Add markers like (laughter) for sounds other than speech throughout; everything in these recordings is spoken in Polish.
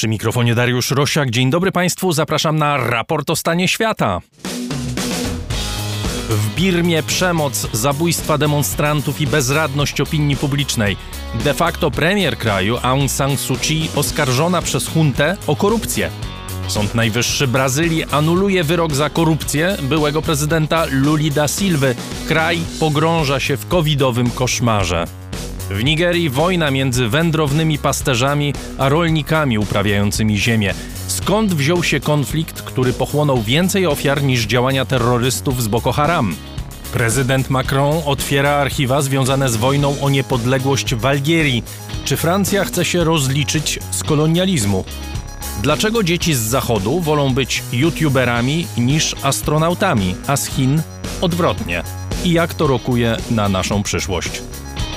Przy mikrofonie Dariusz Rosiak. Dzień dobry Państwu, zapraszam na raport o stanie świata. W Birmie przemoc, zabójstwa demonstrantów i bezradność opinii publicznej. De facto premier kraju Aung San Suu Kyi oskarżona przez huntę o korupcję. Sąd Najwyższy Brazylii anuluje wyrok za korupcję byłego prezydenta Luli da Silva. Kraj pogrąża się w covidowym koszmarze. W Nigerii wojna między wędrownymi pasterzami a rolnikami uprawiającymi ziemię. Skąd wziął się konflikt, który pochłonął więcej ofiar niż działania terrorystów z Boko Haram? Prezydent Macron otwiera archiwa związane z wojną o niepodległość w Algierii. Czy Francja chce się rozliczyć z kolonializmu? Dlaczego dzieci z Zachodu wolą być youtuberami niż astronautami, a z Chin odwrotnie? I jak to rokuje na naszą przyszłość?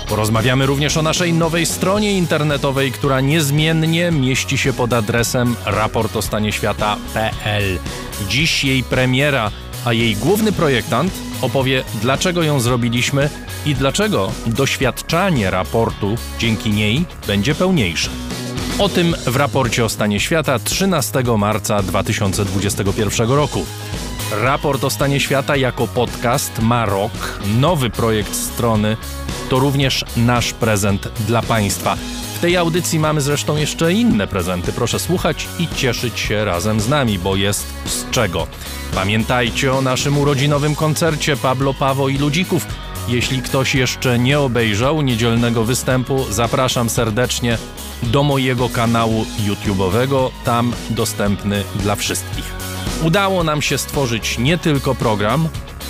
Porozmawiamy również o naszej nowej stronie internetowej, która niezmiennie mieści się pod adresem raportostanieświata.pl. Dziś jej premiera, a jej główny projektant opowie, dlaczego ją zrobiliśmy i dlaczego doświadczanie raportu dzięki niej będzie pełniejsze. O tym w raporcie o stanie świata 13 marca 2021 roku. Raport o stanie świata jako podcast ma rok, nowy projekt strony to również nasz prezent dla Państwa. W tej audycji mamy zresztą jeszcze inne prezenty. Proszę słuchać i cieszyć się razem z nami, bo jest z czego. Pamiętajcie o naszym urodzinowym koncercie Pablo Pawo i Ludzików. Jeśli ktoś jeszcze nie obejrzał niedzielnego występu, zapraszam serdecznie do mojego kanału YouTube'owego, tam dostępny dla wszystkich. Udało nam się stworzyć nie tylko program,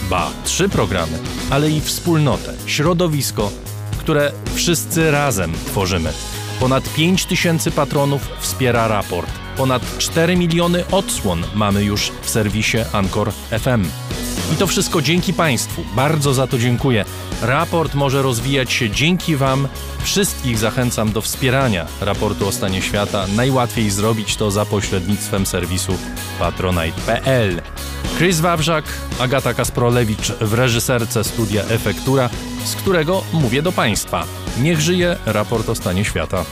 ba, trzy programy, ale i wspólnotę, środowisko, które wszyscy razem tworzymy. Ponad 5 tysięcy patronów wspiera raport. Ponad 4 miliony odsłon mamy już w serwisie Anchor FM. I to wszystko dzięki Państwu. Bardzo za to dziękuję. Raport może rozwijać się dzięki Wam. Wszystkich zachęcam do wspierania raportu o stanie świata. Najłatwiej zrobić to za pośrednictwem serwisu patronite.pl. Chris Wawrzak, Agata Kasprolewicz w reżyserce studia Efektura, z którego mówię do Państwa. Niech żyje raport o stanie świata.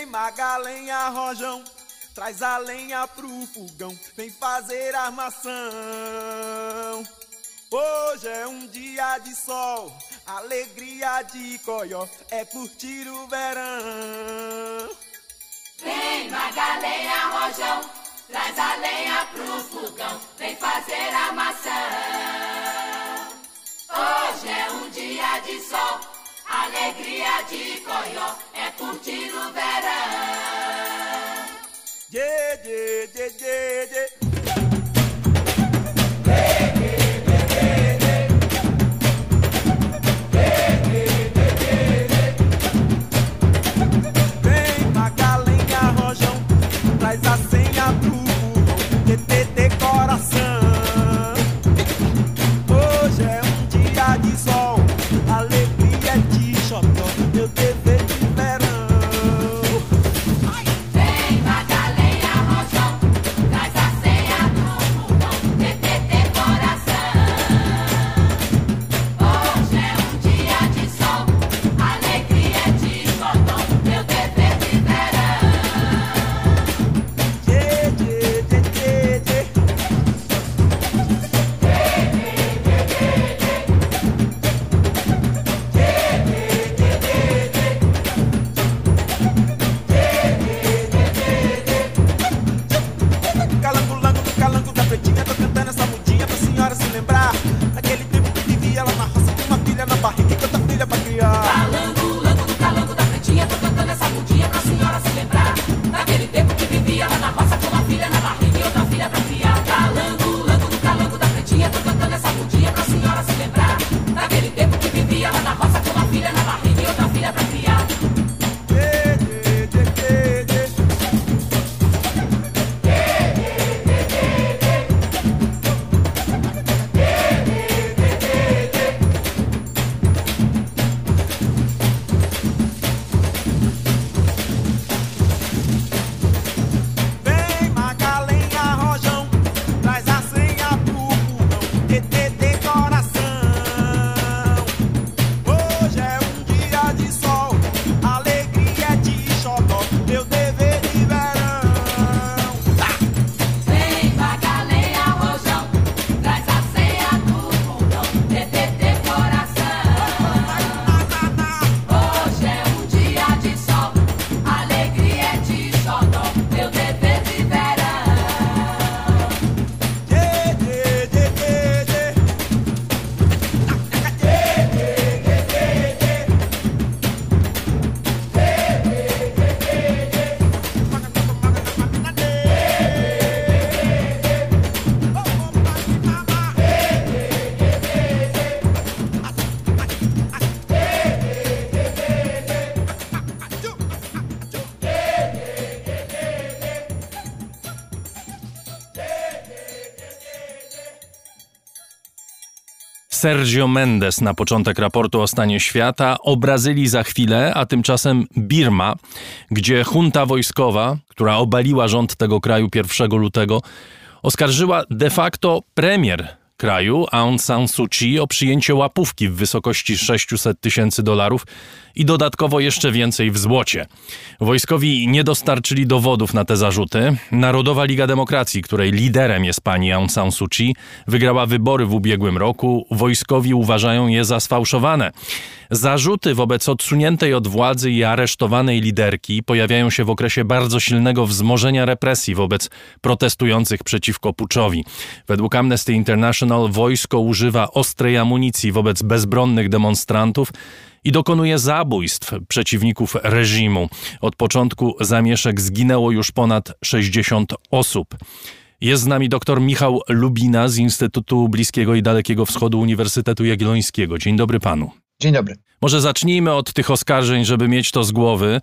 Vem Magalenha Rojão, traz a lenha pro fogão, vem fazer armação. Hoje é um dia de sol, alegria de coió, é curtir o verão. Vem Magalenha Rojão, traz a lenha pro fogão, vem fazer armação. Hoje é um dia de sol, alegria de coió, é curtir o verão. Yeah, yeah, yeah, yeah, yeah. Traz a senha pro fogão, TTT Sergio Mendes na początek raportu o stanie świata, o Brazylii za chwilę, a tymczasem Birma, gdzie junta wojskowa, która obaliła rząd tego kraju 1 lutego, oskarżyła de facto premier kraju Aung San Suu Kyi o przyjęcie łapówki w wysokości 600 tysięcy dolarów i dodatkowo jeszcze więcej w złocie. Wojskowi nie dostarczyli dowodów na te zarzuty. Narodowa Liga Demokracji, której liderem jest pani Aung San Suu Kyi, wygrała wybory w ubiegłym roku. Wojskowi uważają je za sfałszowane. Zarzuty wobec odsuniętej od władzy i aresztowanej liderki pojawiają się w okresie bardzo silnego wzmożenia represji wobec protestujących przeciwko puczowi. Według Amnesty International wojsko używa ostrej amunicji wobec bezbronnych demonstrantów i dokonuje zabójstw przeciwników reżimu. Od początku zamieszek zginęło już ponad 60 osób. Jest z nami dr Michał Lubina z Instytutu Bliskiego i Dalekiego Wschodu Uniwersytetu Jagiellońskiego. Dzień dobry panu. Dzień dobry. Może zacznijmy od tych oskarżeń, żeby mieć to z głowy.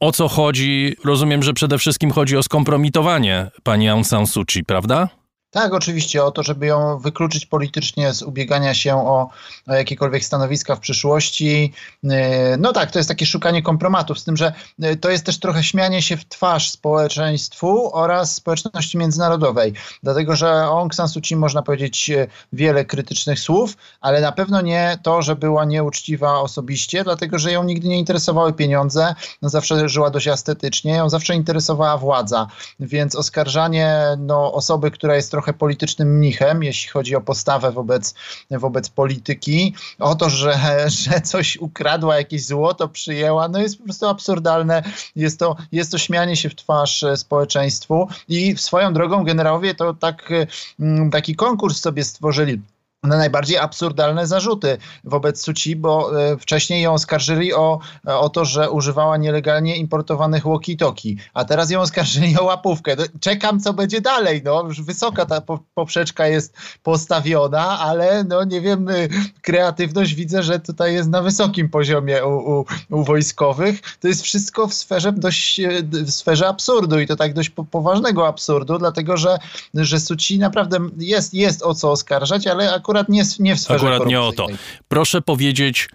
O co chodzi? Rozumiem, że przede wszystkim chodzi o skompromitowanie pani Aung San Suu Kyi, prawda? Tak, oczywiście, o to, żeby ją wykluczyć politycznie z ubiegania się o, o, jakiekolwiek stanowiska w przyszłości. E, no tak, to jest takie szukanie kompromatów, z tym, że e, to jest też trochę śmianie się w twarz społeczeństwu oraz społeczności międzynarodowej. Dlatego, że o Aung San Suu Kyi można powiedzieć e, wiele krytycznych słów, ale na pewno nie to, że była nieuczciwa osobiście, dlatego, że ją nigdy nie interesowały pieniądze, no zawsze żyła dość estetycznie, ją zawsze interesowała władza, więc oskarżanie no, osoby, która jest trochę politycznym mnichem, jeśli chodzi o postawę wobec, wobec polityki. O to, że, (laughs) że coś ukradła, jakieś złoto przyjęła, no jest po prostu absurdalne. Jest to, jest to śmianie się w twarz e, społeczeństwu i swoją drogą generałowie to tak, mm, taki konkurs sobie stworzyli najbardziej absurdalne zarzuty wobec Suci, bo e, wcześniej ją oskarżyli o, o to, że używała nielegalnie importowanych walkie-talkie, a teraz ją oskarżyli o łapówkę. No, czekam, co będzie dalej. No, już wysoka ta poprzeczka jest postawiona, ale no nie wiem, y, kreatywność widzę, że tutaj jest na wysokim poziomie u, u, u wojskowych. To jest wszystko w sferze dość, w sferze absurdu i to tak dość poważnego absurdu, dlatego że, że Suci naprawdę jest, jest o co oskarżać, ale akurat nie, nie w sferze Akurat nie o to. Proszę powiedzieć,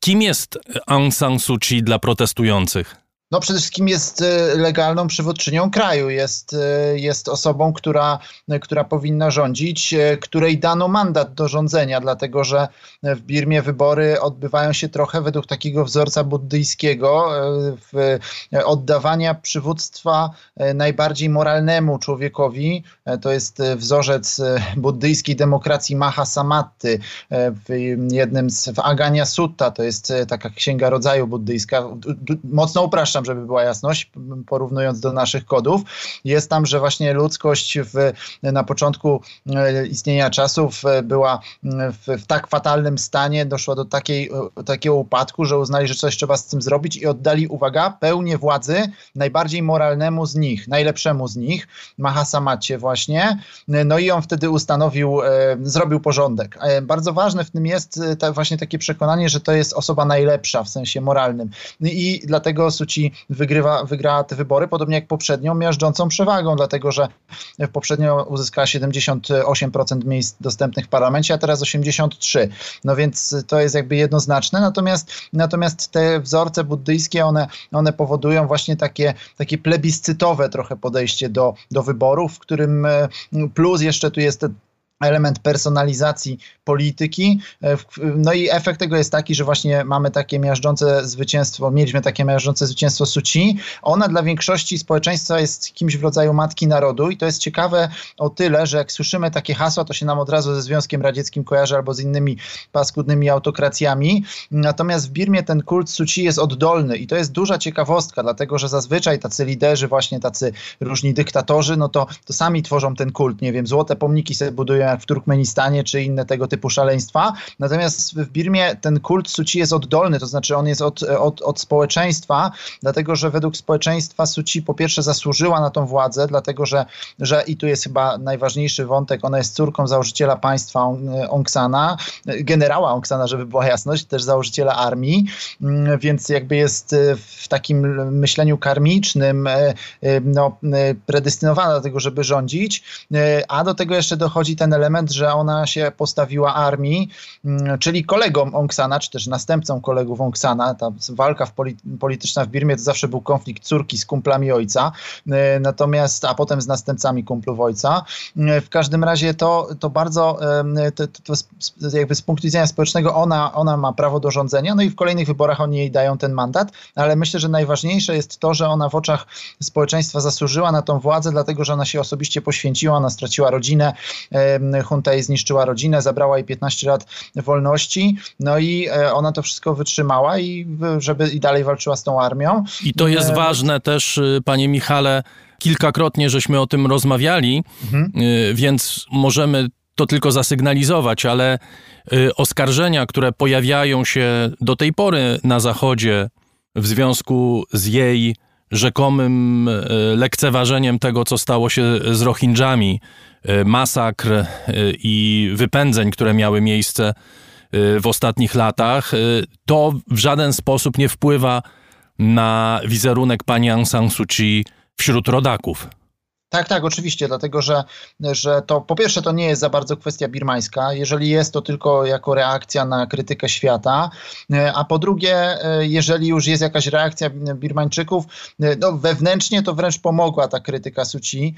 kim jest Aung San Suu Kyi dla protestujących? No przede wszystkim jest e, legalną przywódczynią kraju, jest, e, jest osobą, która, która powinna rządzić, e, której dano mandat do rządzenia, dlatego że w Birmie wybory odbywają się trochę według takiego wzorca buddyjskiego, oddawania przywództwa najbardziej moralnemu człowiekowi. To jest wzorzec buddyjskiej demokracji Maha Samatty w jednym z, w Agania Sutta, to jest taka księga rodzaju buddyjska, mocno upraszczam żeby była jasność, porównując do naszych kodów. Jest tam, że właśnie ludzkość w, na początku e, istnienia czasów e, była w, w tak fatalnym stanie, doszła do takiej, e, takiego upadku, że uznali, że coś trzeba z tym zrobić i oddali, uwaga, pełnię władzy najbardziej moralnemu z nich, najlepszemu z nich, Mahasamacie właśnie. No i on wtedy ustanowił, zrobił porządek. Bardzo ważne w tym jest ta, właśnie takie przekonanie, że to jest osoba najlepsza w sensie moralnym. I dlatego Suci wygrywa, wygrała te wybory, podobnie jak poprzednią, miażdżącą przewagą, dlatego że poprzednio uzyskała 78% miejsc dostępnych w parlamencie, a teraz 83%. No więc to jest jakby jednoznaczne. Natomiast, natomiast te wzorce buddyjskie, one, one powodują właśnie takie, takie plebiscytowe trochę podejście do, do wyborów, w którym plus jeszcze tu jest element personalizacji polityki. E, no i efekt tego jest taki, że właśnie mamy takie miażdżące zwycięstwo, mieliśmy takie miażdżące zwycięstwo Suci. Ona dla większości społeczeństwa jest kimś w rodzaju matki narodu i to jest ciekawe o tyle, że jak słyszymy takie hasła, to się nam od razu ze Związkiem Radzieckim kojarzy albo z innymi paskudnymi autokracjami. Natomiast w Birmie ten kult Suci jest oddolny i to jest duża ciekawostka, dlatego że zazwyczaj tacy liderzy, właśnie tacy różni dyktatorzy, no to, to sami tworzą ten kult. Nie wiem, złote pomniki sobie budują jak w Turkmenistanie, czy inne tego typu szaleństwa. Natomiast w Birmie ten kult Suci jest oddolny, to znaczy on jest od, od, od społeczeństwa, dlatego że według społeczeństwa Suci po pierwsze zasłużyła na tą władzę, dlatego że, że i tu jest chyba najważniejszy wątek, ona jest córką założyciela państwa Aung Sana, generała Aung Sana, żeby była jasność, też założyciela armii, mm, więc jakby jest w takim myśleniu karmicznym e, e, no, e, predestynowana do tego, żeby rządzić, a do tego jeszcze dochodzi ten element, że ona się postawiła armii, mm, czyli kolegom Aung Sana, czy też następcą kolegów Aung Sana. Ta walka w polityczna w Birmie to zawsze był konflikt córki z kumplami ojca, natomiast, a potem z następcami kumplów ojca. W każdym razie to, to bardzo, to, to jakby z punktu widzenia społecznego ona, ona ma prawo do rządzenia, no i w kolejnych wyborach oni jej dają ten mandat, ale myślę, że najważniejsze jest to, że ona w oczach społeczeństwa zasłużyła na tą władzę, dlatego że ona się osobiście poświęciła, ona straciła rodzinę, junta jej zniszczyła rodzinę, zabrała jej 15 lat wolności, no i e, ona to wszystko wytrzymała i żeby i dalej walczyła z tą armią. I to jest e, ważne też, y, panie Michale, kilkakrotnie żeśmy o tym rozmawiali, mhm. Y, więc możemy to tylko zasygnalizować, ale y, oskarżenia, które pojawiają się do tej pory na Zachodzie w związku z jej rzekomym lekceważeniem tego, co stało się z Rohingjami, y, masakr i wypędzeń, które miały miejsce w ostatnich latach, to w żaden sposób nie wpływa na wizerunek pani Aung San Suu Kyi wśród rodaków. Tak, tak, oczywiście, dlatego że, że to po pierwsze to nie jest za bardzo kwestia birmańska, jeżeli jest to tylko jako reakcja na krytykę świata, a po drugie, jeżeli już jest jakaś reakcja Birmańczyków, no wewnętrznie to wręcz pomogła ta krytyka Suci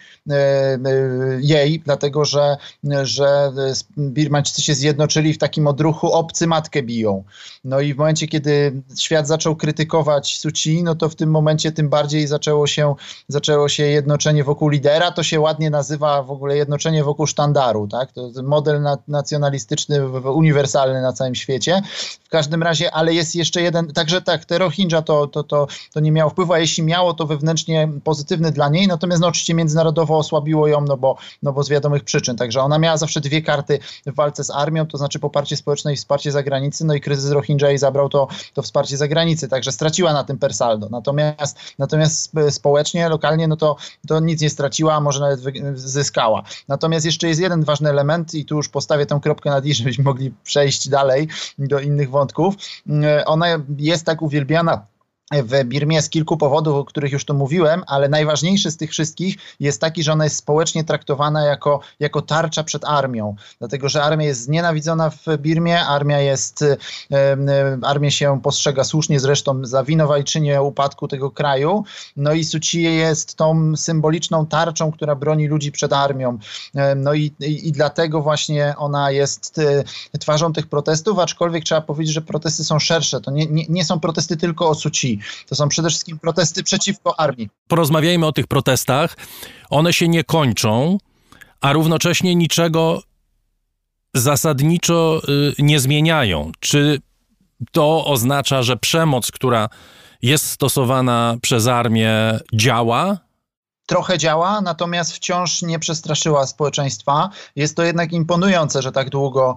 jej, dlatego że, że Birmańczycy się zjednoczyli w takim odruchu obcy matkę biją. No i w momencie, kiedy świat zaczął krytykować Suci, no to w tym momencie tym bardziej zaczęło się, zaczęło się jednoczenie wokół lidera to się ładnie nazywa w ogóle jednoczenie wokół sztandaru, tak? To model na, nacjonalistyczny, uniwersalny na całym świecie. W każdym razie, ale jest jeszcze jeden, także tak, te Rohingya to, to, to, to nie miało wpływu, a jeśli miało, to wewnętrznie pozytywny dla niej, natomiast no oczywiście międzynarodowo osłabiło ją, no bo, no bo z wiadomych przyczyn. Także ona miała zawsze dwie karty w walce z armią, to znaczy poparcie społeczne i wsparcie zagranicy, no i kryzys Rohingya i zabrał to, to wsparcie zagranicy, także straciła na tym per saldo. Natomiast, natomiast społecznie, lokalnie, no to, to nic nie straciła straciła, a może nawet zyskała. Natomiast jeszcze jest jeden ważny element i tu już postawię tę kropkę nad i, żebyśmy mogli przejść dalej do innych wątków. Mm, ona jest tak uwielbiana w Birmie z kilku powodów, o których już tu mówiłem, ale najważniejszy z tych wszystkich jest taki, że ona jest społecznie traktowana jako, jako tarcza przed armią, dlatego że armia jest znienawidzona w Birmie, armia jest, armia się postrzega słusznie zresztą za winowajczynię upadku tego kraju, no i Sucie jest tą symboliczną tarczą, która broni ludzi przed armią, no i, i, i dlatego właśnie ona jest e, twarzą tych protestów, aczkolwiek trzeba powiedzieć, że protesty są szersze, to nie, nie, nie są protesty tylko o Suci, to są przede wszystkim protesty przeciwko armii. Porozmawiajmy o tych protestach. One się nie kończą, a równocześnie niczego zasadniczo y, nie zmieniają. Czy to oznacza, że przemoc, która jest stosowana przez armię, działa? trochę działa, natomiast wciąż nie przestraszyła społeczeństwa. Jest to jednak imponujące, że tak długo,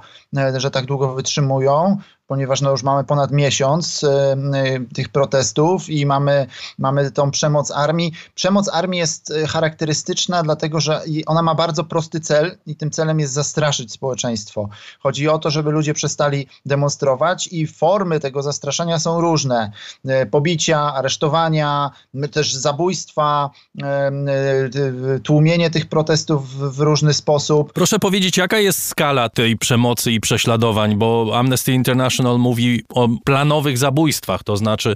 że tak długo wytrzymują ponieważ no już mamy ponad miesiąc y, y, tych protestów i mamy, mamy tą przemoc armii. Przemoc armii jest y, charakterystyczna, dlatego że ona ma bardzo prosty cel i tym celem jest zastraszyć społeczeństwo. Chodzi o to, żeby ludzie przestali demonstrować i formy tego zastraszania są różne. Pobicia, aresztowania, też zabójstwa, tłumienie tych protestów w różny sposób. Proszę powiedzieć, jaka jest skala tej przemocy i prześladowań, bo Amnesty International International mówi o planowych zabójstwach, to znaczy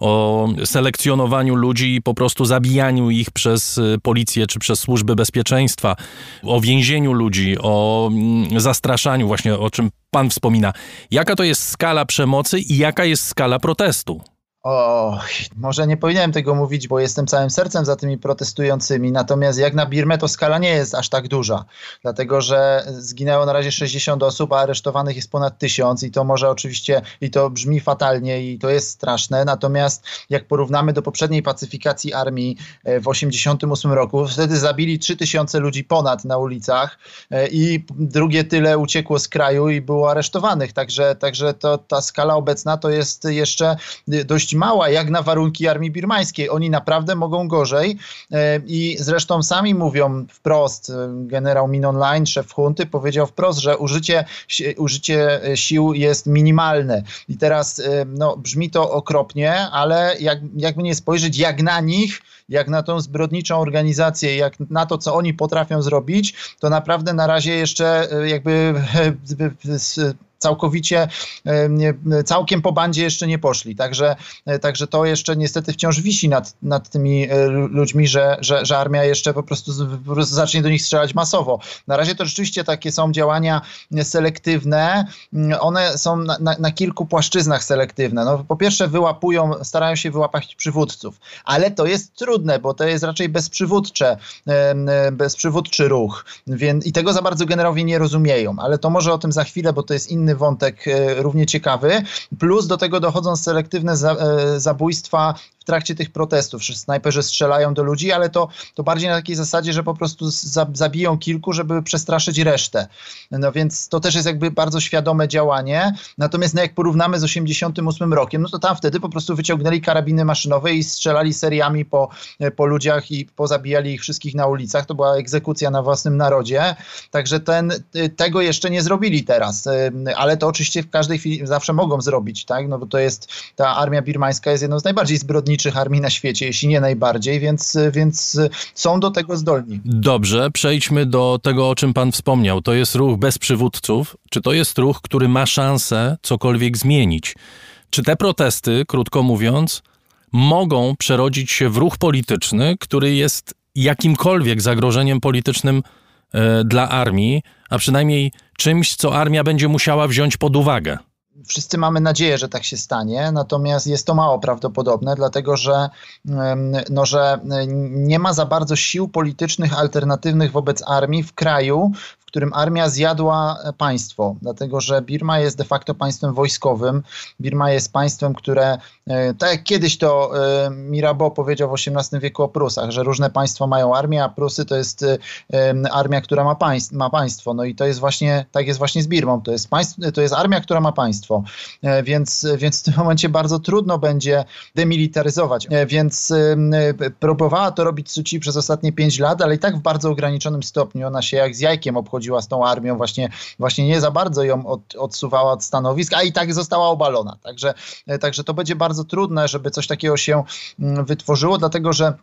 o selekcjonowaniu ludzi i po prostu zabijaniu ich przez y, policję czy przez służby bezpieczeństwa, o więzieniu ludzi, o mm, zastraszaniu, właśnie o czym pan wspomina. Jaka to jest skala przemocy i jaka jest skala protestu? O, może nie powinienem tego mówić, bo jestem całym sercem za tymi protestującymi. Natomiast jak na Birmę, to skala nie jest aż tak duża, dlatego że zginęło na razie 60 osób, a aresztowanych jest ponad 1000 i to może oczywiście, i to brzmi fatalnie i to jest straszne. Natomiast jak porównamy do poprzedniej pacyfikacji armii e, w 88 roku, wtedy zabili 3000 ludzi ponad na ulicach e, i drugie tyle uciekło z kraju i było aresztowanych. Także, także to, ta skala obecna to jest jeszcze dość mała jak na warunki armii birmańskiej. Oni naprawdę mogą gorzej i zresztą sami mówią wprost, generał Min Online, szef hunty, powiedział wprost, że użycie, użycie sił jest minimalne. I teraz no, brzmi to okropnie, ale jak, jakby nie spojrzeć jak na nich, jak na tą zbrodniczą organizację, jak na to, co oni potrafią zrobić, to naprawdę na razie jeszcze e, jakby całkowicie, całkiem po bandzie jeszcze nie poszli. Także, e, także to jeszcze niestety wciąż wisi nad, nad tymi e, ludźmi, że, że, że armia jeszcze po prostu, po prostu zacznie do nich strzelać masowo. Na razie to rzeczywiście takie są działania selektywne. Mm, one są na, na, na kilku płaszczyznach selektywne. No, po pierwsze wyłapują, starają się wyłapać przywódców, ale to jest trudne, bo to jest raczej bezprzywódcze, bezprzywódczy ruch. Więc, I tego za bardzo generałowie nie rozumieją, ale to może o tym za chwilę, bo to jest inny inny wątek e, równie ciekawy. Plus do tego dochodzą selektywne e, zabójstwa trakcie tych protestów. Snajperzy strzelają do ludzi, ale to, to bardziej na takiej zasadzie, że po prostu zabiją kilku, żeby przestraszyć resztę. No więc to też jest jakby bardzo świadome działanie. Natomiast no jak porównamy z 88 rokiem, no to tam wtedy po prostu wyciągnęli karabiny maszynowe i strzelali seriami po, po ludziach i pozabijali ich wszystkich na ulicach. To była egzekucja na własnym narodzie. Także ten, tego jeszcze nie zrobili teraz. Ale to oczywiście w każdej chwili zawsze mogą zrobić, tak? No bo to jest, ta armia birmańska jest jedną z najbardziej zbrodniczych armii na świecie, jeśli nie najbardziej, więc, więc są do tego zdolni. Dobrze, przejdźmy do tego, o czym pan wspomniał. To jest ruch bez przywódców. Czy to jest ruch, który ma szansę cokolwiek zmienić? Czy te protesty, krótko mówiąc, mogą przerodzić się w ruch polityczny, który jest jakimkolwiek zagrożeniem politycznym dla armii, a przynajmniej czymś, co armia będzie musiała wziąć pod uwagę? wszyscy mamy nadzieję, że tak się stanie, natomiast jest to mało prawdopodobne, dlatego że, no, że nie ma za bardzo sił politycznych alternatywnych wobec armii w kraju, którym armia zjadła państwo, dlatego że Birma jest de facto państwem wojskowym. Birma jest państwem, które, e, tak jak kiedyś to e, Mirabeau powiedział w XVIII wieku o Prusach, że różne państwa mają armię, a Prusy to jest e, armia, która ma, ma państwo. No i to jest właśnie, tak jest właśnie z Birmą. To jest, to jest armia, która ma państwo. Więc, więc w tym momencie bardzo trudno będzie demilitaryzować. Więc próbowała to robić Suci przez ostatnie pięć lat, ale i tak w bardzo ograniczonym stopniu. Ona się jak z jajkiem obchodzi chodziła z tą armią, właśnie, właśnie nie za bardzo ją od, odsuwała od stanowisk, a i tak została obalona. Także, także to będzie bardzo trudne, żeby coś takiego się mm, wytworzyło, dlatego że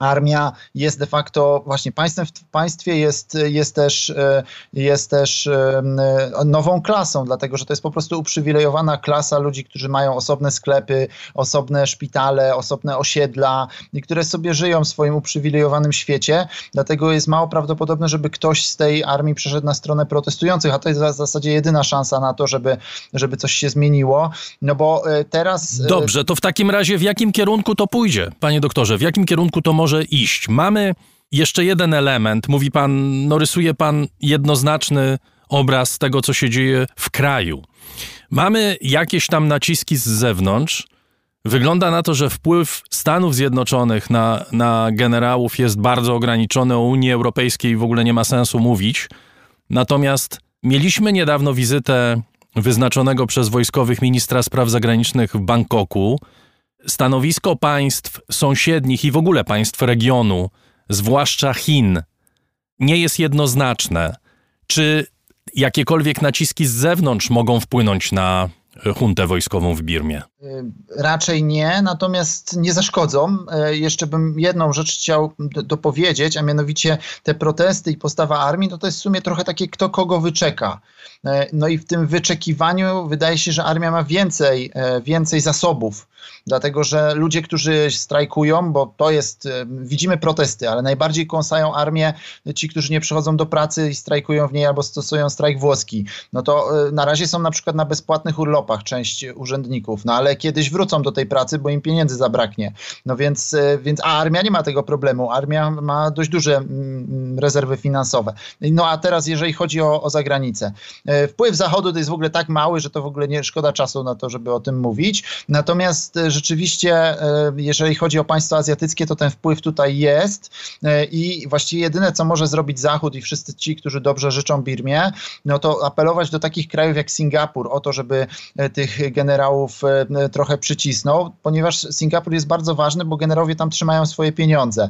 armia jest de facto właśnie państwem w państwie, jest, jest, też, e, jest też e, nową klasą, dlatego że to jest po prostu uprzywilejowana klasa ludzi, którzy mają osobne sklepy, osobne szpitale, osobne osiedla, które sobie żyją w swoim uprzywilejowanym świecie. Dlatego jest mało prawdopodobne, żeby ktoś z tej armii przeszedł na stronę protestujących, a to jest w zasadzie jedyna szansa na to, żeby, żeby coś się zmieniło. No bo e, teraz. Dobrze, to w takim razie w jakim kierunku to pójdzie, panie doktorze? W jakim kierunku to może może iść. Mamy jeszcze jeden element. Mówi pan, no rysuje pan jednoznaczny obraz tego, co się dzieje w kraju. Mamy jakieś tam naciski z zewnątrz. Wygląda na to, że wpływ Stanów Zjednoczonych na, na generałów jest bardzo ograniczony. O Unii Europejskiej w ogóle nie ma sensu mówić. Natomiast mieliśmy niedawno wizytę wyznaczonego przez wojskowych ministra spraw zagranicznych w Bangkoku stanowisko państw sąsiednich i w ogóle państw regionu, zwłaszcza Chin, nie jest jednoznaczne. Czy jakiekolwiek naciski z zewnątrz mogą wpłynąć na huntę wojskową w Birmie? Y, raczej nie, natomiast nie zaszkodzą. Y, jeszcze bym jedną rzecz chciał dopowiedzieć, a mianowicie te protesty i postawa armii, no to jest w sumie trochę takie kto kogo wyczeka. Y, no i w tym wyczekiwaniu wydaje się, że armia ma więcej, więcej zasobów dlatego że ludzie, którzy strajkują, bo to jest, e, widzimy protesty, ale najbardziej kąsają armię ci, którzy nie przychodzą do pracy i strajkują w niej albo stosują strajk włoski. No to e, na razie są na przykład na bezpłatnych urlopach część urzędników, no ale kiedyś wrócą do tej pracy, bo im pieniędzy zabraknie. No więc, e, więc a armia nie ma tego problemu. Armia ma dość duże mm, rezerwy finansowe. No a teraz, jeżeli chodzi o, o zagranicę. Wpływ Zachodu to jest w ogóle tak mały, że to w ogóle nie szkoda czasu na to, żeby o tym mówić. Natomiast Natomiast rzeczywiście, jeżeli chodzi o państwa azjatyckie, to ten wpływ tutaj jest i właściwie jedyne, co może zrobić Zachód i wszyscy ci, którzy dobrze życzą Birmie, no to apelować do takich krajów jak Singapur o to, żeby tych generałów trochę przycisnął, ponieważ Singapur jest bardzo ważny, bo generałowie tam trzymają swoje pieniądze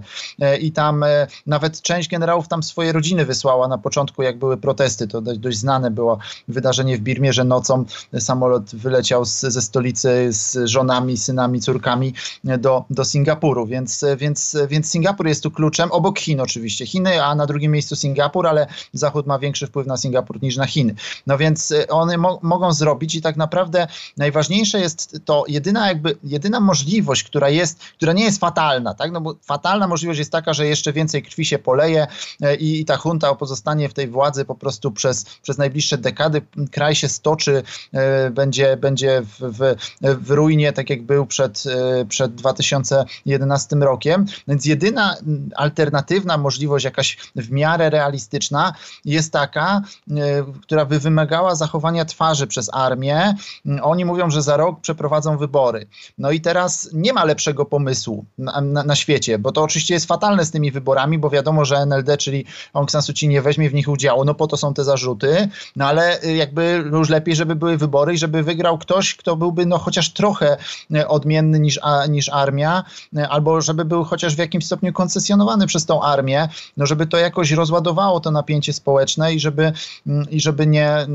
i tam nawet część generałów tam swoje rodziny wysłała na początku, jak były protesty. To dość znane było wydarzenie w Birmie, że nocą samolot wyleciał z, ze stolicy z żonami, synami, córkami do, do Singapuru, więc, więc, więc Singapur jest tu kluczem, obok Chin oczywiście. Chiny, a na drugim miejscu Singapur, ale Zachód ma większy wpływ na Singapur niż na Chiny. No więc one mo mogą zrobić i tak naprawdę najważniejsze jest to jedyna jakby, jedyna możliwość, która jest, która nie jest fatalna, tak? No bo fatalna możliwość jest taka, że jeszcze więcej krwi się poleje i, i ta junta pozostanie w tej władzy po prostu przez, przez najbliższe dekady. Kraj się stoczy, e, będzie, będzie w, w, w ruinie, tak jak był przed, e, przed 2011 rokiem. Więc jedyna alternatywna możliwość, jakaś w miarę realistyczna, jest taka, e, która by wymagała zachowania twarzy przez armię. Oni mówią, że za rok przeprowadzą wybory. No i teraz nie ma lepszego pomysłu na, na, na świecie, bo to oczywiście jest fatalne z tymi wyborami, bo wiadomo, że NLD, czyli Aung San Suu Kyi nie weźmie w nich udziału, no po to są te zarzuty, no ale y, jakby już lepiej, żeby były wybory i żeby wygrał ktoś, kto byłby no chociaż trochę y, odmienny niż, a, niż armia, y, albo żeby był chociaż w jakimś stopniu koncesjonowany przez tą armię, no żeby to jakoś rozładowało to napięcie społeczne i żeby, mm, i żeby nie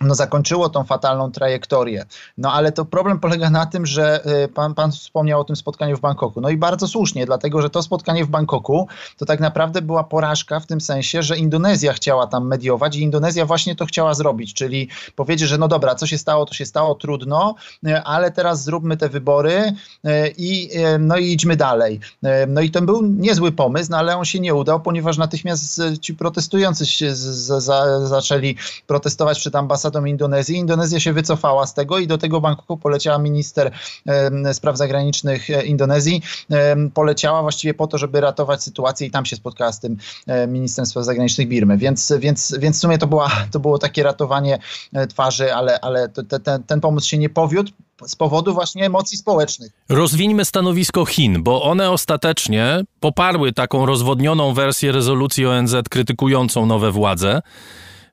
no, zakończyło tą fatalną trajektorię. No ale to problem polega na tym, że y, pan, pan wspomniał o tym spotkaniu w Bangkoku. No i bardzo słusznie, dlatego że to spotkanie w Bangkoku to tak naprawdę była porażka w tym sensie, że Indonezja chciała tam mediować i Indonezja właśnie to chciała zrobić, czyli powiedzieć, że no dobra, co się stało, to się stało, trudno, y, ale teraz zróbmy te wybory y, i, no i idźmy dalej. No i to był niezły pomysł, no ale on się nie udał, ponieważ natychmiast ci protestujący się z, z, z, zaczęli protestować przed ambasadą ambasadą Indonezji. Indonezja się wycofała z tego i do tego Bangkoku poleciała minister spraw zagranicznych e, Indonezji. Poleciała właściwie po to, żeby ratować sytuację i tam się spotkała z tym e, ministrem spraw zagranicznych Birmy. Więc, więc, więc w sumie to, była, to było takie ratowanie e, twarzy, ale, ale to, ten, ten pomysł się nie powiódł z powodu właśnie emocji społecznych. Rozwińmy stanowisko Chin, bo one ostatecznie poparły taką rozwodnioną wersję rezolucji ONZ krytykującą nowe władze.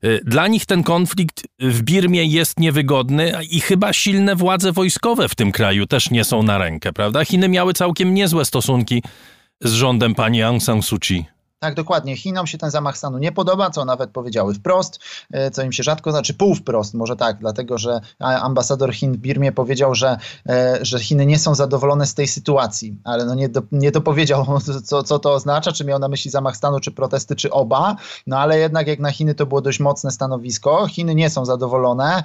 Y, dla nich ten konflikt w Birmie jest niewygodny i chyba silne władze wojskowe w tym kraju też nie są na rękę, prawda? Chiny miały całkiem niezłe stosunki z rządem pani Aung San Suu Kyi. Tak, dokładnie. Chinom się ten zamach stanu nie podoba, co nawet powiedziały wprost, e, co im się rzadko znaczy pół wprost, może tak, dlatego że ambasador Chin w Birmie powiedział, że, e, że Chiny nie są zadowolone z tej sytuacji, ale no nie, do, nie dopowiedział, (laughs) co, co to oznacza, czy miał na myśli zamach stanu, czy protesty, czy oba, no ale jednak jak na Chiny to było dość mocne stanowisko. Chiny nie są zadowolone,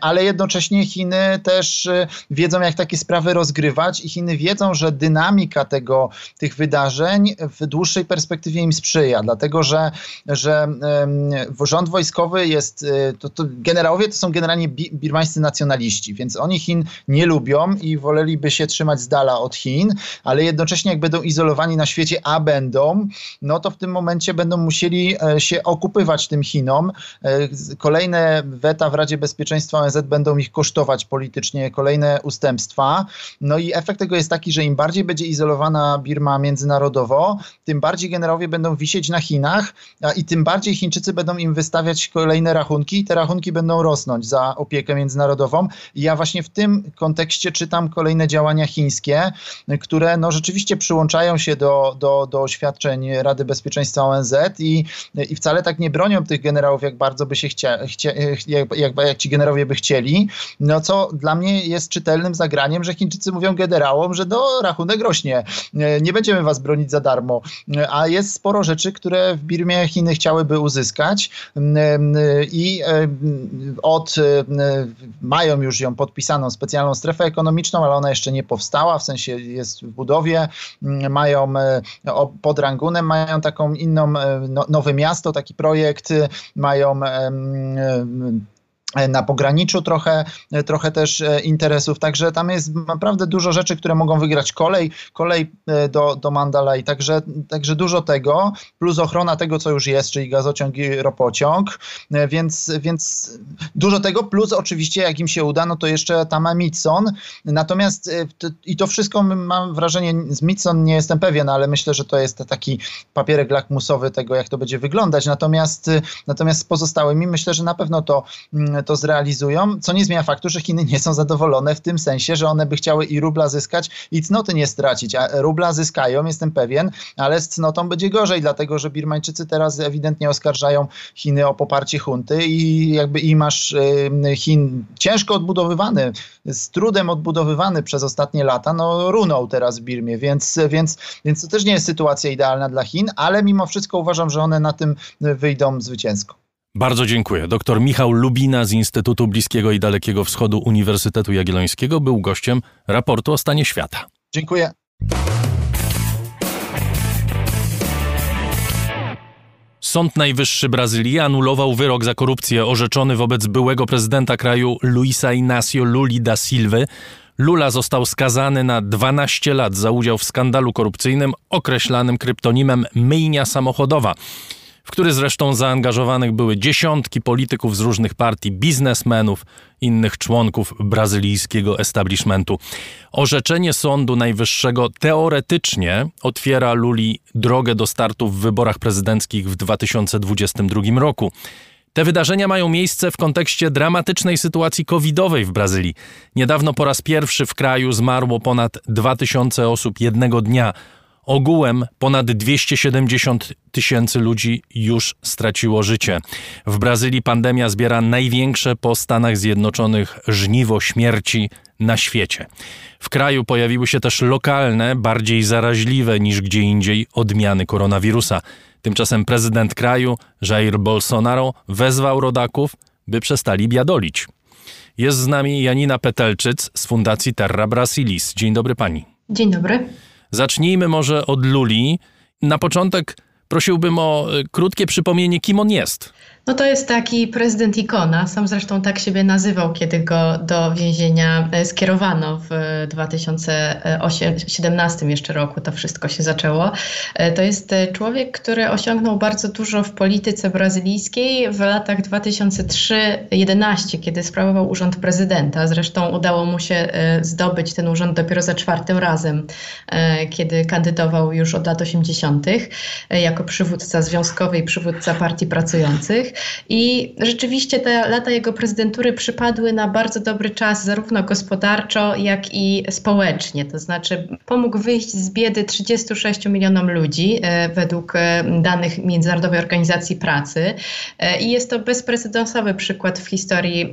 ale jednocześnie Chiny też e, wiedzą, jak takie sprawy rozgrywać i Chiny wiedzą, że dynamika tego, tych wydarzeń w dłuższej perspektywie perspektywie im sprzyja, dlatego że, że rząd wojskowy jest, e, to, to generałowie to są generalnie birmańscy nacjonaliści, więc oni Chin nie lubią i woleliby się trzymać z dala od Chin, ale jednocześnie jak będą izolowani na świecie, a będą, no to w tym momencie będą musieli e, się okupywać tym Chinom. E, kolejne weta w Radzie Bezpieczeństwa ONZ będą ich kosztować politycznie, kolejne ustępstwa. No i efekt tego jest taki, że im bardziej będzie izolowana Birma międzynarodowo, tym bardziej generałowie będą wisieć na Chinach i tym bardziej Chińczycy będą im wystawiać kolejne rachunki. I te rachunki będą rosnąć za opiekę międzynarodową. I ja właśnie w tym kontekście czytam kolejne działania chińskie, które no rzeczywiście przyłączają się do, do, do oświadczeń Rady Bezpieczeństwa ONZ i, i wcale tak nie bronią tych generałów, jak bardzo by się chcia jak, jak, jak ci generałowie by chcieli, no co dla mnie jest czytelnym zagraniem, że Chińczycy mówią generałom, że do rachunek rośnie, nie będziemy was bronić za darmo, a jest sporo rzeczy, które w Birmie Chiny chciałyby uzyskać i od, mają już ją podpisaną specjalną strefę ekonomiczną, ale ona jeszcze nie powstała, w sensie jest w budowie, mają e, pod Rangunem, mają taką inną, e, no, nowe miasto, taki projekt, mają na pograniczu trochę, e, trochę też e, interesów, także tam jest naprawdę dużo rzeczy, które mogą wygrać kolej, kolej do, do Mandalay, także, także dużo tego, plus ochrona tego, co już jest, czyli gazociąg i ropociąg, więc, więc dużo tego, plus oczywiście jak im się uda, no to jeszcze tam Mitson, natomiast i to wszystko mam wrażenie, z Mitson nie jestem pewien, ale myślę, że to jest taki papierek lakmusowy tego, jak to będzie wyglądać, natomiast, natomiast z pozostałymi myślę, że na pewno to mm, to zrealizują, co nie zmienia faktu, że Chiny nie są zadowolone w tym sensie, że one by chciały i rubla zyskać i cnoty nie stracić, a rubla zyskają, jestem pewien, ale z cnotą będzie gorzej, dlatego że Birmańczycy teraz ewidentnie oskarżają Chiny o poparcie hunty i jakby i masz Chin ciężko odbudowywany, z trudem odbudowywany przez ostatnie lata, no runął teraz w Birmie, więc, więc, więc to też nie jest sytuacja idealna dla Chin, ale mimo wszystko uważam, że one na tym wyjdą zwycięsko. Bardzo dziękuję. Dr Michał Lubina z Instytutu Bliskiego i Dalekiego Wschodu Uniwersytetu Jagiellońskiego był gościem raportu o stanie świata. Dziękuję. Sąd Najwyższy Brazylii anulował wyrok za korupcję orzeczony wobec byłego prezydenta kraju Luisa Inácio Luli da Silva. Lula został skazany na 12 lat za udział w skandalu korupcyjnym określanym kryptonimem myjnia samochodowa w który zresztą zaangażowanych były dziesiątki polityków z różnych partii, biznesmenów, innych członków brazylijskiego establishmentu. Orzeczenie Sądu Najwyższego teoretycznie otwiera Luli drogę do startu w wyborach prezydenckich w 2022 roku. Te wydarzenia mają miejsce w kontekście dramatycznej sytuacji covidowej w Brazylii. Niedawno po raz pierwszy w kraju zmarło ponad 2000 osób jednego dnia Ogółem ponad 270 tysięcy ludzi już straciło życie. W Brazylii pandemia zbiera największe po Stanach Zjednoczonych żniwo śmierci na świecie. W kraju pojawiły się też lokalne, bardziej zaraźliwe niż gdzie indziej odmiany koronawirusa. Tymczasem prezydent kraju, Jair Bolsonaro, wezwał rodaków, by przestali biadolić. Jest z nami Janina Petelczyc z Fundacji Terra Brasilis. Dzień dobry pani. Dzień dobry. Zacznijmy może od Luli. Na początek prosiłbym o e, krótkie przypomnienie, kim on jest. No to jest taki prezydent ikona. Sam zresztą tak siebie nazywał, kiedy go do więzienia e, skierowano w 2017 jeszcze roku. To wszystko się zaczęło. E, to jest e, człowiek, który osiągnął bardzo dużo w polityce brazylijskiej w latach 2003-2011, kiedy sprawował urząd prezydenta. Zresztą udało mu się zdobyć ten urząd dopiero za czwartym razem, kiedy kandydował już od lat 80. jako przywódca związkowy i przywódca partii pracujących. I rzeczywiście te lata jego prezydentury przypadły na bardzo dobry czas, zarówno gospodarczo, jak i społecznie. To znaczy, pomógł wyjść z biedy 36 milionom ludzi, e, według e, danych Międzynarodowej Organizacji Pracy. E, I jest to bezprecedensowy przykład w historii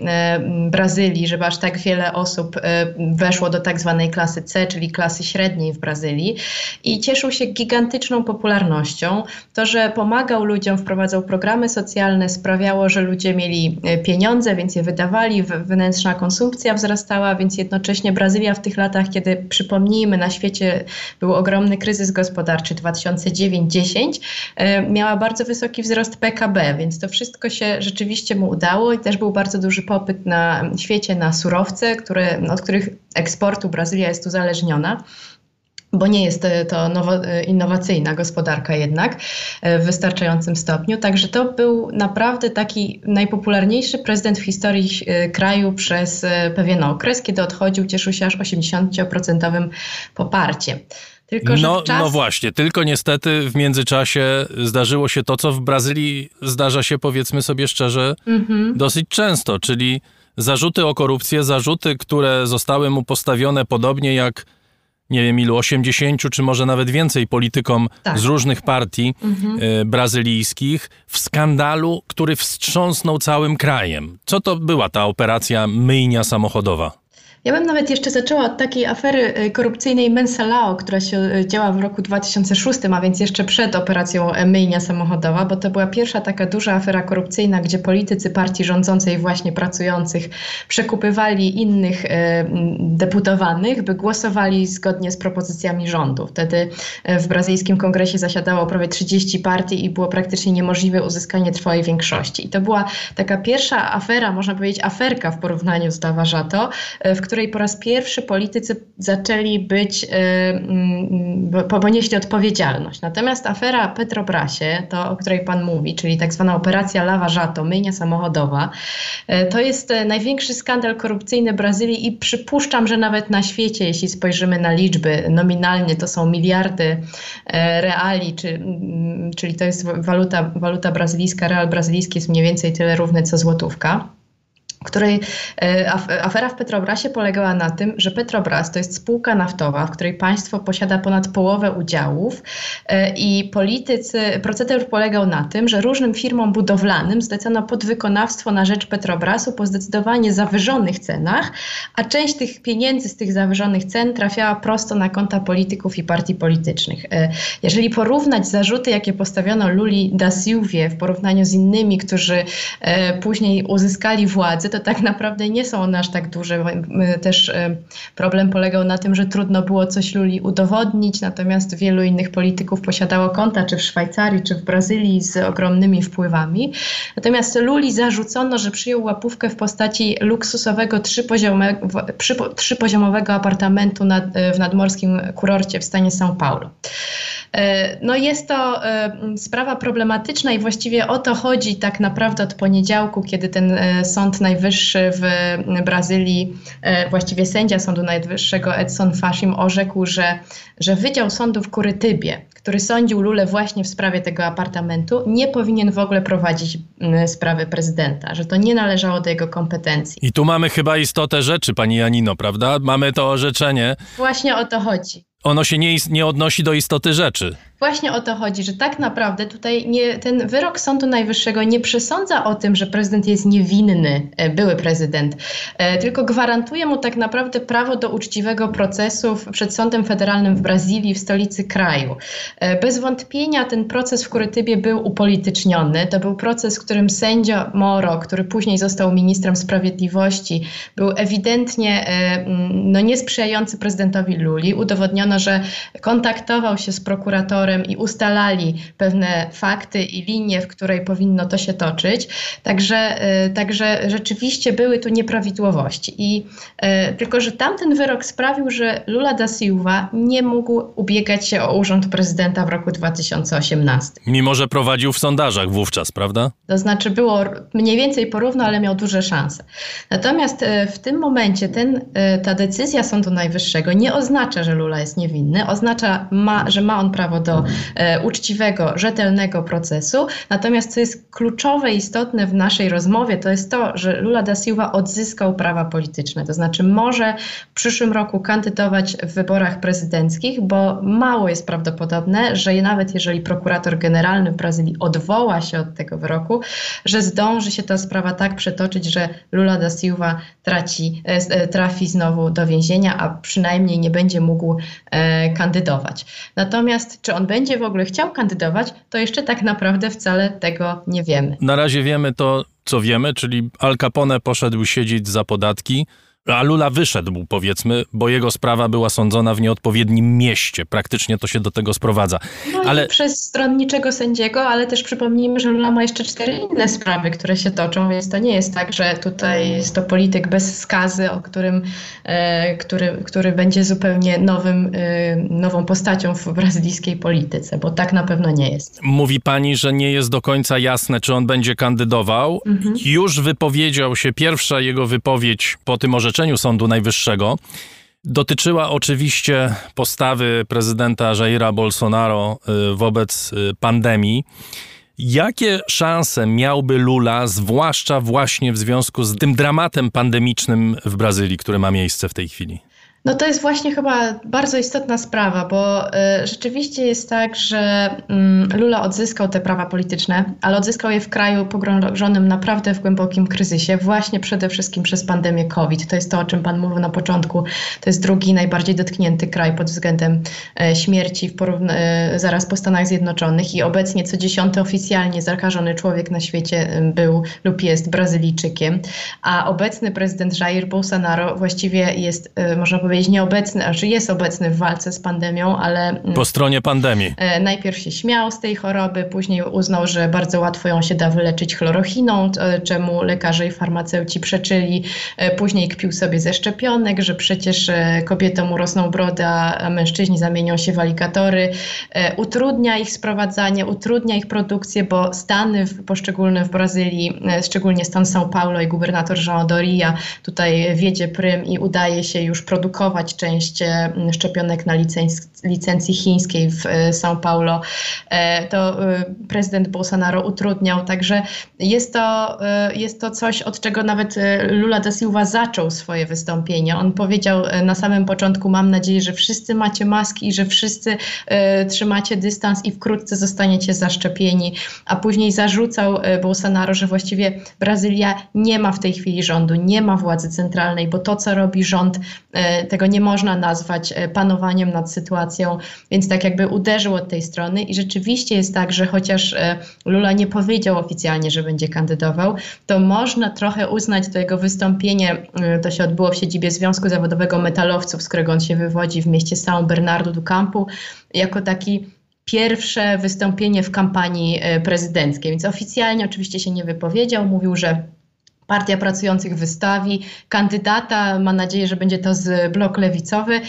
Brazylii, żeby aż tak wiele osób weszło do tak zwanej klasy C, czyli klasy średniej w Brazylii. I cieszył się gigantyczną popularnością. To, że pomagał ludziom, wprowadzał programy socjalne, sprawiało, że ludzie mieli e, pieniądze, więc je wydawali, wewnętrzna konsumpcja wzrastała, więc jednocześnie Brazylia w tych latach, kiedy przypomnijmy, na świecie był ogromny kryzys gospodarczy 2009-10, e, miała bardzo wysoki wzrost PKB, więc to wszystko się rzeczywiście mu udało i też był bardzo duży popyt na świecie na surowce, które, od których eksportu Brazylia jest uzależniona bo nie jest to nowo, innowacyjna gospodarka jednak e, w wystarczającym stopniu. Także to był naprawdę taki najpopularniejszy prezydent w historii e, kraju przez e, pewien okres. Kiedy odchodził, cieszył się aż 80% poparciem. Tylko, no, czas... no właśnie, tylko niestety w międzyczasie zdarzyło się to, co w Brazylii zdarza się, powiedzmy sobie szczerze, mm-hmm. dosyć często, czyli zarzuty o korupcję, zarzuty, które zostały mu postawione podobnie jak nie wiem ilu, 80 czy może nawet więcej politykom tak. z różnych partii mhm. y, brazylijskich w skandalu, który wstrząsnął całym krajem. Co to była ta operacja myjnia samochodowa? Ja bym nawet jeszcze zaczęła od takiej afery y, korupcyjnej Mensalao, która się y, działa w roku 2006, a więc jeszcze przed operacją myjnia samochodowa, bo to była pierwsza taka duża afera korupcyjna, gdzie politycy partii rządzącej właśnie pracujących przekupywali innych y, deputowanych, by głosowali zgodnie z propozycjami rządu. Wtedy w brazylijskim kongresie zasiadało prawie 30 partii i było praktycznie niemożliwe uzyskanie trwałej większości. I to była taka pierwsza afera, można powiedzieć aferka w porównaniu z Lava Jato, w której po raz pierwszy politycy zaczęli być, y, mm, ponieśli odpowiedzialność. Natomiast afera Petrobrasie, to o której Pan mówi, czyli tak zwana operacja Lava Jato, myjnia samochodowa, y, to jest y, największy skandal korupcyjny Brazylii i przypuszczam, że nawet na świecie, jeśli spojrzymy na liczby, nominalnie to są miliardy reali, czy, mm, czyli to jest waluta, waluta brazylijska, real brazylijski jest mniej więcej tyle równy co złotówka której e, afera w Petrobrasie polegała na tym, że Petrobras to jest spółka naftowa, w której państwo posiada ponad połowę udziałów e, i politycy, proceder polegał na tym, że różnym firmom budowlanym zlecono podwykonawstwo na rzecz Petrobrasu po zdecydowanie zawyżonych cenach, a część tych pieniędzy z tych zawyżonych cen trafiała prosto na konta polityków i partii politycznych. E, jeżeli porównać zarzuty, jakie postawiono Luli da Silvie w porównaniu z innymi, którzy później uzyskali władzę, to tak naprawdę nie są one aż tak duże. Też e, problem polegał na tym, że trudno było coś Luli udowodnić, natomiast wielu innych polityków posiadało konta, czy w Szwajcarii, czy w Brazylii z ogromnymi wpływami. Natomiast Luli zarzucono, że przyjął łapówkę w postaci luksusowego trzypoziomowego, trzypoziomowego apartamentu nad, e, w nadmorskim kurorcie w stanie São Paulo. E, no jest to sprawa problematyczna i właściwie o to chodzi tak naprawdę od poniedziałku, kiedy ten Sąd Najwyższy w Brazylii, e, właściwie sędzia Sądu Najwyższego Edson Fashim orzekł, że, że Wydział Sądu w Kurytybie, który sądził Lulę właśnie w sprawie tego apartamentu, nie powinien w ogóle prowadzić sprawy prezydenta, że to nie należało do jego kompetencji. I tu mamy chyba istotę rzeczy, pani Janino, prawda? Mamy to orzeczenie. Właśnie o to chodzi. Ono się nie, nie odnosi do istoty rzeczy. Właśnie o to chodzi, że tak naprawdę tutaj nie, ten wyrok Sądu Najwyższego nie przesądza o tym, że prezydent jest niewinny, e, były prezydent, e, tylko gwarantuje mu tak naprawdę prawo do uczciwego procesu przed Sądem Federalnym w Brazylii, w stolicy kraju. E, bez wątpienia ten proces w Kurytybie był upolityczniony. To był proces, w którym sędzia Moro, który później został ministrem sprawiedliwości, był ewidentnie no, niesprzyjający prezydentowi Luli. Udowodniono, że kontaktował się z prokuratorem, i ustalali pewne fakty i linie, w której powinno to się toczyć. Także, y, także rzeczywiście były tu nieprawidłowości. I y, tylko, że tamten wyrok sprawił, że Lula da Silva nie mógł ubiegać się o urząd prezydenta w roku 2018. Mimo, że prowadził w sondażach wówczas, prawda? To znaczy było mniej więcej porówno, ale miał duże szanse. Natomiast y, w tym momencie ten, ta decyzja Sądu Najwyższego nie oznacza, że Lula jest niewinny, oznacza, ma, że ma on prawo do e, uczciwego, rzetelnego procesu. Natomiast co jest kluczowe i istotne w naszej rozmowie, to jest to, że Lula da Silva odzyskał prawa polityczne. To znaczy może w przyszłym roku kandydować w wyborach prezydenckich, bo mało jest prawdopodobne, że nawet jeżeli prokurator generalny w Brazylii odwoła się od tego wyroku, że zdąży się ta sprawa tak przetoczyć, że Lula da Silva traci, e, e, trafi znowu do więzienia, a przynajmniej nie będzie mógł kandydować. Natomiast czy on będzie w ogóle chciał kandydować, to jeszcze tak naprawdę wcale tego nie wiemy. Na razie wiemy to, co wiemy, czyli Al Capone poszedł siedzieć za podatki. A Lula wyszedł, powiedzmy, bo jego sprawa była sądzona w nieodpowiednim mieście. Praktycznie to się do tego sprowadza. No ale... przez stronniczego sędziego, ale też przypomnijmy, że Lula ma jeszcze cztery inne sprawy, które się toczą, więc to nie jest tak, że tutaj jest to polityk bez skazy, o którym, e, który, który będzie zupełnie nowym, e, nową postacią w brazylijskiej polityce, bo tak na pewno nie jest. Mówi pani, że nie jest do końca jasne, czy on będzie kandydował. Mhm. Już wypowiedział się, pierwsza jego wypowiedź po tym orzeczeniu, orzeczeniu Sądu Najwyższego dotyczyła oczywiście postawy prezydenta Jaira Bolsonaro y, wobec y, pandemii. Jakie szanse miałby Lula, zwłaszcza właśnie w związku z tym dramatem pandemicznym w Brazylii, który ma miejsce w tej chwili? No to jest właśnie chyba bardzo istotna sprawa, bo y, rzeczywiście jest tak, że y, Lula odzyskał te prawa polityczne, ale odzyskał je w kraju pogrążonym naprawdę w głębokim kryzysie, właśnie przede wszystkim przez pandemię COVID. To jest to, o czym Pan mówił na początku. To jest drugi najbardziej dotknięty kraj pod względem y, śmierci y, zaraz po Stanach Zjednoczonych i obecnie co dziesiąty oficjalnie zakażony człowiek na świecie y, był lub jest Brazylijczykiem, a obecny prezydent Jair Bolsonaro właściwie jest, można powiedzieć, powiedzieć nieobecny, znaczy jest obecny w walce z pandemią, ale... Mm, po stronie pandemii. E, najpierw się śmiał z tej choroby, później uznał, że bardzo łatwo ją się da wyleczyć chlorochiną, czemu lekarze i farmaceuci przeczyli. E, później kpił sobie ze szczepionek, że przecież e, kobietom urosną brody, a mężczyźni zamienią się w aligatory. Utrudnia ich sprowadzanie, utrudnia ich produkcję, bo stany poszczególne w Brazylii, szczególnie stan São Paulo i gubernator João Doria tutaj wiedzie prym i udaje się już produkować część e, szczepionek na licencji, licencji chińskiej w e, São Paulo, e, to prezydent Bolsonaro utrudniał. Także jest to, jest to coś, od czego nawet Lula da Silva zaczął swoje wystąpienie. On powiedział na samym początku: Mam nadzieję, że wszyscy macie maski i że wszyscy trzymacie dystans i wkrótce zostaniecie zaszczepieni. A później zarzucał Bolsonaro, że właściwie Brazylia nie ma w tej chwili rządu, nie ma władzy centralnej, bo to, co robi rząd, tego nie można nazwać e, panowaniem nad sytuacją, więc tak jakby uderzył od tej strony i rzeczywiście jest tak, że chociaż e, Lula nie powiedział oficjalnie, że będzie kandydował, to można trochę uznać to jego wystąpienie, e, to się odbyło w siedzibie Związku Zawodowego Metalowców, z którego on się wywodzi w mieście São Bernardo do Campo, jako taki pierwsze wystąpienie w kampanii prezydenckiej. Więc oficjalnie oczywiście się nie wypowiedział, mówił, że Partia Pracujących wystawi. Kandydata, ma nadzieję, że będzie to z blok lewicowy,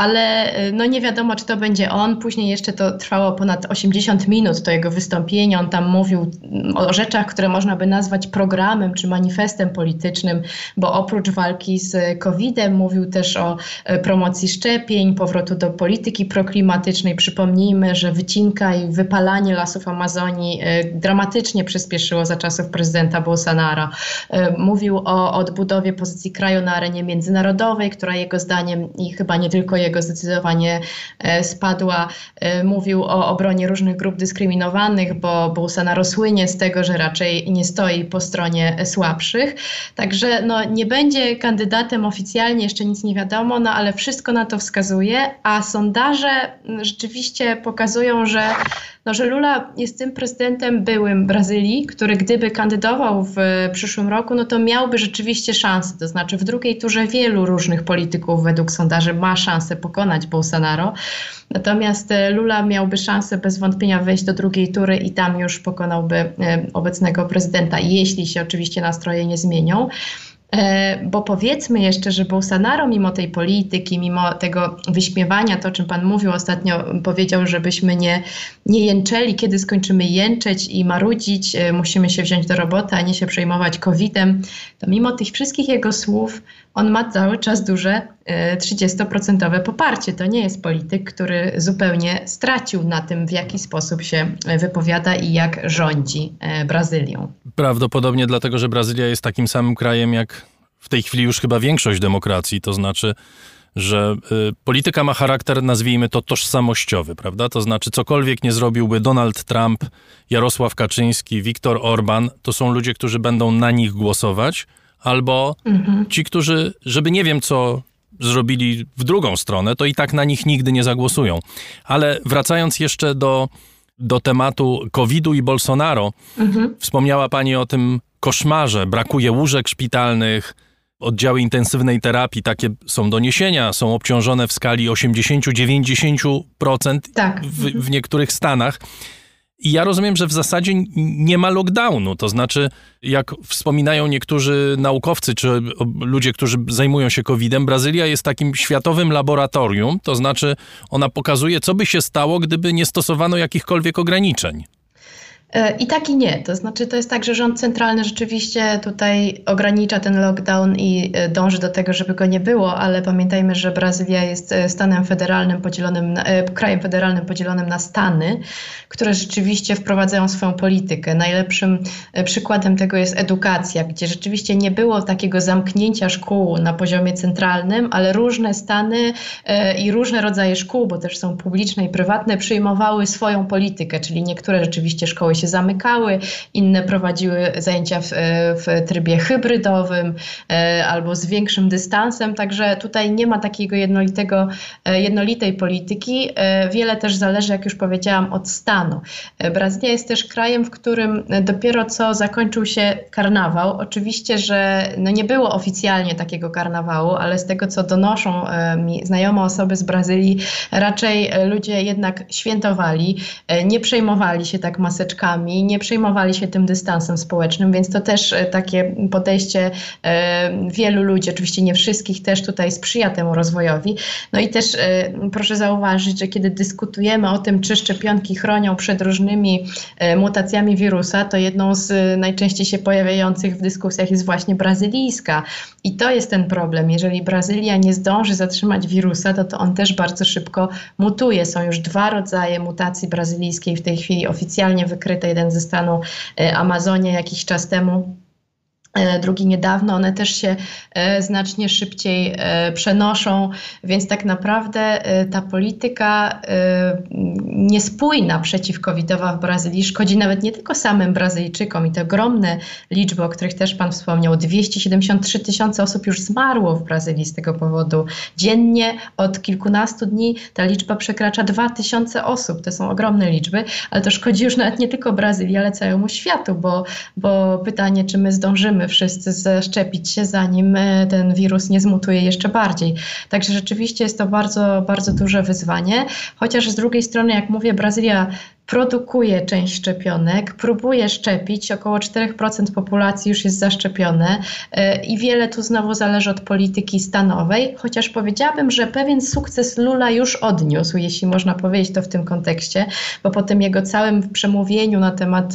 ale y, no nie wiadomo, czy to będzie on. Później jeszcze to trwało ponad 80 minut, to jego wystąpienie. On tam mówił mm, o rzeczach, które można by nazwać programem czy manifestem politycznym, bo oprócz walki z COVID-em mówił też o y, promocji szczepień, powrotu do polityki proklimatycznej. Przypomnijmy, że wycinka i wypalanie lasów Amazonii y, dramatycznie przyspieszyło za czasów prezydenta Bolsonaro. Mówił o odbudowie pozycji kraju na arenie międzynarodowej, która jego zdaniem i chyba nie tylko jego jego zdecydowanie e, spadła. E, mówił o obronie różnych grup dyskryminowanych, bo Bolsonaro słynie z tego, że raczej nie stoi po stronie słabszych. Także no, nie będzie kandydatem oficjalnie, jeszcze nic nie wiadomo, no ale wszystko na to wskazuje, a sondaże rzeczywiście pokazują, że no, że Lula jest tym prezydentem byłym Brazylii, który gdyby kandydował w przyszłym roku, no to miałby rzeczywiście szansę. To znaczy w drugiej turze wielu różnych polityków według sondaży ma szansę pokonać Bolsonaro. Natomiast e, Lula miałby szansę bez wątpienia wejść do drugiej tury i tam już pokonałby e, obecnego prezydenta, jeśli się oczywiście nastroje nie zmienią. E, bo powiedzmy jeszcze, że Bolsonaro mimo tej polityki, mimo tego wyśmiewania, to o czym Pan mówił ostatnio, powiedział, żebyśmy nie, nie jęczeli, kiedy skończymy jęczeć i marudzić, musimy się wziąć do roboty, a nie się przejmować COVID-em, to mimo tych wszystkich jego słów, on ma cały czas duże 30% e, poparcie. To nie jest polityk, który zupełnie stracił na tym, w jaki sposób się wypowiada i jak rządzi Brazylią. Prawdopodobnie dlatego, że Brazylia jest takim samym krajem jak w tej chwili już chyba większość demokracji, to znaczy, że polityka ma charakter, nazwijmy to, tożsamościowy, prawda? To znaczy, cokolwiek nie zrobiłby Donald Trump, Jarosław Kaczyński, Viktor Orban, to są ludzie, którzy będą na nich głosować, albo mhm. ci, którzy, żeby nie wiem co zrobili w drugą stronę, to i tak na nich nigdy nie zagłosują. Ale wracając jeszcze do, do tematu COVID-u i Bolsonaro, mhm. wspomniała Pani o tym koszmarze, brakuje łóżek szpitalnych, oddziały intensywnej terapii, takie są doniesienia, są obciążone w skali 80-90% tak. w, w niektórych stanach. I ja rozumiem, że w zasadzie nie ma lockdownu. To znaczy, jak wspominają niektórzy naukowcy czy ludzie, którzy zajmują się COVID-em, Brazylia jest takim światowym laboratorium. To znaczy, ona pokazuje, co by się stało, gdyby nie stosowano jakichkolwiek ograniczeń. E, I tak i nie. To znaczy, to jest tak, że rząd centralny rzeczywiście tutaj ogranicza ten lockdown i e, dąży do tego, żeby go nie było, ale pamiętajmy, że Brazylia jest e, stanem federalnym podzielonym, krajem federalnym podzielonym na stany, które rzeczywiście wprowadzają swoją politykę. Najlepszym przykładem tego jest edukacja, gdzie rzeczywiście nie było takiego zamknięcia szkół na poziomie centralnym, ale różne stany i różne rodzaje szkół, bo też są publiczne i prywatne, przyjmowały swoją politykę, czyli niektóre rzeczywiście szkoły się zamykały, inne prowadziły zajęcia w, w trybie hybrydowym e, albo z większym dystansem, także tutaj nie ma takiego jednolitego, e, jednolitej polityki. E, wiele też zależy, jak już powiedziałam, od stanu. Brazylia jest też krajem, w którym dopiero co zakończył się karnawał. Oczywiście, że no nie było oficjalnie takiego karnawału, ale z tego, co donoszą mi znajome osoby z Brazylii, raczej ludzie jednak świętowali, nie przejmowali się tak maseczkami, nie przejmowali się tym dystansem społecznym, więc to też e, takie podejście e, wielu ludzi, oczywiście nie wszystkich, też tutaj sprzyja temu rozwojowi. No i też e, proszę zauważyć, że kiedy dyskutujemy o tym, czy szczepionki chronią przed różnymi mutacjami wirusa, to jedną z najczęściej się pojawiających w dyskusjach jest właśnie brazylijska. I to jest ten problem. Jeżeli Brazylia nie zdąży zatrzymać wirusa, to, to on też bardzo szybko mutuje. Są już dwa rodzaje mutacji brazylijskiej w tej chwili oficjalnie wykryte jeden ze stanu e, Amazonia jakiś czas temu drugi niedawno, one też się e, znacznie szybciej e, przenoszą, więc tak naprawdę ta polityka niespójna przeciwcovidowa w Brazylii szkodzi nawet nie tylko samym Brazylijczykom i te ogromne liczby, o których też Pan wspomniał, 273 tysiące osób już zmarło w Brazylii z tego powodu. Dziennie od kilkunastu dni ta liczba przekracza 2000 osób, to są ogromne liczby, ale to szkodzi już nawet nie tylko Brazylii, ale całemu światu, bo, bo pytanie, czy my zdążymy musimy wszyscy zaszczepić się, zanim e, ten wirus nie zmutuje jeszcze bardziej. Także rzeczywiście jest to bardzo, bardzo duże wyzwanie. Chociaż z drugiej strony, jak mówię, Brazylia produkuje część szczepionek, próbuje szczepić, około 4% populacji już jest zaszczepione e, i wiele tu znowu zależy od polityki stanowej, chociaż powiedziałabym, że pewien sukces Lula już odniósł, jeśli można powiedzieć to w tym kontekście, bo po tym jego całym przemówieniu na temat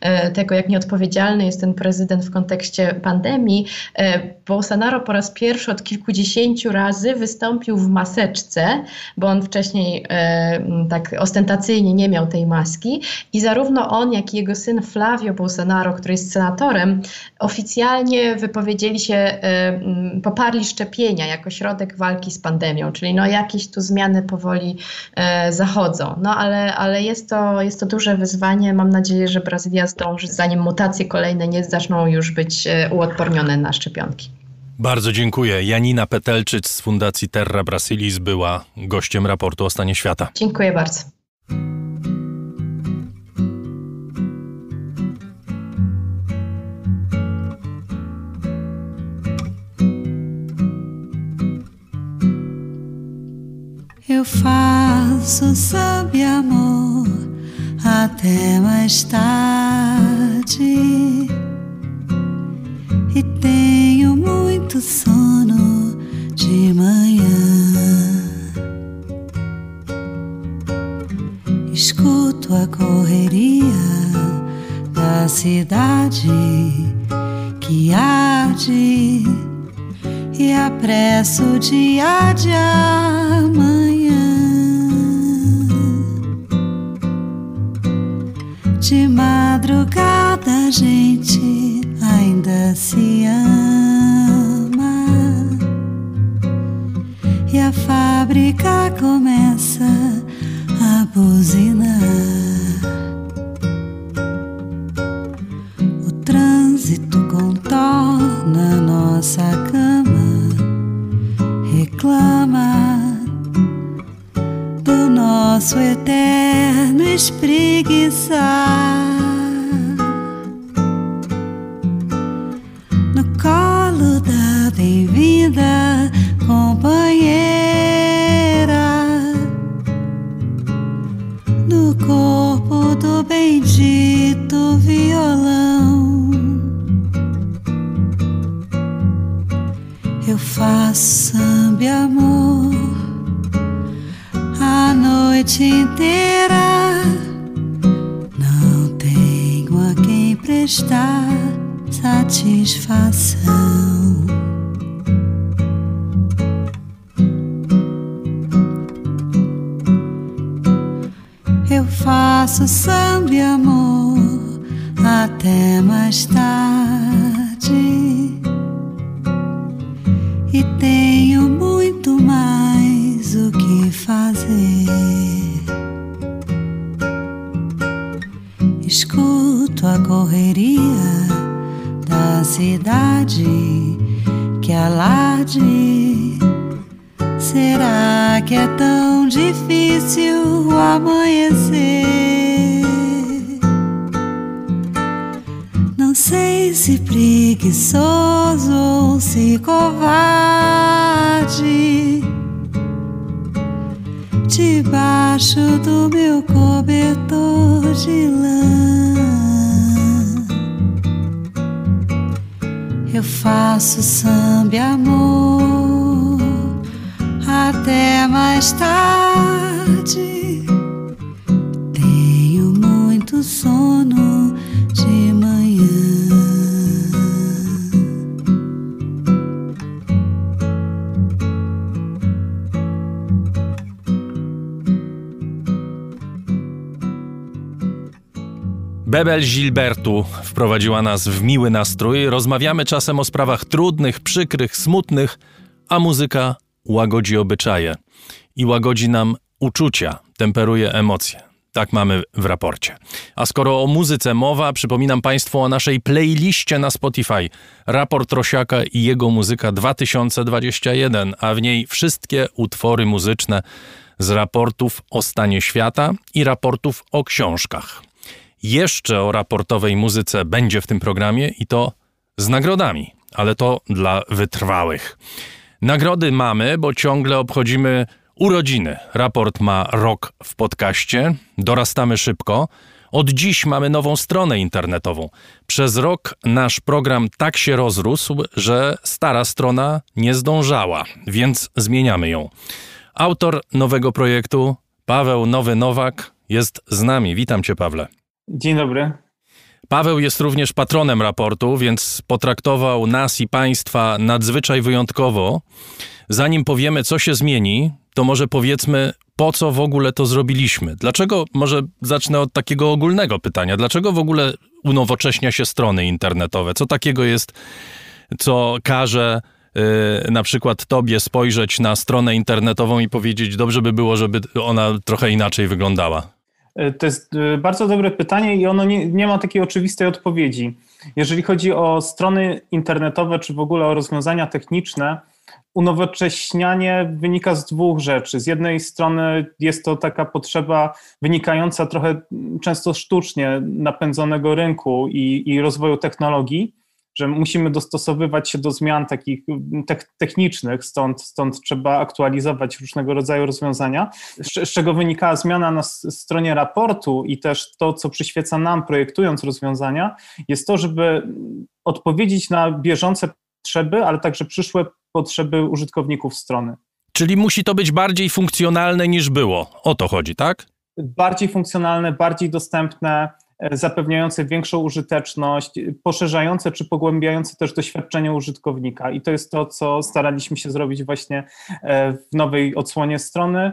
e, tego, jak nieodpowiedzialny jest ten prezydent w kontekście pandemii, e, Bolsonaro po raz pierwszy od kilkudziesięciu razy wystąpił w maseczce, bo on wcześniej tak ostentacyjnie nie miał tej maseczki, maski i zarówno on, jak i jego syn Flavio Bolsonaro, który jest senatorem, oficjalnie wypowiedzieli się, e, poparli szczepienia jako środek walki z pandemią, czyli no jakieś tu zmiany powoli e, zachodzą. No ale, ale jest, to, jest to duże wyzwanie. Mam nadzieję, że Brazylia zdąży, zanim mutacje kolejne nie zaczną już być e, uodpornione na szczepionki. Bardzo dziękuję. Janina Petelczyc z Fundacji Terra Brasilis była gościem raportu o stanie świata. Dziękuję bardzo. Eu faço sabe amor até mais tarde e tenho muito sono de manhã. Escuto a correria da cidade que arde e apresso o dia de amanhã. De madrugada a gente ainda se ama e a fábrica começa a buzinar. O trânsito contorna nossa cama, reclama do nosso eterno espreguiçar. No colo da bem-vinda companheira, no corpo do bendito violão. façam-me amor a noite inteira. Não tenho a quem prestar satisfação. Eu faço samba amor até mais tarde que fazer. Escuto a correria da cidade que alarde. Será que é tão difícil amanhecer? Não sei se preguiçoso ou se covarde. Debaixo do meu cobertor de lã, eu faço samba amor até mais tarde. Tenho muito sono Bebel Gilbertu wprowadziła nas w miły nastrój. Rozmawiamy czasem o sprawach trudnych, przykrych, smutnych, a muzyka łagodzi obyczaje i łagodzi nam uczucia, temperuje emocje. Tak mamy w raporcie. A skoro o muzyce mowa, przypominam Państwu o naszej playliście na Spotify. Raport Rosiaka i jego muzyka 2021, a w niej wszystkie utwory muzyczne z raportów o stanie świata i raportów o książkach. Jeszcze o raportowej muzyce będzie w tym programie i to z nagrodami, ale to dla wytrwałych. Nagrody mamy, bo ciągle obchodzimy urodziny. Raport ma rok w podcaście, dorastamy szybko. Od dziś mamy nową stronę internetową. Przez rok nasz program tak się rozrósł, że stara strona nie zdążała, więc zmieniamy ją. Autor nowego projektu, Paweł Nowy Nowak, jest z nami. Witam Cię, Pawle. Dzień dobry. Paweł jest również patronem raportu, więc potraktował nas i Państwa nadzwyczaj wyjątkowo. Zanim powiemy, co się zmieni, to może powiedzmy, po co w ogóle to zrobiliśmy. Dlaczego, może zacznę od takiego ogólnego pytania, dlaczego w ogóle unowocześnia się strony internetowe? Co takiego jest, co każe yy, na przykład Tobie spojrzeć na stronę internetową i powiedzieć, dobrze by było, żeby ona trochę inaczej wyglądała? To jest y, bardzo dobre pytanie i ono nie, nie, ma takiej oczywistej odpowiedzi. Jeżeli chodzi o strony internetowe, czy w ogóle o rozwiązania techniczne, unowocześnianie wynika z dwóch rzeczy. Z jednej strony jest to taka potrzeba wynikająca trochę często sztucznie napędzonego rynku i, i rozwoju technologii, że musimy dostosowywać się do zmian takich technicznych, stąd, stąd trzeba aktualizować różnego rodzaju rozwiązania, z, czego wynikała zmiana na stronie raportu i też to, co przyświeca nam projektując rozwiązania, jest to, żeby odpowiedzieć na bieżące potrzeby, ale także przyszłe potrzeby użytkowników strony. Czyli musi to być bardziej funkcjonalne niż było. O to chodzi, tak? Bardziej funkcjonalne, bardziej dostępne, zapewniające większą użyteczność, poszerzające czy pogłębiające też doświadczenie użytkownika. I to jest to, co staraliśmy się zrobić właśnie e, w nowej odsłonie strony.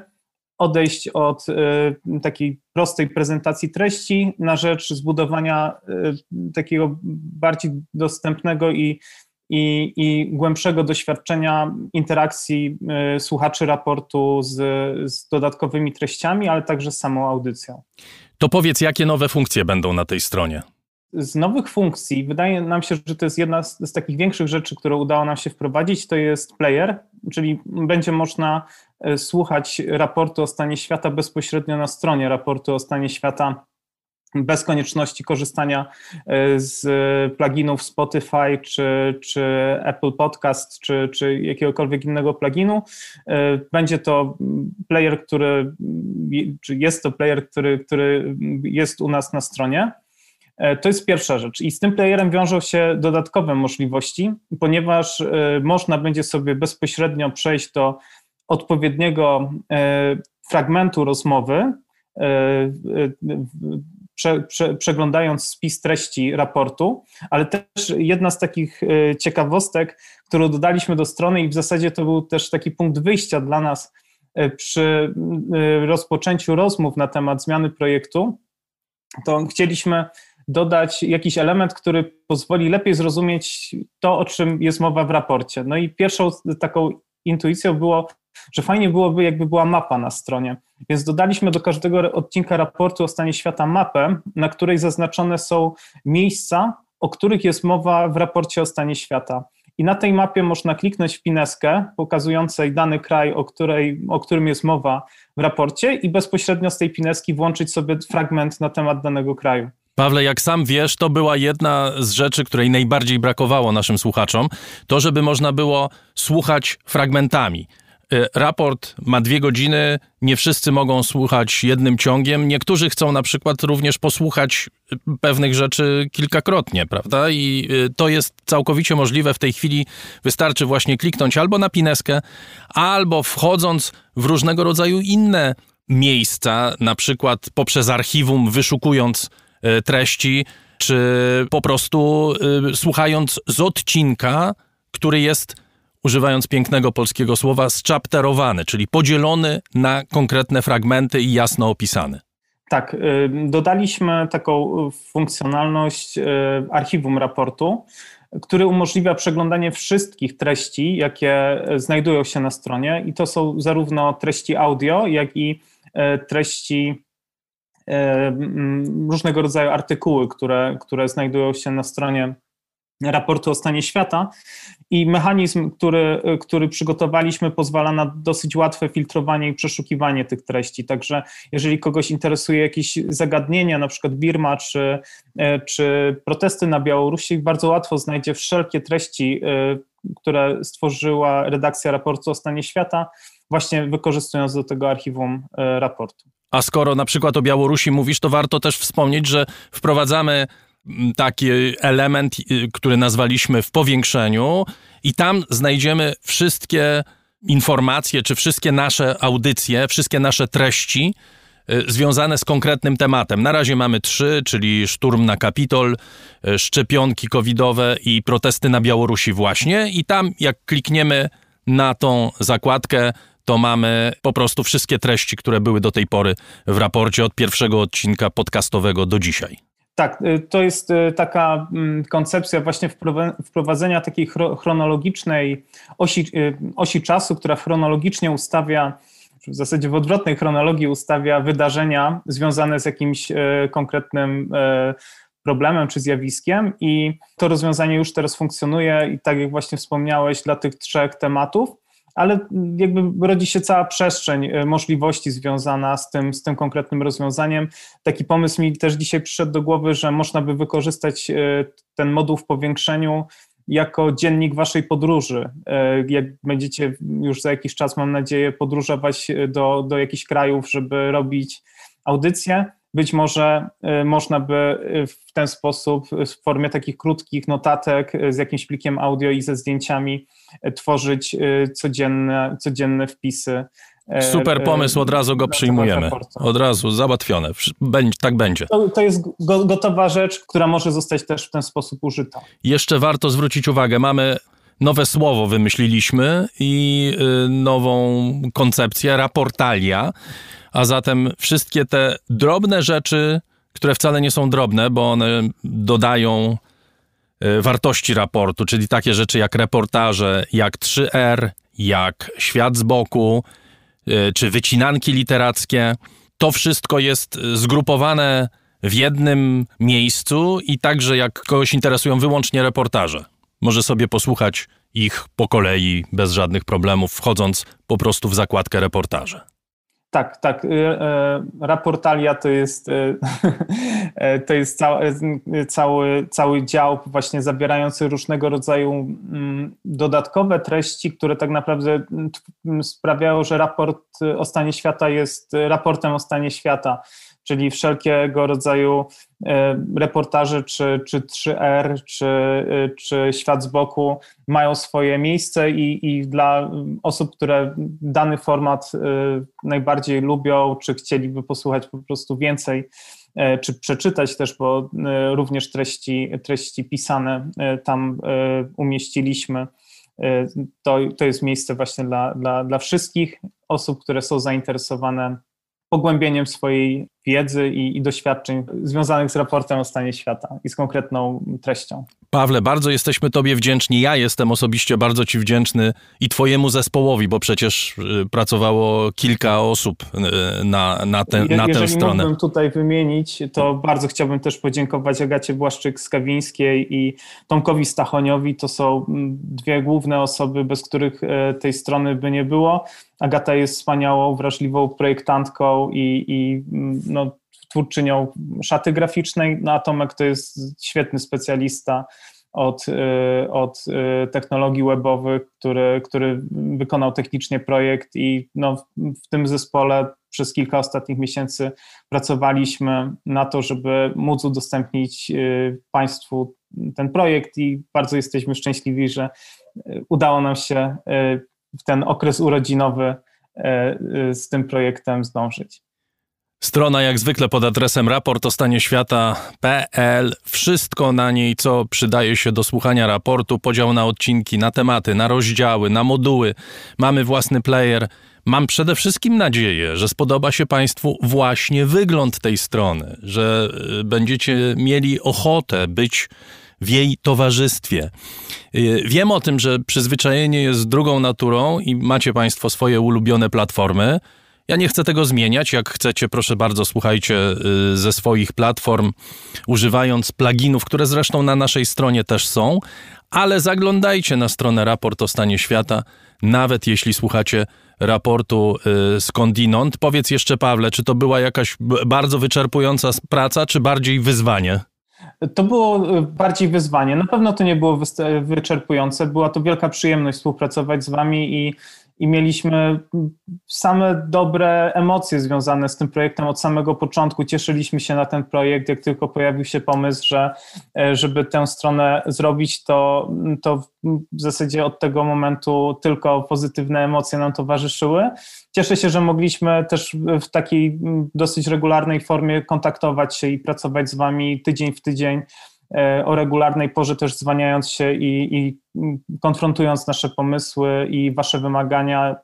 Odejść od e, takiej prostej prezentacji treści na rzecz zbudowania takiego bardziej dostępnego i i, i, głębszego doświadczenia interakcji słuchaczy raportu z, z, dodatkowymi treściami, ale także z samą audycją. To powiedz, jakie nowe funkcje będą na tej stronie? Z nowych funkcji wydaje nam się, że to jest jedna z, z takich większych rzeczy, które udało nam się wprowadzić, to jest player, czyli będzie można e, słuchać raportu o stanie świata bezpośrednio na stronie raportu o stanie świata bez konieczności korzystania e, z pluginów Spotify czy, czy Apple Podcast czy, czy jakiegokolwiek innego pluginu. E, będzie to player, który, czy jest to player, który, który jest u nas na stronie. E, to jest pierwsza rzecz. I z tym playerem wiążą się dodatkowe możliwości, ponieważ można będzie sobie bezpośrednio przejść do odpowiedniego fragmentu rozmowy prze, prze, przeglądając spis treści raportu, ale też jedna z takich ciekawostek, którą dodaliśmy do strony i w zasadzie to był też taki punkt wyjścia dla nas przy rozpoczęciu rozmów na temat zmiany projektu, to chcieliśmy dodać jakiś element, który pozwoli lepiej zrozumieć to, o czym jest mowa w raporcie. No i pierwszą taką intuicją było, że fajnie byłoby, jakby była mapa na stronie. Więc dodaliśmy do każdego odcinka raportu o stanie świata mapę, na której zaznaczone są miejsca, o których jest mowa w raporcie o stanie świata. I na tej mapie można kliknąć w pineskę pokazującej dany kraj, o, której, o którym jest mowa w raporcie, i bezpośrednio z tej pineski włączyć sobie fragment na temat danego kraju. Pawle, jak sam wiesz, to była jedna z rzeczy, której najbardziej brakowało naszym słuchaczom, to żeby można było słuchać fragmentami. Y, raport ma dwie godziny, nie wszyscy mogą słuchać jednym ciągiem. Niektórzy chcą na przykład również posłuchać y, pewnych rzeczy kilkakrotnie, prawda? I y, to jest całkowicie możliwe w tej chwili. Wystarczy właśnie kliknąć albo na pineskę, albo wchodząc w różnego rodzaju inne miejsca, na przykład poprzez archiwum, wyszukując treści, czy po prostu słuchając z odcinka, który jest używając pięknego polskiego słowa, zchapterowany, czyli podzielony na konkretne fragmenty i jasno opisany. Tak, y, dodaliśmy taką funkcjonalność y, archiwum raportu, który umożliwia przeglądanie wszystkich treści, jakie znajdują się na stronie, i to są zarówno treści audio, jak i y, treści różnego rodzaju artykuły, które, które znajdują się na stronie raportu o stanie świata. I mechanizm, który, który przygotowaliśmy, pozwala na dosyć łatwe filtrowanie i przeszukiwanie tych treści. Także jeżeli kogoś interesuje jakieś zagadnienia, na przykład Birma czy, e, czy protesty na Białorusi, bardzo łatwo znajdzie wszelkie treści, e, które stworzyła redakcja raportu o stanie świata, właśnie wykorzystując do tego archiwum e, raportu. A skoro na przykład o Białorusi mówisz, to warto też wspomnieć, że wprowadzamy taki element, y, który nazwaliśmy w powiększeniu, i tam znajdziemy wszystkie informacje, czy wszystkie nasze audycje, wszystkie nasze treści y, związane z konkretnym tematem. Na razie mamy trzy, czyli szturm na Kapitol, y, szczepionki covidowe i protesty na Białorusi właśnie. I tam, jak klikniemy na tą zakładkę, to mamy po prostu wszystkie treści, które były do tej pory w raporcie od pierwszego odcinka podcastowego do dzisiaj. Tak, y, to jest y, taka mm, koncepcja właśnie wprowadzenia takiej chronologicznej osi, y, osi czasu, która chronologicznie ustawia, w zasadzie w odwrotnej chronologii ustawia wydarzenia związane z jakimś konkretnym problemem czy zjawiskiem i to rozwiązanie już teraz funkcjonuje i tak jak właśnie wspomniałeś dla tych trzech tematów ale jakby rodzi się cała przestrzeń e, możliwości związana z tym, z tym konkretnym rozwiązaniem. Taki pomysł mi też dzisiaj przyszedł do głowy, że można by wykorzystać e, ten moduł w powiększeniu jako dziennik waszej podróży. E, jak będziecie już za jakiś czas, mam nadzieję, podróżować do, do jakichś krajów, żeby robić audycje, być może można by w ten sposób, w formie takich krótkich notatek z jakimś plikiem audio i ze zdjęciami, tworzyć codzienne, codzienne wpisy. Super pomysł, od razu go przyjmujemy. Od razu, załatwione. tak będzie. To, to jest gotowa rzecz, która może zostać też w ten sposób użyta. Jeszcze warto zwrócić uwagę, mamy nowe słowo wymyśliliśmy i nową koncepcję, raportalia, a zatem wszystkie te drobne rzeczy, które wcale nie są drobne, bo one dodają e, wartości raportu, czyli takie rzeczy jak reportaże, jak 3R, jak świat z boku, e, czy wycinanki literackie. To wszystko jest zgrupowane w jednym miejscu i także jak kogoś interesują wyłącznie reportaże. Może sobie posłuchać ich po kolei bez żadnych problemów, wchodząc po prostu w zakładkę reportaże. Tak, tak. Y, y, raportalia to jest, y, (laughs) to jest cały, cały, cały dział właśnie zawierający różnego rodzaju mm, dodatkowe treści, które tak naprawdę mm, sprawiają, że raport o stanie świata jest raportem o stanie świata czyli wszelkiego rodzaju e, reportaże, czy, czy 3R, czy, e, czy Świat z boku mają swoje miejsce i, i dla osób, które dany format e, najbardziej lubią, czy chcieliby posłuchać po prostu więcej czy przeczytać też, bo również treści, treści pisane tam umieściliśmy. To, to jest miejsce właśnie dla, dla, dla wszystkich osób, które są zainteresowane pogłębieniem swojej wiedzy i, i, doświadczeń związanych z raportem o stanie świata i z konkretną treścią. Pawle, bardzo jesteśmy Tobie wdzięczni. Ja jestem osobiście bardzo Ci wdzięczny i Twojemu zespołowi, bo przecież y, pracowało kilka osób y, na, na, te, Je, na tę stronę. Jeżeli tutaj wymienić, to bardzo chciałbym też podziękować Agacie Błaszczyk-Skawińskiej i Tomkowi Stachoniowi. To są mm, dwie główne osoby, bez których e, tej strony by nie było. Agata jest wspaniałą, wrażliwą projektantką i, i mm, no, twórczynią szaty graficznej, no a Tomek to jest świetny specjalista od, y, od y, technologii webowych, który, który wykonał technicznie projekt i no, w tym zespole przez kilka ostatnich miesięcy pracowaliśmy na to, żeby móc udostępnić y, Państwu ten projekt i bardzo jesteśmy szczęśliwi, że udało nam się w ten okres urodzinowy z tym projektem zdążyć. Strona jak zwykle pod adresem raport o stanie świata.pl. Wszystko na niej, co przydaje się do słuchania raportu, podział na odcinki, na tematy, na rozdziały, na moduły. Mamy własny player. Mam przede wszystkim nadzieję, że spodoba się Państwu właśnie wygląd tej strony, że y, będziecie mieli ochotę być w jej towarzystwie. Y, wiem o tym, że przyzwyczajenie jest drugą naturą i macie Państwo swoje ulubione platformy. Ja nie chcę tego zmieniać. Jak chcecie, proszę bardzo, słuchajcie y, ze swoich platform, używając pluginów, które zresztą na naszej stronie też są, ale zaglądajcie na stronę Raport o Stanie Świata, nawet jeśli słuchacie raportu y, skądinąd. Powiedz jeszcze, Pawle, czy to była jakaś bardzo wyczerpująca praca, czy bardziej wyzwanie? To było y, bardziej wyzwanie. Na pewno to nie było wyczerpujące. Była to wielka przyjemność współpracować z Wami i i mieliśmy same dobre emocje związane z tym projektem od samego początku. Cieszyliśmy się na ten projekt, jak tylko pojawił się pomysł, że e, żeby tę stronę zrobić, to, to w zasadzie od tego momentu tylko pozytywne emocje nam towarzyszyły. Cieszę się, że mogliśmy też w takiej dosyć regularnej formie kontaktować się i pracować z Wami tydzień w tydzień o regularnej porze też zwaniając się i, i, konfrontując nasze pomysły i wasze wymagania,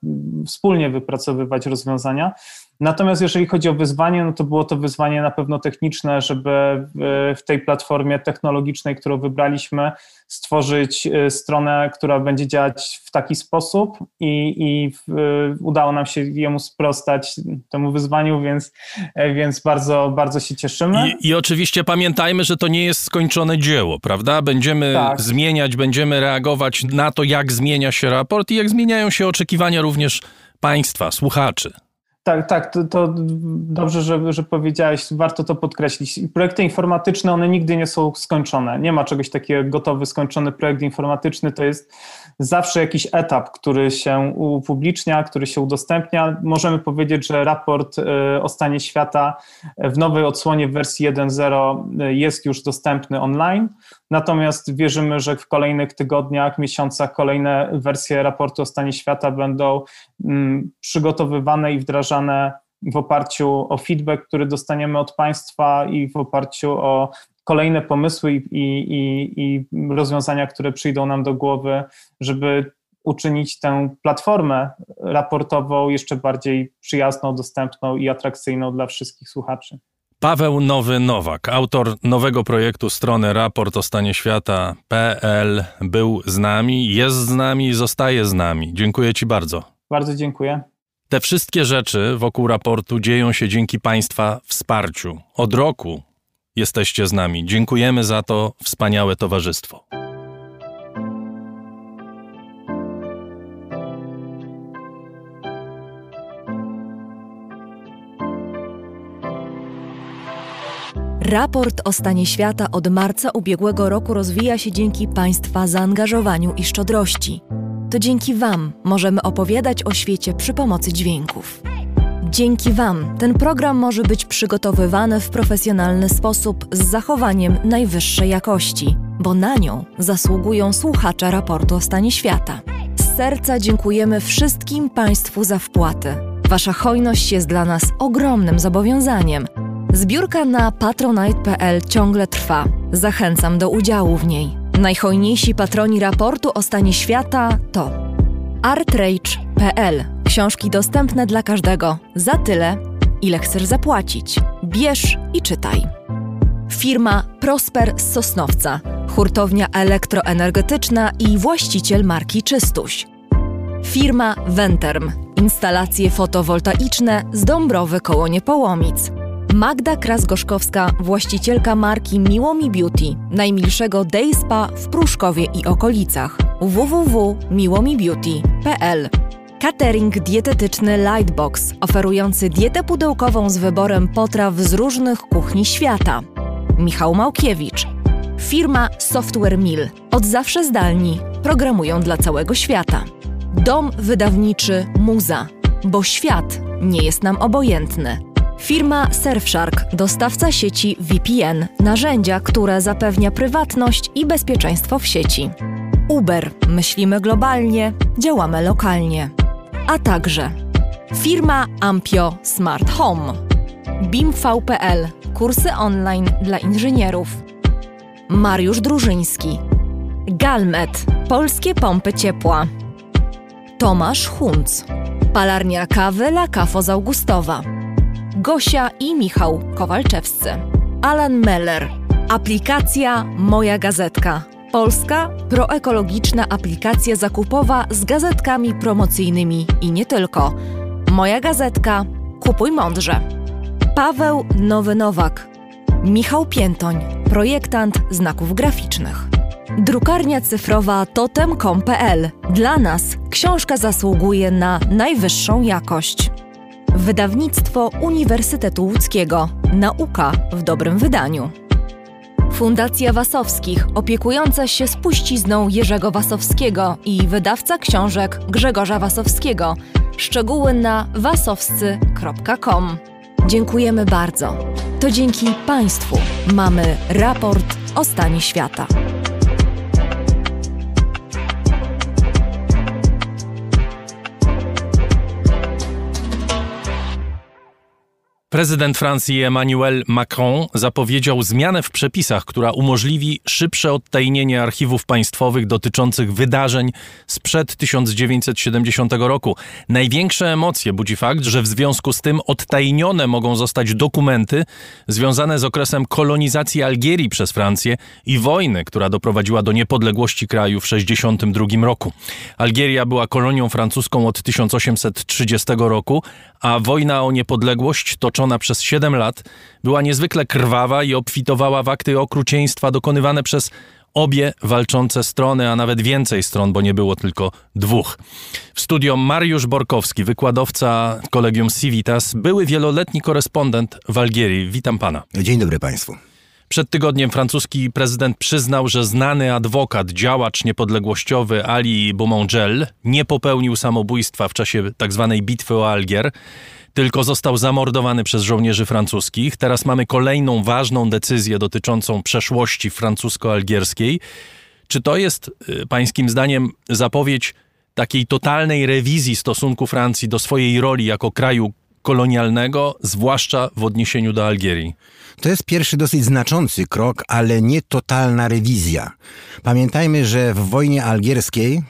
wspólnie wypracowywać rozwiązania. Natomiast jeżeli chodzi o wyzwanie, no to było to wyzwanie na pewno techniczne, żeby w tej platformie technologicznej, którą wybraliśmy, stworzyć y, stronę, która będzie działać w taki sposób i, i udało nam się jemu sprostać, temu wyzwaniu, więc, e, więc bardzo, bardzo się cieszymy. I, I, oczywiście pamiętajmy, że to nie jest skończone dzieło, prawda? Będziemy tak. zmieniać, będziemy reagować na to, jak zmienia się raport i jak zmieniają się oczekiwania również państwa, słuchaczy. Tak, tak, to, to, dobrze, że, że powiedziałeś, warto to podkreślić. Projekty informatyczne, one nigdy nie są skończone. Nie ma czegoś takiego gotowy, skończony projekt informatyczny. To jest zawsze jakiś etap, który się upublicznia, który się udostępnia. Możemy powiedzieć, że raport y, o stanie świata w nowej odsłonie w wersji 1.0 y, jest już dostępny online. Natomiast wierzymy, że w kolejnych tygodniach, miesiącach kolejne wersje raportu o stanie świata będą mm, przygotowywane i wdrażane w oparciu o feedback, który dostaniemy od Państwa i w oparciu o kolejne pomysły i, i, i rozwiązania, które przyjdą nam do głowy, żeby uczynić tę platformę raportową jeszcze bardziej przyjazną, dostępną i atrakcyjną dla wszystkich słuchaczy. Paweł Nowy Nowak, autor nowego projektu strony raport o stanie świata.pl był z nami, jest z nami i zostaje z nami. Dziękuję Ci bardzo. Bardzo dziękuję. Te wszystkie rzeczy wokół raportu dzieją się dzięki Państwa wsparciu. Od roku jesteście z nami. Dziękujemy za to wspaniałe towarzystwo. Raport o stanie świata od marca ubiegłego roku rozwija się dzięki Państwa zaangażowaniu i szczodrości. To dzięki Wam możemy opowiadać o świecie przy pomocy dźwięków. Dzięki Wam ten program może być przygotowywany w profesjonalny sposób z zachowaniem najwyższej jakości, bo na nią zasługują słuchacze raportu o stanie świata. Z serca dziękujemy wszystkim Państwu za wpłaty. Wasza hojność jest dla nas ogromnym zobowiązaniem Zbiórka na patronite.pl ciągle trwa. Zachęcam do udziału w niej. Najhojniejsi patroni raportu o stanie świata to artrage.pl. Książki dostępne dla każdego za tyle, ile chcesz zapłacić. Bierz i czytaj. Firma Prosper z Sosnowca, hurtownia elektroenergetyczna i właściciel marki Czystuś. Firma Venterm, instalacje fotowoltaiczne z Dąbrowy koło Niepołomic. Magda Kras-Gorzkowska, właścicielka marki Miłomi Beauty, najmilszego day spa w Pruszkowie i okolicach. www.miłomibeauty.pl Catering dietetyczny Lightbox, oferujący dietę pudełkową z wyborem potraw z różnych kuchni świata. Michał Małkiewicz. Firma Software Mill. Od zawsze zdalni. Programują dla całego świata. Dom wydawniczy Muza. Bo świat nie jest nam obojętny. Firma Surfshark, dostawca sieci VPN, narzędzia, które zapewnia prywatność i bezpieczeństwo w sieci. Uber, myślimy globalnie, działamy lokalnie. A także firma Ampio Smart Home, BIMV.pl, kursy online dla inżynierów. Mariusz Drużyński, Galmet, polskie pompy ciepła. Tomasz Hunc, palarnia kawy La Cafo z Augustowa. Gosia i Michał Kowalczewscy. Alan Meller. Aplikacja Moja Gazetka. Polska proekologiczna aplikacja zakupowa z gazetkami promocyjnymi i nie tylko. Moja Gazetka. Kupuj mądrze. Paweł Nowy Nowak. Michał Piętoń, projektant znaków graficznych. Drukarnia cyfrowa totem.com.pl. Dla nas książka zasługuje na najwyższą jakość. Wydawnictwo Uniwersytetu Łódzkiego. Nauka w dobrym wydaniu. Fundacja Wasowskich, opiekująca się spuścizną Jerzego Wasowskiego i wydawca książek Grzegorza Wasowskiego. Szczegóły na wasowscy.com. Dziękujemy bardzo. To dzięki Państwu mamy raport o stanie świata. Prezydent Francji Emmanuel Macron zapowiedział zmianę w przepisach, która umożliwi szybsze odtajnienie archiwów państwowych dotyczących wydarzeń sprzed 1970 roku. Największe emocje budzi fakt, że w związku z tym odtajnione mogą zostać dokumenty związane z okresem kolonizacji Algierii przez Francję i wojny, która doprowadziła do niepodległości kraju w 1962 roku. Algieria była kolonią francuską od 1830 roku, a wojna o niepodległość toczona przez 7 lat była niezwykle krwawa i obfitowała w akty okrucieństwa dokonywane przez obie walczące strony, a nawet więcej stron, bo nie było tylko dwóch. W studio Mariusz Borkowski, wykładowca Kolegium Civitas, były wieloletni korespondent w Algierii. Witam pana. Dzień dobry państwu. Przed tygodniem francuski prezydent przyznał, że znany adwokat, działacz niepodległościowy Ali Boumangel nie popełnił samobójstwa w czasie tzw. Tak bitwy o Algier, tylko został zamordowany przez żołnierzy francuskich. Teraz mamy kolejną ważną decyzję dotyczącą przeszłości francusko-algierskiej. Czy to jest y, pańskim zdaniem zapowiedź takiej totalnej rewizji stosunku Francji do swojej roli jako kraju kolonialnego, zwłaszcza w odniesieniu do Algierii? To jest pierwszy dosyć znaczący krok, ale nie totalna rewizja. Pamiętajmy, że w wojnie algierskiej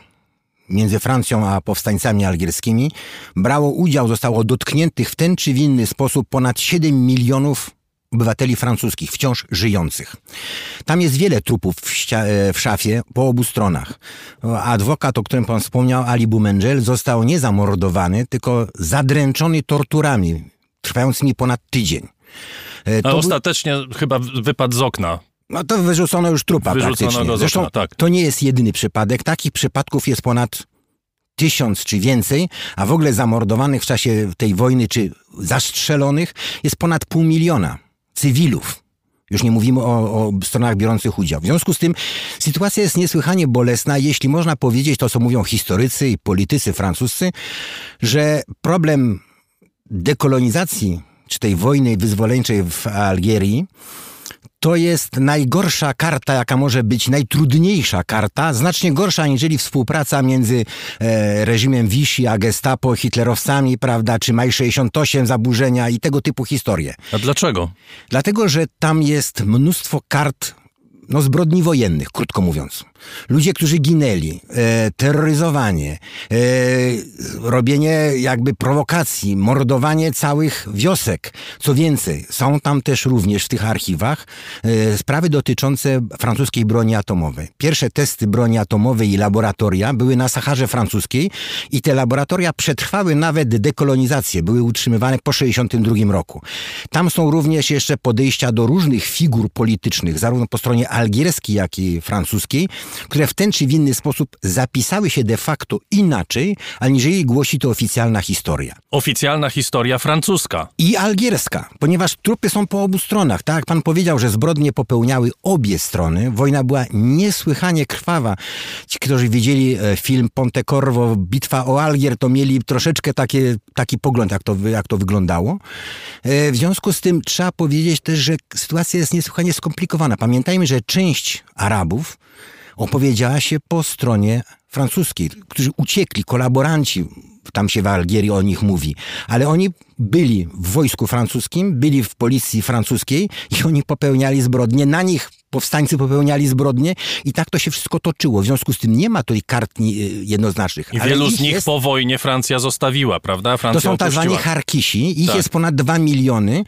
między Francją a powstańcami algierskimi brało udział, zostało dotkniętych w ten czy w inny sposób ponad 7 milionów obywateli francuskich, wciąż żyjących. Tam jest wiele trupów w, e, w, szafie po obu stronach. Adwokat, o którym pan wspomniał, Ali Boumengel, został nie zamordowany, tylko zadręczony torturami, trwającymi ponad tydzień. E, to A ostatecznie chyba wypadł z okna. No to wyrzucono już trupa Wyrzucono praktycznie. Zresztą okna, tak. to nie jest jedyny przypadek. Takich przypadków jest ponad tysiąc czy więcej, a w ogóle zamordowanych w czasie tej wojny czy zastrzelonych jest ponad pół miliona cywilów. Już nie mówimy o, o, stronach biorących udział. W związku z tym sytuacja jest niesłychanie bolesna, jeśli można powiedzieć to, co mówią historycy i politycy francuscy, że problem dekolonizacji czy tej wojny wyzwoleńczej w Algierii to jest najgorsza karta, jaka może być, najtrudniejsza karta, znacznie gorsza aniżeli współpraca między e, reżimem Vichy a Gestapo, hitlerowcami, prawda, czy Maj 68, zaburzenia i tego typu historie. A dlaczego? Dlatego, że tam jest mnóstwo kart no, zbrodni wojennych, krótko mówiąc. Ludzie, którzy ginęli, e, terroryzowanie, e, robienie jakby prowokacji, mordowanie całych wiosek. Co więcej, są tam też również w tych archiwach e, sprawy dotyczące francuskiej broni atomowej. Pierwsze testy broni atomowej i laboratoria były na Saharze Francuskiej i te laboratoria przetrwały nawet dekolonizację, były utrzymywane po 1962 roku. Tam są również jeszcze podejścia do różnych figur politycznych, zarówno po stronie algierskiej, jak i francuskiej, które w ten czy w inny sposób zapisały się de facto inaczej, aniżeli głosi to oficjalna historia. Oficjalna historia francuska. I algierska, ponieważ trupy są po obu stronach. Tak jak pan powiedział, że zbrodnie popełniały obie strony. Wojna była niesłychanie krwawa. Ci, którzy widzieli e, film Ponte Corvo, Bitwa o Algier, to mieli troszeczkę takie, taki pogląd, jak to, jak to wyglądało. E, w związku z tym trzeba powiedzieć też, że sytuacja jest niesłychanie skomplikowana. Pamiętajmy, że część Arabów opowiedziała się po stronie francuskiej, którzy uciekli, kolaboranci, tam się w Algierii o nich mówi, ale oni byli w wojsku francuskim, byli w policji francuskiej i oni popełniali zbrodnie, na nich powstańcy popełniali zbrodnie i tak to się wszystko toczyło. W związku z tym nie ma tutaj kart jednoznacznych. I wielu z nich jest... po wojnie Francja zostawiła, prawda? Francja to są tak zwani harkisi, ich tak. jest ponad dwa miliony.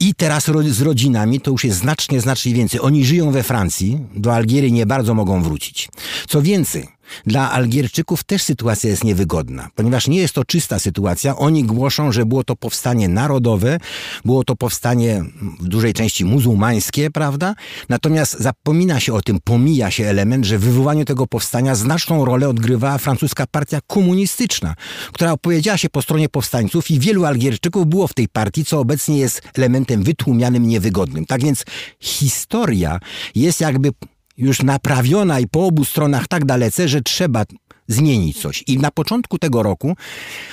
I teraz z rodzinami to już jest znacznie, znacznie więcej. Oni żyją we Francji, do Algierii nie bardzo mogą wrócić. Co więcej, dla Algierczyków też sytuacja jest niewygodna, ponieważ nie jest to czysta sytuacja. Oni głoszą, że było to powstanie narodowe, było to powstanie w dużej części muzułmańskie, prawda? Natomiast zapomina się o tym, pomija się element, że w wywołaniu tego powstania znaczną rolę odgrywała francuska partia komunistyczna, która opowiedziała się po stronie powstańców i wielu Algierczyków było w tej partii, co obecnie jest elementem wytłumianym, niewygodnym. Tak więc historia jest jakby już naprawiona i po obu stronach tak dalece, że trzeba zmienić coś. I na początku tego roku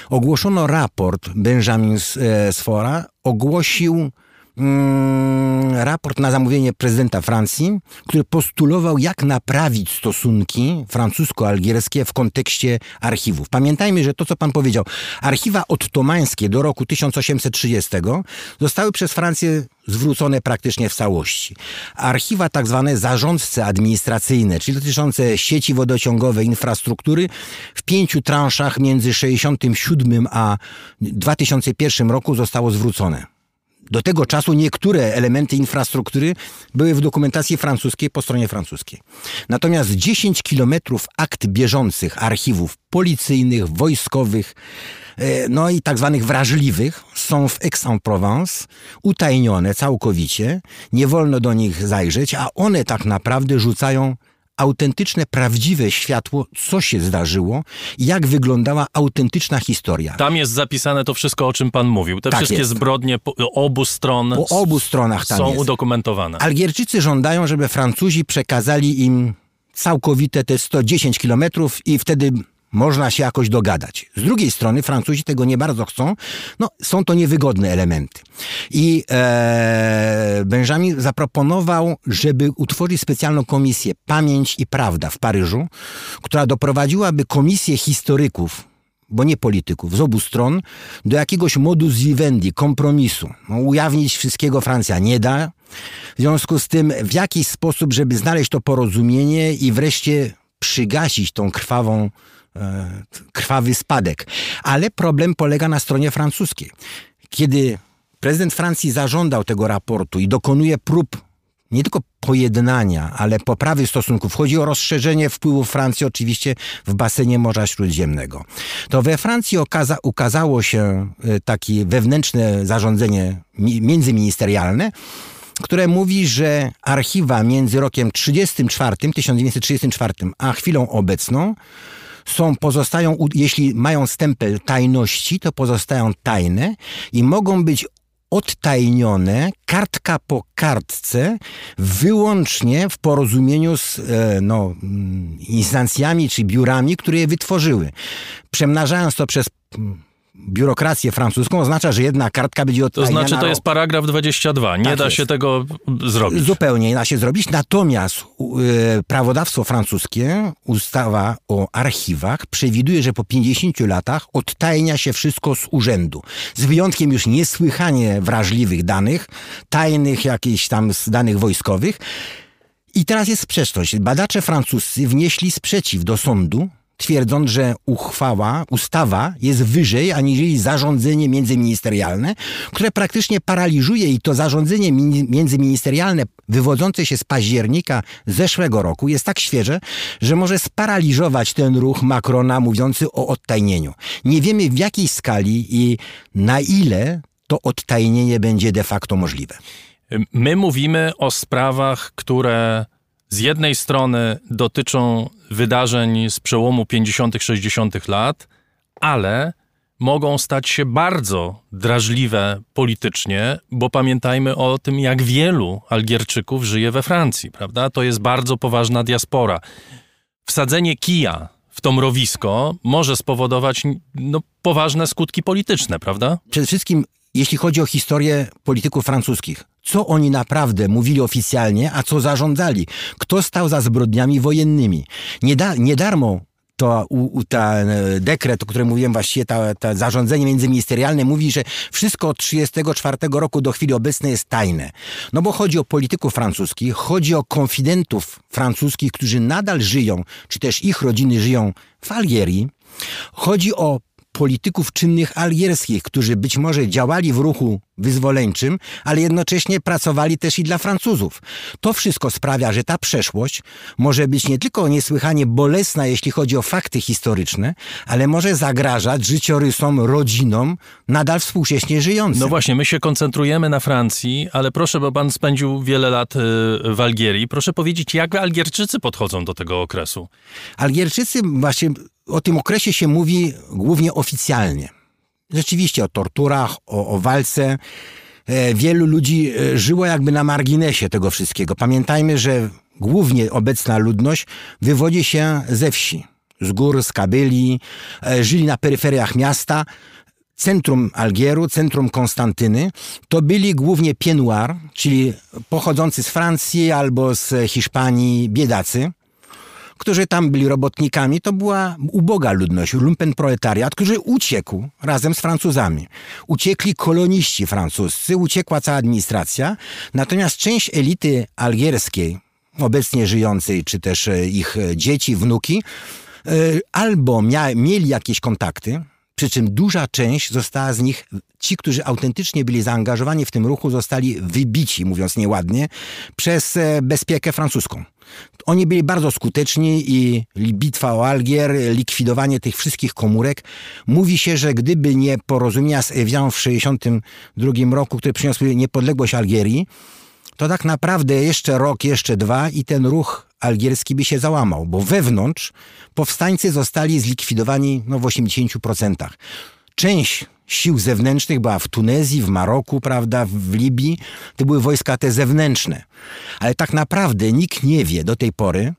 ogłoszono raport Benjamin e, Sfora, ogłosił raport na zamówienie prezydenta Francji, który postulował, jak naprawić stosunki francusko-algierskie w kontekście archiwów. Pamiętajmy, że to, co pan powiedział, archiwa ottomańskie do roku 1830 zostały przez Francję zwrócone praktycznie w całości. Archiwa tak zwane zarządce administracyjne, czyli dotyczące sieci wodociągowej, infrastruktury, w pięciu transzach między 67 a 2001 roku zostało zwrócone. Do tego czasu niektóre elementy infrastruktury były w dokumentacji francuskiej po stronie francuskiej. Natomiast 10 kilometrów akt bieżących archiwów policyjnych, wojskowych, e, no i tak zwanych wrażliwych są w Aix-en-Provence, utajnione całkowicie, nie wolno do nich zajrzeć, a one tak naprawdę rzucają autentyczne, prawdziwe światło, co się zdarzyło jak wyglądała autentyczna historia. Tam jest zapisane to wszystko, o czym pan mówił. Te tak wszystkie jest. zbrodnie po obu stron po obu stronach są jest. udokumentowane. Algierczycy żądają, żeby Francuzi przekazali im całkowite te 110 kilometrów i wtedy można się jakoś dogadać. Z drugiej strony Francuzi tego nie bardzo chcą, no są to niewygodne elementy. I e, Benjamin zaproponował, żeby utworzyć specjalną komisję Pamięć i Prawda w Paryżu, która doprowadziłaby komisję historyków bo nie polityków, z obu stron, do jakiegoś modus vivendi, kompromisu. No, ujawnić wszystkiego Francja nie da. W związku z tym, w jakiś sposób, żeby znaleźć to porozumienie i wreszcie przygasić tą krwawą krwawy spadek. Ale problem polega na stronie francuskiej. Kiedy prezydent Francji zażądał tego raportu i dokonuje prób nie tylko pojednania, ale poprawy stosunków. Chodzi o rozszerzenie wpływów Francji oczywiście w basenie Morza Śródziemnego. To we Francji okaza, ukazało się e, takie wewnętrzne zarządzenie międzyministerialne, które mówi, że archiwa między rokiem 34, 1934 a chwilą obecną są, pozostają, jeśli mają stempel tajności, to pozostają tajne i mogą być odtajnione kartka po kartce wyłącznie w porozumieniu z e, no, mm, instancjami czy biurami, które je wytworzyły. Przemnażając to przez biurokrację francuską, oznacza, że jedna kartka będzie To odtajniana. znaczy, to jest paragraf 22. Nie Tak da jest. się tego zrobić. Zupełnie nie da się zrobić. Natomiast e, prawodawstwo francuskie, ustawa o archiwach, przewiduje, że po 50 latach odtajnia się wszystko z urzędu. Z wyjątkiem już niesłychanie wrażliwych danych, tajnych jakichś tam z danych wojskowych. I teraz jest sprzeczność. Badacze francuscy wnieśli sprzeciw do sądu, twierdząc, że uchwała, ustawa jest wyżej aniżeli zarządzenie międzyministerialne, które praktycznie paraliżuje i to zarządzenie mini- międzyministerialne wywodzące się z października zeszłego roku jest tak świeże, że może sparaliżować ten ruch Macrona mówiący o odtajnieniu. Nie wiemy w jakiej skali i na ile to odtajnienie będzie de facto możliwe. My mówimy o sprawach, które z jednej strony dotyczą wydarzeń z przełomu 50., 60. lat, ale mogą stać się bardzo drażliwe politycznie, bo pamiętajmy o tym, jak wielu Algierczyków żyje we Francji, prawda? To jest bardzo poważna diaspora. Wsadzenie kija w to mrowisko może spowodować no, poważne skutki polityczne, prawda? Przede wszystkim, jeśli chodzi o historię polityków francuskich, co oni naprawdę mówili oficjalnie, a co zarządzali? Kto stał za zbrodniami wojennymi? Nie, da, nie darmo to u, u, e, dekret, o którym mówiłem właściwie, ta zarządzenie międzyministerialne mówi, że wszystko od 1934 roku do chwili obecnej jest tajne. No bo chodzi o polityków francuskich, chodzi o konfidentów francuskich, którzy nadal żyją, czy też ich rodziny żyją w Algierii. Chodzi o polityków czynnych algierskich, którzy być może działali w ruchu wyzwoleńczym, ale jednocześnie pracowali też i dla Francuzów. To wszystko sprawia, że ta przeszłość może być nie tylko niesłychanie bolesna, jeśli chodzi o fakty historyczne, ale może zagrażać życiorysom, rodzinom nadal współcześnie żyjącym. No właśnie, my się koncentrujemy na Francji, ale proszę, bo pan spędził wiele lat y, w Algierii. Proszę powiedzieć, jak Algierczycy podchodzą do tego okresu? Algierczycy właśnie o tym okresie się mówi głównie oficjalnie. Rzeczywiście o torturach, o, o walce. E, wielu ludzi e, żyło jakby na marginesie tego wszystkiego. Pamiętajmy, że głównie obecna ludność wywodzi się ze wsi, z gór, z Kabyli, e, żyli na peryferiach miasta. Centrum Algieru, centrum Konstantyny, to byli głównie pied-noir, czyli pochodzący z Francji albo z Hiszpanii biedacy którzy tam byli robotnikami, to była uboga ludność, lumpenproletariat, który uciekł razem z Francuzami. Uciekli koloniści francuscy, uciekła cała administracja, natomiast część elity algierskiej, obecnie żyjącej, czy też e, ich e, dzieci, wnuki, e, albo mia- mieli jakieś kontakty, przy czym duża część została z nich, ci, którzy autentycznie byli zaangażowani w tym ruchu, zostali wybici, mówiąc nieładnie, przez e, bezpiekę francuską. Oni byli bardzo skuteczni i bitwa o Algier, likwidowanie tych wszystkich komórek. Mówi się, że gdyby nie porozumienia z Evian w 1962 roku, które przyniosły niepodległość Algierii, to tak naprawdę jeszcze rok, jeszcze dwa i ten ruch algierski by się załamał, bo wewnątrz powstańcy zostali zlikwidowani no, w 80%. Część sił zewnętrznych była w Tunezji, w Maroku, prawda, w Libii. To były wojska te zewnętrzne. Ale tak naprawdę nikt nie wie do tej pory,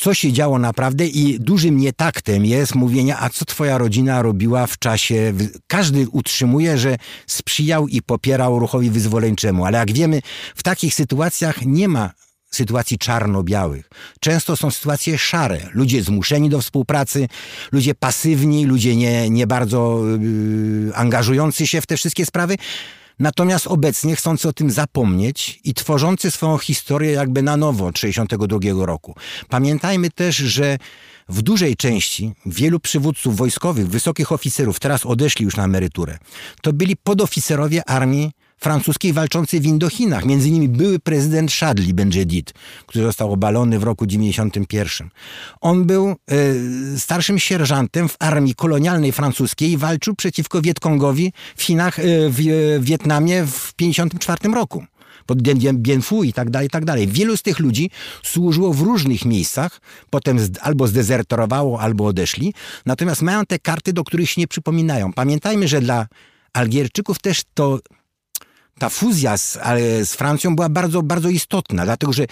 co się działo naprawdę i dużym nietaktem jest mówienie, a co twoja rodzina robiła w czasie... Każdy utrzymuje, że sprzyjał i popierał ruchowi wyzwoleńczemu, ale jak wiemy, w takich sytuacjach nie ma sytuacji czarno-białych. Często są sytuacje szare. Ludzie zmuszeni do współpracy, ludzie pasywni, ludzie nie, nie bardzo yy, angażujący się w te wszystkie sprawy. Natomiast obecnie chcący o tym zapomnieć i tworzący swoją historię jakby na nowo od 1962 roku. Pamiętajmy też, że w dużej części wielu przywódców wojskowych, wysokich oficerów, teraz odeszli już na emeryturę, to byli podoficerowie armii francuskiej walczącej w Indochinach. Między innymi były prezydent Chadli Benjedid, który został obalony w roku 91. On był e, starszym sierżantem w armii kolonialnej francuskiej i walczył przeciwko Wietkongowi w Chinach, e, w e, Wietnamie w 54 roku pod Dien Phu i tak dalej, i tak dalej. Wielu z tych ludzi służyło w różnych miejscach, potem albo zdezerterowało, albo odeszli, natomiast mają te karty, do których się nie przypominają. Pamiętajmy, że dla Algierczyków też to ta fuzja z, z Francją była bardzo, bardzo istotna, dlatego że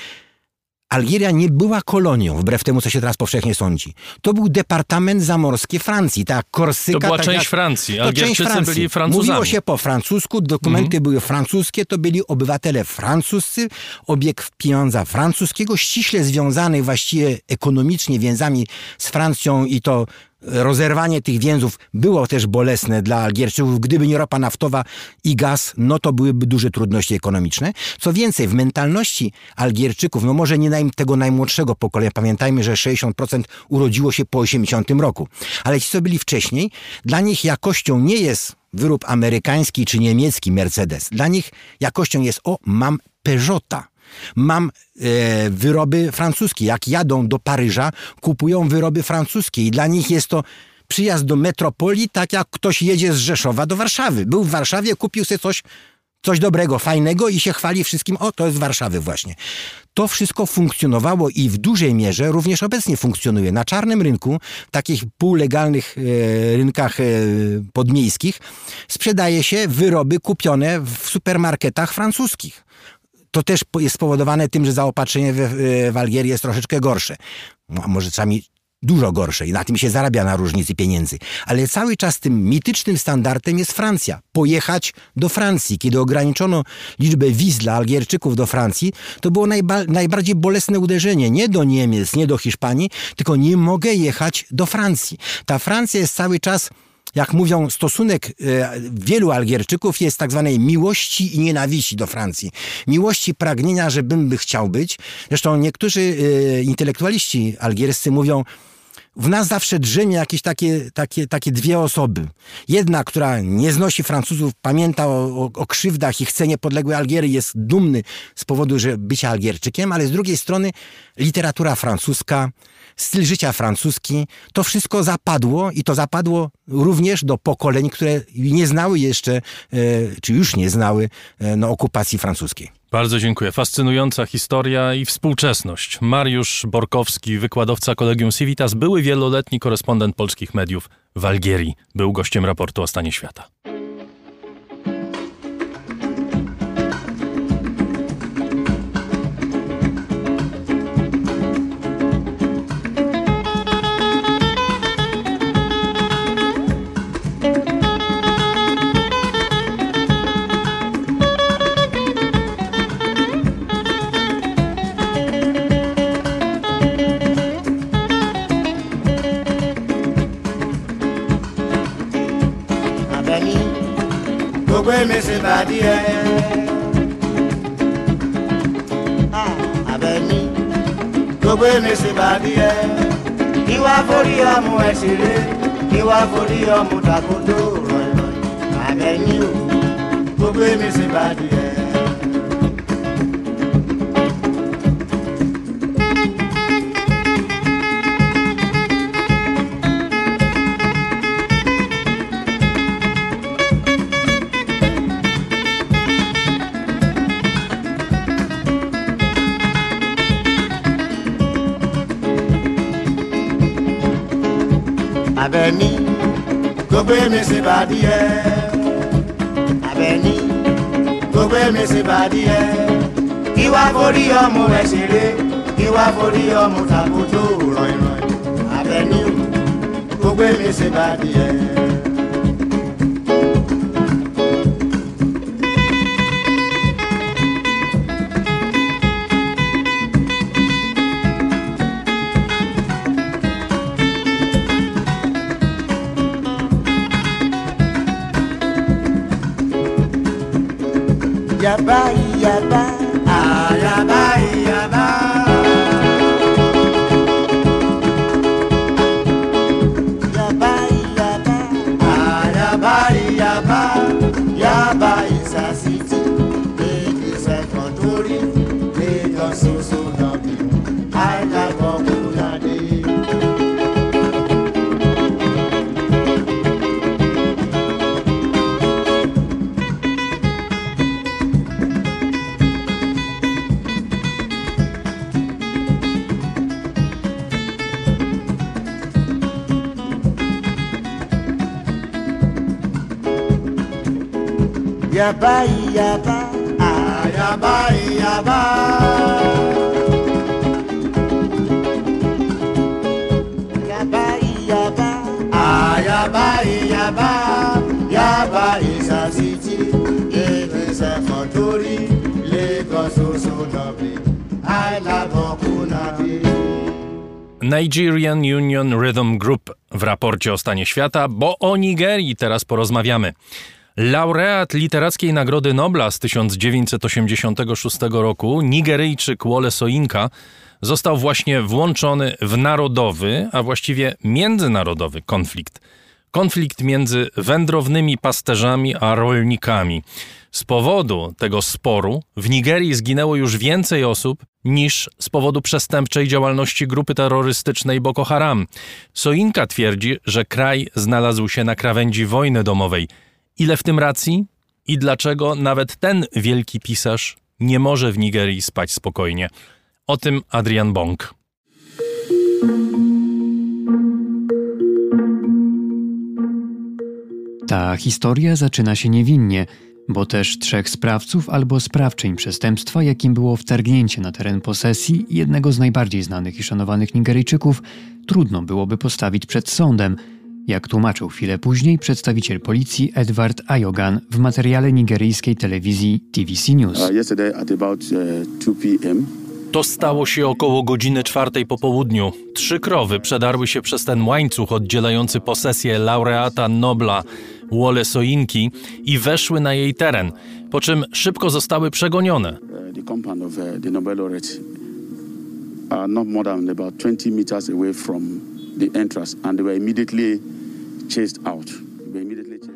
Algieria nie była kolonią, wbrew temu, co się teraz powszechnie sądzi. To był departament zamorski Francji, ta Korsyka. To była tak część jak, Francji. to część Algierczycy Francji. byli Francuzami. Mówiło się po francusku, dokumenty Mhm. były francuskie, to byli obywatele francuscy, obieg pieniądza francuskiego, ściśle związanych właściwie ekonomicznie więzami z Francją i to rozerwanie tych więzów było też bolesne dla Algierczyków. Gdyby nie ropa naftowa i gaz, no to byłyby duże trudności ekonomiczne. Co więcej, w mentalności Algierczyków, no może nie tego najmłodszego pokolenia, pamiętajmy, że 60% urodziło się po 80 roku, ale ci, co byli wcześniej, dla nich jakością nie jest wyrób amerykański czy niemiecki Mercedes. Dla nich jakością jest, o, mam Peugeota. Mam e, wyroby francuskie. Jak jadą do Paryża, kupują wyroby francuskie i dla nich jest to przyjazd do metropolii, tak jak ktoś jedzie z Rzeszowa do Warszawy. Był w Warszawie, kupił sobie coś, coś dobrego, fajnego i się chwali wszystkim, o, to jest Warszawy właśnie. To wszystko funkcjonowało i w dużej mierze również obecnie funkcjonuje. Na czarnym rynku, takich półlegalnych e, rynkach e, podmiejskich, sprzedaje się wyroby kupione w supermarketach francuskich to też jest spowodowane tym, że zaopatrzenie w, w Algierii jest troszeczkę gorsze. No, A może czasami dużo gorsze i na tym się zarabia na różnicy pieniędzy. Ale cały czas tym mitycznym standardem jest Francja. Pojechać do Francji. Kiedy ograniczono liczbę wiz dla Algierczyków do Francji, to było najba- najbardziej bolesne uderzenie. Nie do Niemiec, nie do Hiszpanii, tylko nie mogę jechać do Francji. Ta Francja jest cały czas jak mówią, stosunek e, wielu Algierczyków jest tak zwanej miłości i nienawiści do Francji. Miłości, pragnienia, że bym by chciał być. Zresztą niektórzy e, intelektualiści algierscy mówią, w nas zawsze drzemie jakieś takie, takie, takie dwie osoby. Jedna, która nie znosi Francuzów, pamięta o, o, o krzywdach i chce niepodległej Algierii, jest dumny z powodu że bycia Algierczykiem, ale z drugiej strony literatura francuska, styl życia francuski, to wszystko zapadło i to zapadło również do pokoleń, które nie znały jeszcze, e, czy już nie znały e, no, okupacji francuskiej. Bardzo dziękuję. Fascynująca historia i współczesność. Mariusz Borkowski, wykładowca Kolegium Civitas, były wieloletni korespondent polskich mediów w Algierii. Był gościem raportu o stanie świata. Gbogbo èmi sì bàdí ẹ̀. Abẹ́ni gbogbo èmi sì bàdí ẹ̀. Ìwà forí ọmọ ẹ̀ ṣeré, ìwà forí ọmọ tàkótó rọ̀ìrọ̀ì. Abẹ́ni o gbogbo èmi sì bàdí ẹ̀. tó gbé mi sí bàdíẹ. Àbẹ̀ní tó gbé mi sí bàdíẹ. Kí forí ọmọ rẹ̀ ṣeré, kí wá forí ọmọ tàbójú rọ̀ìrọ̀ì. Àbẹ̀ní tó gbé mi sí bàdíẹ. yaba yaba Nigerian Union Rhythm Group w raporcie o stanie świata, bo o Nigerii teraz porozmawiamy. Laureat Literackiej Nagrody Nobla z 1986 roku, Nigeryjczyk Wole Soyinka, został właśnie włączony w narodowy, a właściwie międzynarodowy konflikt. Konflikt między wędrownymi pasterzami a rolnikami. Z powodu tego sporu w Nigerii zginęło już więcej osób niż z powodu przestępczej działalności grupy terrorystycznej Boko Haram. Soinka twierdzi, że kraj znalazł się na krawędzi wojny domowej. Ile w tym racji? I dlaczego nawet ten wielki pisarz nie może w Nigerii spać spokojnie? O tym Adrian Bong. Ta historia zaczyna się niewinnie, bo też trzech sprawców albo sprawczyń przestępstwa, jakim było wtargnięcie na teren posesji jednego z najbardziej znanych i szanowanych Nigeryjczyków, trudno byłoby postawić przed sądem, jak tłumaczył chwilę później przedstawiciel policji Edward Ayogan w materiale nigeryjskiej telewizji TVC News. Uh, uh, 2 p.m. To stało się około godziny czwartej po południu. Trzy krowy przedarły się przez ten łańcuch oddzielający posesję laureata Nobla Wole Soinki i weszły na jej teren, po czym szybko zostały przegonione. Uh, are not more than about 20 meters away from the entrance and they were immediately chased out.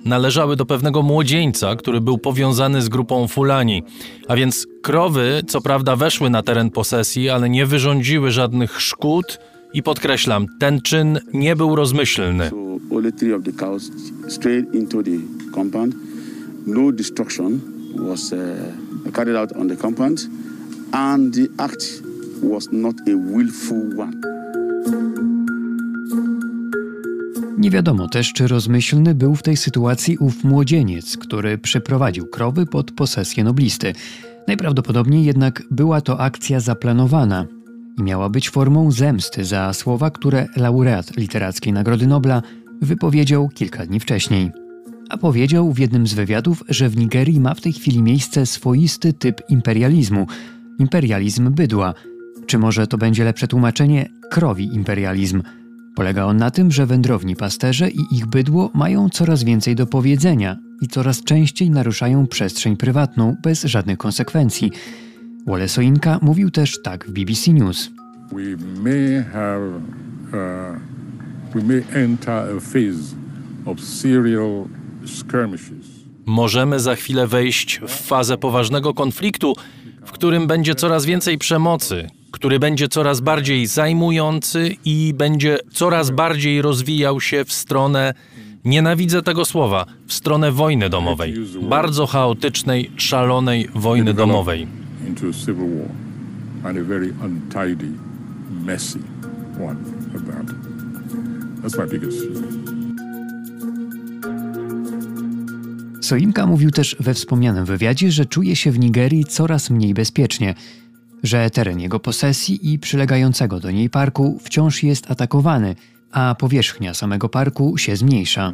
Należały do pewnego młodzieńca, który był powiązany z grupą Fulani. A więc krowy, co prawda, weszły na teren posesji, ale nie wyrządziły żadnych szkód. I podkreślam, ten czyn nie był rozmyślny. No destruction was uh, carried out on the compound, and the act was not a willful one. Nie wiadomo też, czy rozmyślny był w tej sytuacji ów młodzieniec, który przyprowadził krowy pod posesję noblisty. Najprawdopodobniej jednak była to akcja zaplanowana i miała być formą zemsty za słowa, które laureat Literackiej Nagrody Nobla wypowiedział kilka dni wcześniej. A powiedział w jednym z wywiadów, że w Nigerii ma w tej chwili miejsce swoisty typ imperializmu imperializm bydła. Czy może to będzie lepsze tłumaczenie krowi imperializm? Polega on na tym, że wędrowni pasterze i ich bydło mają coraz więcej do powiedzenia i coraz częściej naruszają przestrzeń prywatną bez żadnych konsekwencji. Wole Soyinka mówił też tak w BBC News. we may have, uh, we may enter a phase of serial skirmishes. Możemy za chwilę wejść w fazę poważnego konfliktu, w którym będzie coraz więcej przemocy, który będzie coraz bardziej zajmujący i będzie coraz bardziej rozwijał się w stronę, nienawidzę tego słowa, w stronę wojny domowej. Bardzo chaotycznej, szalonej wojny domowej. into a civil war and a very untidy, messy one at that. That's my biggest fear. Soinka mówił też we wspomnianym wywiadzie, że czuje się w Nigerii coraz mniej bezpiecznie, że teren jego posesji i przylegającego do niej parku wciąż jest atakowany, a powierzchnia samego parku się zmniejsza.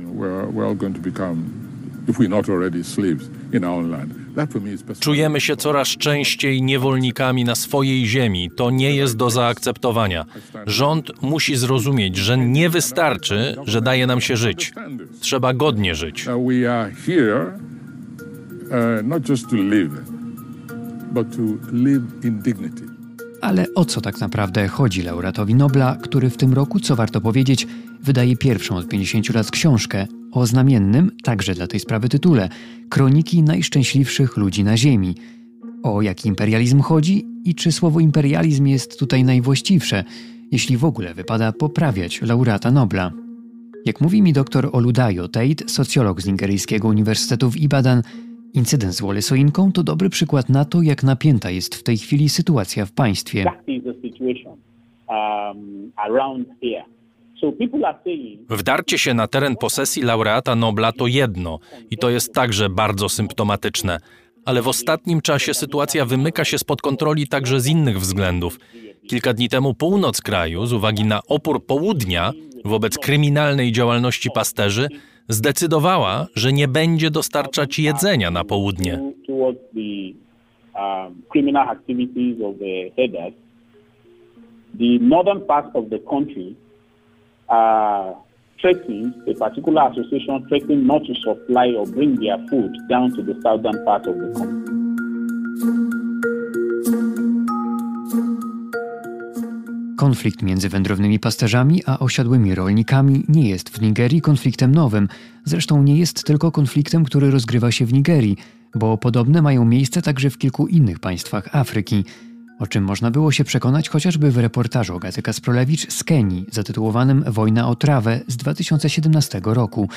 Czujemy się coraz częściej niewolnikami na swojej ziemi. To nie jest do zaakceptowania. Rząd musi zrozumieć, że nie wystarczy, że daje nam się żyć. Trzeba godnie żyć. That we are here uh, not just to live, but to live in dignity. Ale o co tak naprawdę chodzi laureatowi Nobla, który w tym roku, co warto powiedzieć, wydaje pierwszą od 50 lat książkę o znamiennym, także dla tej sprawy tytule, Kroniki najszczęśliwszych ludzi na Ziemi. O jaki imperializm chodzi i czy słowo imperializm jest tutaj najwłaściwsze, jeśli w ogóle wypada poprawiać laureata Nobla. Jak mówi mi dr Oludayo Tate, socjolog z Nigeryjskiego Uniwersytetu w Ibadan, incydent z Wole Soinką to dobry przykład na to, jak napięta jest w tej chwili sytuacja w państwie. Um, Wdarcie się na teren posesji laureata Nobla to jedno i to jest także bardzo symptomatyczne. Ale w ostatnim czasie sytuacja wymyka się spod kontroli także z innych względów. Kilka dni temu północ kraju, z uwagi na opór południa wobec kryminalnej działalności pasterzy, zdecydowała, że nie będzie dostarczać jedzenia na południe. Konflikt między wędrownymi pasterzami a osiadłymi rolnikami nie jest w Nigerii konfliktem nowym. Zresztą nie jest tylko konfliktem, który rozgrywa się w Nigerii, bo podobne mają miejsce także w kilku innych państwach Afryki. O czym można było się przekonać chociażby w reportażu Agaty Kasprolewicz z Kenii zatytułowanym Wojna o trawę z 2017 roku.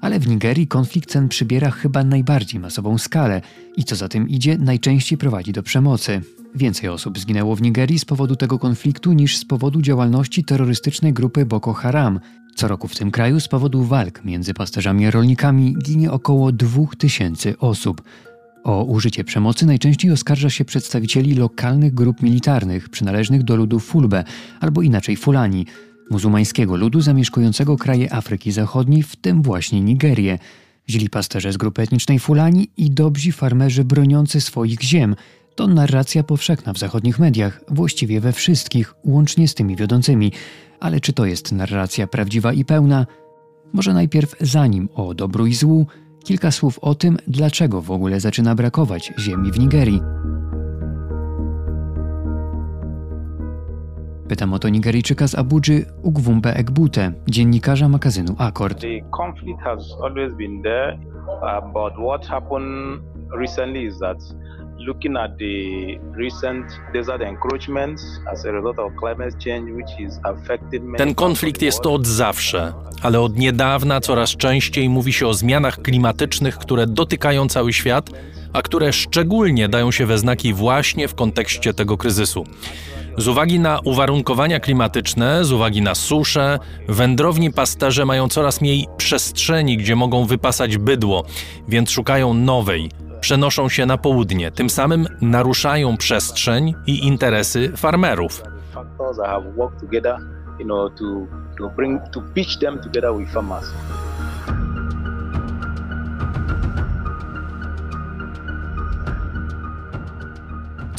Ale w Nigerii konflikt ten przybiera chyba najbardziej masową skalę i co za tym idzie, najczęściej prowadzi do przemocy. Więcej osób zginęło w Nigerii z powodu tego konfliktu niż z powodu działalności terrorystycznej grupy Boko Haram. Co roku w tym kraju z powodu walk między pasterzami a rolnikami ginie około 2000 osób. O użycie przemocy najczęściej oskarża się przedstawicieli lokalnych grup militarnych przynależnych do ludu Fulbe albo inaczej Fulani, muzułmańskiego ludu zamieszkującego kraje Afryki Zachodniej, w tym właśnie Nigerię. Źli pasterze z grupy etnicznej Fulani i dobrzy farmerzy broniący swoich ziem – to narracja powszechna w zachodnich mediach, właściwie we wszystkich, łącznie z tymi wiodącymi. Ale czy to jest narracja prawdziwa i pełna? Może najpierw, zanim o dobru i złu, kilka słów o tym, dlaczego w ogóle zaczyna brakować ziemi w Nigerii. Pytam o to Nigeryjczyka z Abudży Ugwumbe Egbute, dziennikarza magazynu Akord. The conflict has always been there, uh, but what happened recently is that looking at the recent desert encroachments as a result of climate change, which is affecting Ten konflikt jest od zawsze, ale od niedawna coraz częściej mówi się o zmianach klimatycznych, które dotykają cały świat, a które szczególnie dają się we znaki właśnie w kontekście tego kryzysu. Z uwagi na uwarunkowania klimatyczne, z uwagi na suszę, wędrowni pasterze mają coraz mniej przestrzeni, gdzie mogą wypasać bydło, więc szukają nowej, przenoszą się na południe, tym samym naruszają przestrzeń i interesy farmerów.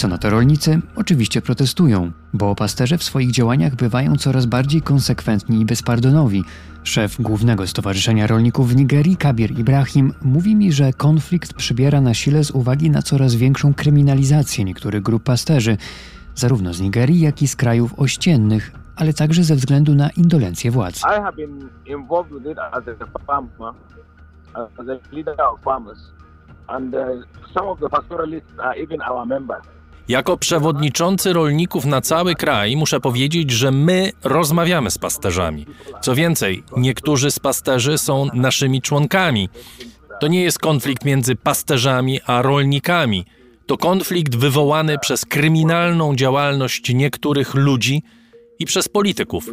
Co na to rolnicy? Oczywiście protestują, bo pasterze w swoich działaniach bywają coraz bardziej konsekwentni i bezpardonowi. Szef Głównego Stowarzyszenia Rolników w Nigerii, Kabir Ibrahim, mówi mi, że konflikt przybiera na sile z uwagi na coraz większą kryminalizację niektórych grup pasterzy, zarówno z Nigerii, jak i z krajów ościennych, ale także ze względu na indolencję władz. I Jako przewodniczący rolników na cały kraj muszę powiedzieć, że my rozmawiamy z pasterzami. Co więcej, niektórzy z pasterzy są naszymi członkami. To nie jest konflikt między pasterzami a rolnikami. To konflikt wywołany przez kryminalną działalność niektórych ludzi i przez polityków.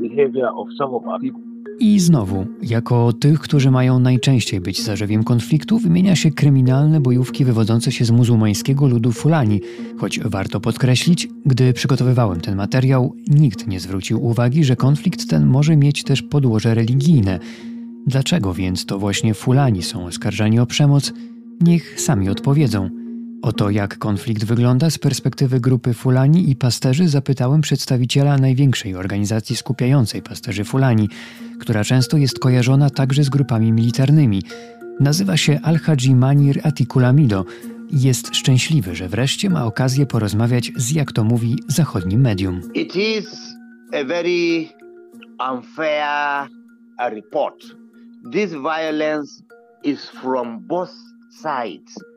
behavior of some of our people. I znowu, jako tych, którzy mają najczęściej być zarzewiem konfliktu, wymienia się kryminalne bojówki wywodzące się z muzułmańskiego ludu Fulani, choć warto podkreślić, gdy przygotowywałem ten materiał, nikt nie zwrócił uwagi, że konflikt ten może mieć też podłoże religijne. Dlaczego więc to właśnie Fulani są oskarżani o przemoc? Niech sami odpowiedzą. O to, jak konflikt wygląda z perspektywy grupy Fulani i pasterzy, zapytałem przedstawiciela największej organizacji skupiającej pasterzy Fulani, która często jest kojarzona także z grupami militarnymi. Nazywa się Al-Haji Manir Atikulamido i jest szczęśliwy, że wreszcie ma okazję porozmawiać z, jak to mówi, zachodnim medium. It is a very unfair report. This violence is from both sides.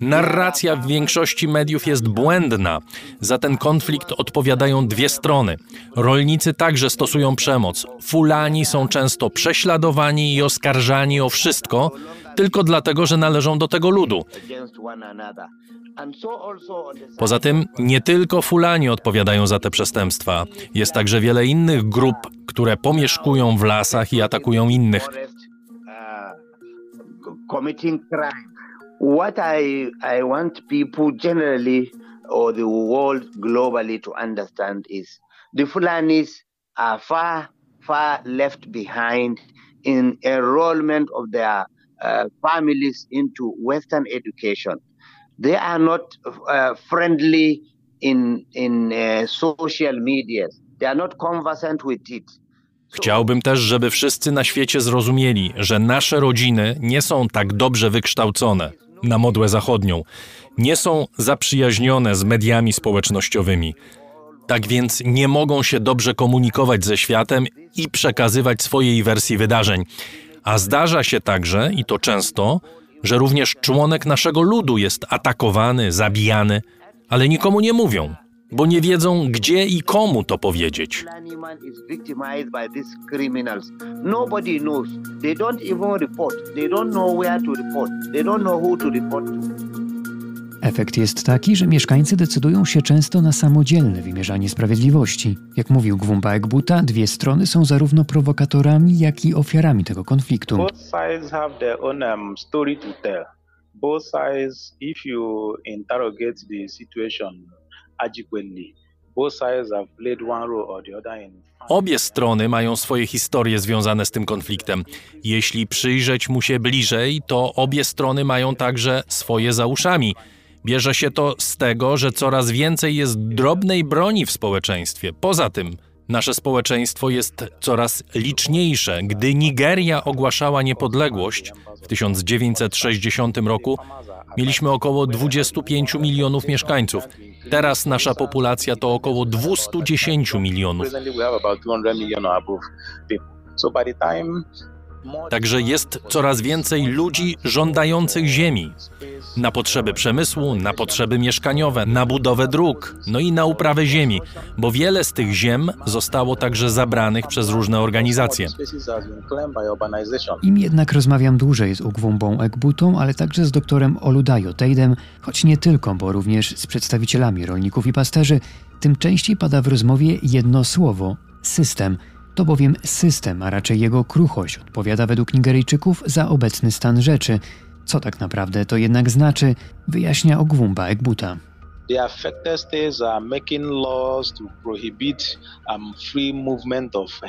Narracja w większości mediów jest błędna. Za ten konflikt odpowiadają dwie strony. Rolnicy także stosują przemoc. Fulani są często prześladowani i oskarżani o wszystko, tylko dlatego, że należą do tego ludu. Poza tym nie tylko Fulani odpowiadają za te przestępstwa. Jest także wiele innych grup, które pomieszkują w lasach i atakują innych. What I, I want people generally or the world globally to understand is the Fulanis are far, far left behind in enrollment of their uh, families into Western education. They are not uh, friendly in in uh, social media. They are not conversant with it. Chciałbym też, żeby wszyscy na świecie zrozumieli, że nasze rodziny nie są tak dobrze wykształcone na modłę zachodnią, nie są zaprzyjaźnione z mediami społecznościowymi. Tak więc nie mogą się dobrze komunikować ze światem i przekazywać swojej wersji wydarzeń. A zdarza się także, i to często, że również członek naszego ludu jest atakowany, zabijany, ale nikomu nie mówią, bo nie wiedzą, gdzie i komu to powiedzieć. Efekt jest taki, że mieszkańcy decydują się często na samodzielne wymierzanie sprawiedliwości. Jak mówił Gwumba Ekbuta, dwie strony są zarówno prowokatorami, jak i ofiarami tego konfliktu. Both sides have their own um, story to tell. Both sides, if you interrogate the situation adequately, both sides have played one role or the other in Obie strony mają swoje historie związane z tym konfliktem. Jeśli przyjrzeć mu się bliżej, to obie strony mają także swoje za uszami. Bierze się to z tego, że coraz więcej jest drobnej broni w społeczeństwie. Poza tym, nasze społeczeństwo jest coraz liczniejsze. Gdy Nigeria ogłaszała niepodległość w 1960 roku, mieliśmy około 25 milionów mieszkańców. Teraz nasza populacja to około 210 milionów. Presently, we have about 200 million or above people. So by the time Także jest coraz więcej ludzi żądających ziemi na potrzeby przemysłu, na potrzeby mieszkaniowe, na budowę dróg, no i na uprawę ziemi, bo wiele z tych ziem zostało także zabranych przez różne organizacje. Im jednak rozmawiam dłużej z Ugwumbą Ekbutą, ale także z doktorem Oludayo Tejdem, choć nie tylko, bo również z przedstawicielami rolników i pasterzy, tym częściej pada w rozmowie jedno słowo system. To bowiem system, a raczej jego kruchość odpowiada według Nigeryjczyków za obecny stan rzeczy. Co tak naprawdę to jednak znaczy, wyjaśnia Ogwumba Ekbuta. The affected states are making laws to prohibit um, free movement of.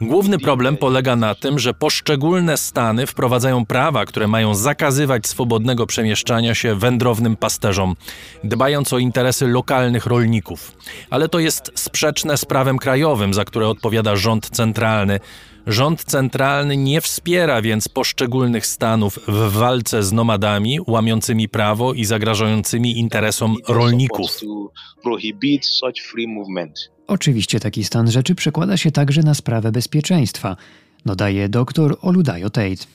Główny problem polega na tym, że poszczególne stany wprowadzają prawa, które mają zakazywać swobodnego przemieszczania się wędrownym pasterzom, dbając o interesy lokalnych rolników. Ale to jest sprzeczne z prawem krajowym, za które odpowiada rząd centralny. Rząd centralny nie wspiera więc poszczególnych stanów w walce z nomadami łamiącymi prawo i zagrażającymi interesom rolników. Oczywiście taki stan rzeczy przekłada się także na sprawę bezpieczeństwa, dodaje dr Oludayo Tate.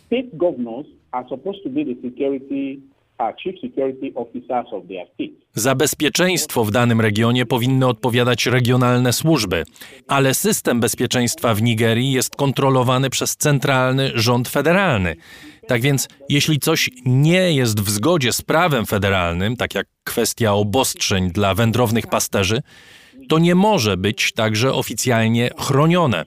Za bezpieczeństwo w danym regionie powinny odpowiadać regionalne służby, ale system bezpieczeństwa w Nigerii jest kontrolowany przez centralny rząd federalny. Tak więc, jeśli coś nie jest w zgodzie z prawem federalnym, tak jak kwestia obostrzeń dla wędrownych pasterzy, to nie może być także oficjalnie chronione.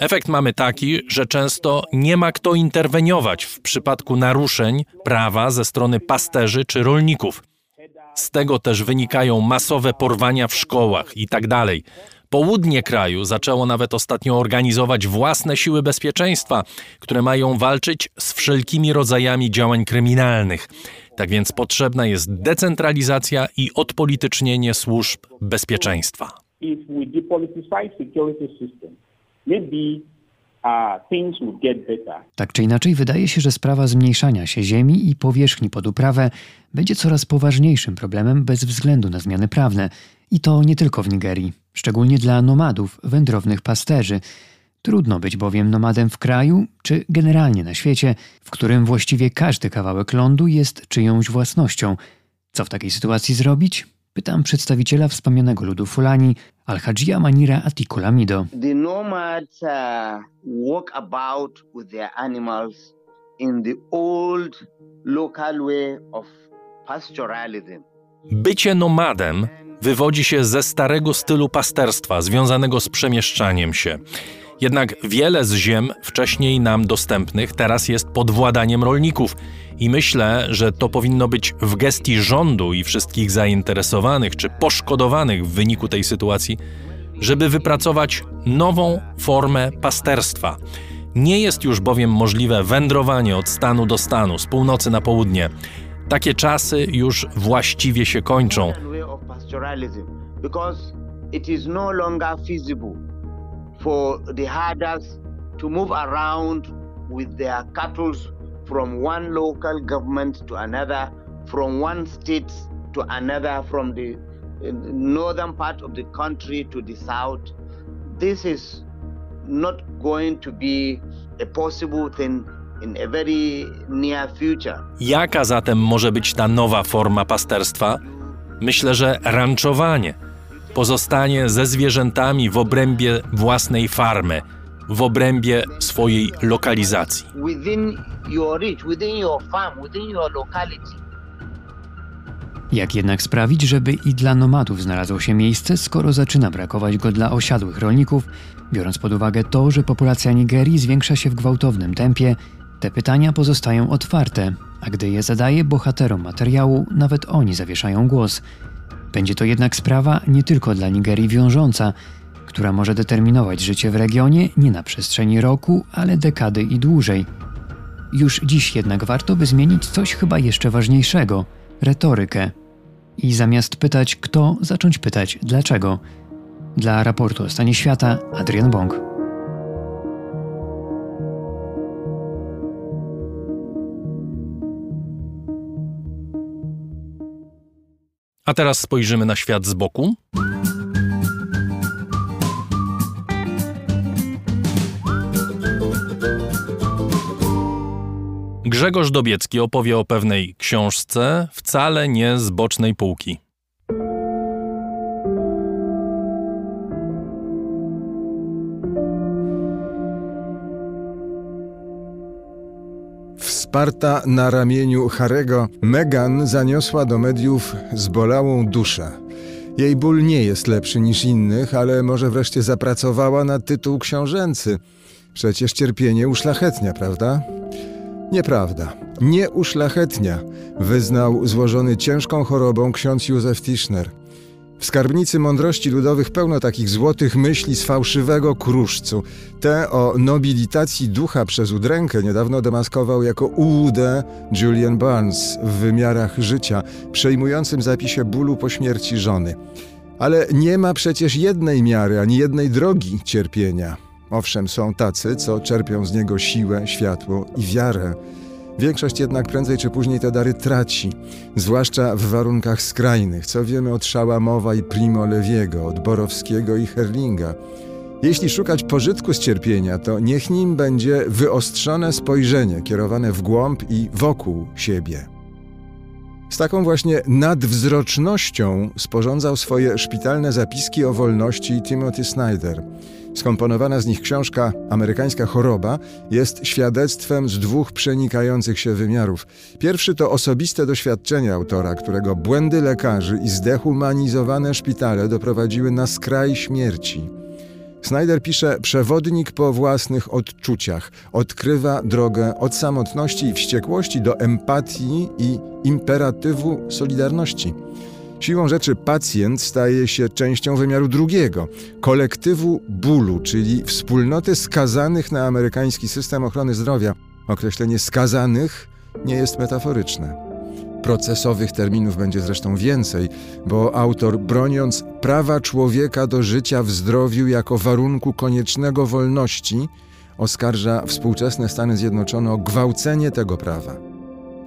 Efekt mamy taki, że często nie ma kto interweniować w przypadku naruszeń prawa ze strony pasterzy czy rolników. Z tego też wynikają masowe porwania w szkołach i tak. Południe kraju zaczęło nawet ostatnio organizować własne siły bezpieczeństwa, które mają walczyć z wszelkimi rodzajami działań kryminalnych. Tak więc potrzebna jest decentralizacja i odpolitycznienie służb bezpieczeństwa. If we depoliticize security system, maybe uh, things get better. Tak czy inaczej, wydaje się, że sprawa zmniejszania się ziemi i powierzchni pod uprawę będzie coraz poważniejszym problemem bez względu na zmiany prawne. I to nie tylko w Nigerii, szczególnie dla nomadów, wędrownych pasterzy. Trudno być bowiem nomadem w kraju, czy generalnie na świecie, w którym właściwie każdy kawałek lądu jest czyjąś własnością. Co w takiej sytuacji zrobić? Pytam przedstawiciela wspomnianego ludu Fulani, Al-Hajia Manira Atikulamido. The nomads uh, walk about with their animals in the old local way of pastoralism. Bycie nomadem wywodzi się ze starego stylu pasterstwa związanego z przemieszczaniem się. Jednak wiele z ziem wcześniej nam dostępnych teraz jest pod władaniem rolników i myślę, że to powinno być w gestii rządu i wszystkich zainteresowanych czy poszkodowanych w wyniku tej sytuacji, żeby wypracować nową formę pasterstwa. Nie jest już bowiem możliwe wędrowanie od stanu do stanu, z północy na południe. Takie czasy już właściwie się kończą. Because it is no longer feasible for the herders to move around with their cattle from one local government to another, from one state to another, from the northern part of the country to the south. This is not going to be a possible thing in a very near future. Jaka zatem może być ta nowa forma pasterstwa? Myślę, że ranczowanie. Pozostanie ze zwierzętami w obrębie własnej farmy, w obrębie swojej lokalizacji. Within your reach, within your farm, within your locality. Jak jednak sprawić, żeby i dla nomadów znalazło się miejsce, skoro zaczyna brakować go dla osiadłych rolników, biorąc pod uwagę to, że populacja Nigerii zwiększa się w gwałtownym tempie, te pytania pozostają otwarte, a gdy je zadaje bohaterom materiału, nawet oni zawieszają głos. Będzie to jednak sprawa nie tylko dla Nigerii wiążąca, która może determinować życie w regionie nie na przestrzeni roku, ale dekady i dłużej. Już dziś jednak warto by zmienić coś chyba jeszcze ważniejszego retorykę. I zamiast pytać kto, zacząć pytać dlaczego. Dla raportu o stanie świata Adrian Bong. A teraz spojrzymy na świat z boku. Grzegorz Dobiecki opowie o pewnej książce, wcale nie z bocznej półki. Wsparta na ramieniu Harego, Megan zaniosła do mediów zbolałą duszę. Jej ból nie jest lepszy niż innych, ale może wreszcie zapracowała na tytuł książęcy. Przecież cierpienie uszlachetnia, prawda? Nieprawda. Nie uszlachetnia, wyznał złożony ciężką chorobą ksiądz Józef Tischner. W skarbnicy mądrości ludowych pełno takich złotych myśli z fałszywego kruszcu. Te o nobilitacji ducha przez udrękę niedawno demaskował jako ułudę Julian Barnes w wymiarach życia, przejmującym zapisie bólu po śmierci żony. Ale nie ma przecież jednej miary ani jednej drogi cierpienia. Owszem, są tacy, co czerpią z niego siłę, światło i wiarę. Większość jednak prędzej czy później te dary traci, zwłaszcza w warunkach skrajnych, co wiemy od Szałamowa i Primo Lewiego, od Borowskiego i Herlinga. Jeśli szukać pożytku z cierpienia, to niech nim będzie wyostrzone spojrzenie kierowane w głąb i wokół siebie. Z taką właśnie nadwzrocznością sporządzał swoje szpitalne zapiski o wolności Timothy Snyder – Skomponowana z nich książka Amerykańska choroba jest świadectwem z dwóch przenikających się wymiarów. Pierwszy to osobiste doświadczenie autora, którego błędy lekarzy i zdehumanizowane szpitale doprowadziły na skraj śmierci. Snyder pisze przewodnik po własnych odczuciach, odkrywa drogę od samotności i wściekłości do empatii i imperatywu solidarności. Siłą rzeczy pacjent staje się częścią wymiaru drugiego, kolektywu bólu, czyli wspólnoty skazanych na amerykański system ochrony zdrowia. Określenie skazanych nie jest metaforyczne. Procesowych terminów będzie zresztą więcej, bo autor, broniąc prawa człowieka do życia w zdrowiu jako warunku koniecznego wolności, oskarża współczesne Stany Zjednoczone o gwałcenie tego prawa.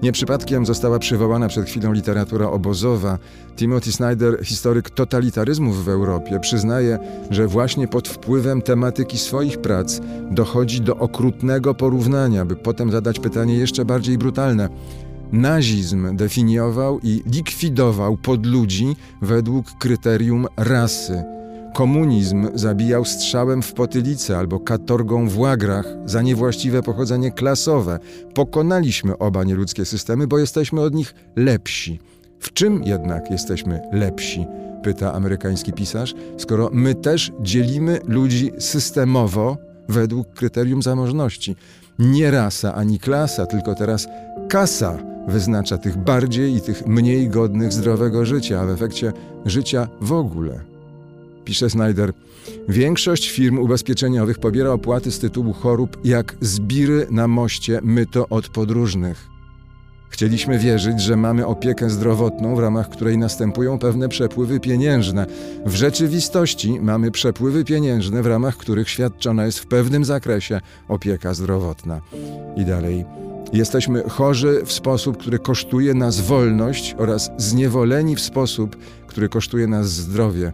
Nie przypadkiem została przywołana przed chwilą literatura obozowa. Timothy Snyder, historyk totalitaryzmów w Europie, przyznaje, że właśnie pod wpływem tematyki swoich prac dochodzi do okrutnego porównania, by potem zadać pytanie jeszcze bardziej brutalne. Nazizm definiował i likwidował podludzi według kryterium rasy Komunizm zabijał strzałem w potylicę albo katorgą w łagrach za niewłaściwe pochodzenie klasowe. Pokonaliśmy oba nieludzkie systemy, bo jesteśmy od nich lepsi. W czym jednak jesteśmy lepsi? Pyta amerykański pisarz, skoro my też dzielimy ludzi systemowo według kryterium zamożności. Nie rasa ani klasa, tylko teraz kasa wyznacza tych bardziej i tych mniej godnych zdrowego życia, a w efekcie życia w ogóle. Pisze Snyder. Większość firm ubezpieczeniowych pobiera opłaty z tytułu chorób jak zbiry na moście myto od podróżnych. Chcieliśmy wierzyć, że mamy opiekę zdrowotną, w ramach której następują pewne przepływy pieniężne. W rzeczywistości mamy przepływy pieniężne, w ramach których świadczona jest w pewnym zakresie opieka zdrowotna. I dalej. Jesteśmy chorzy w sposób, który kosztuje nas wolność oraz zniewoleni w sposób, który kosztuje nas zdrowie.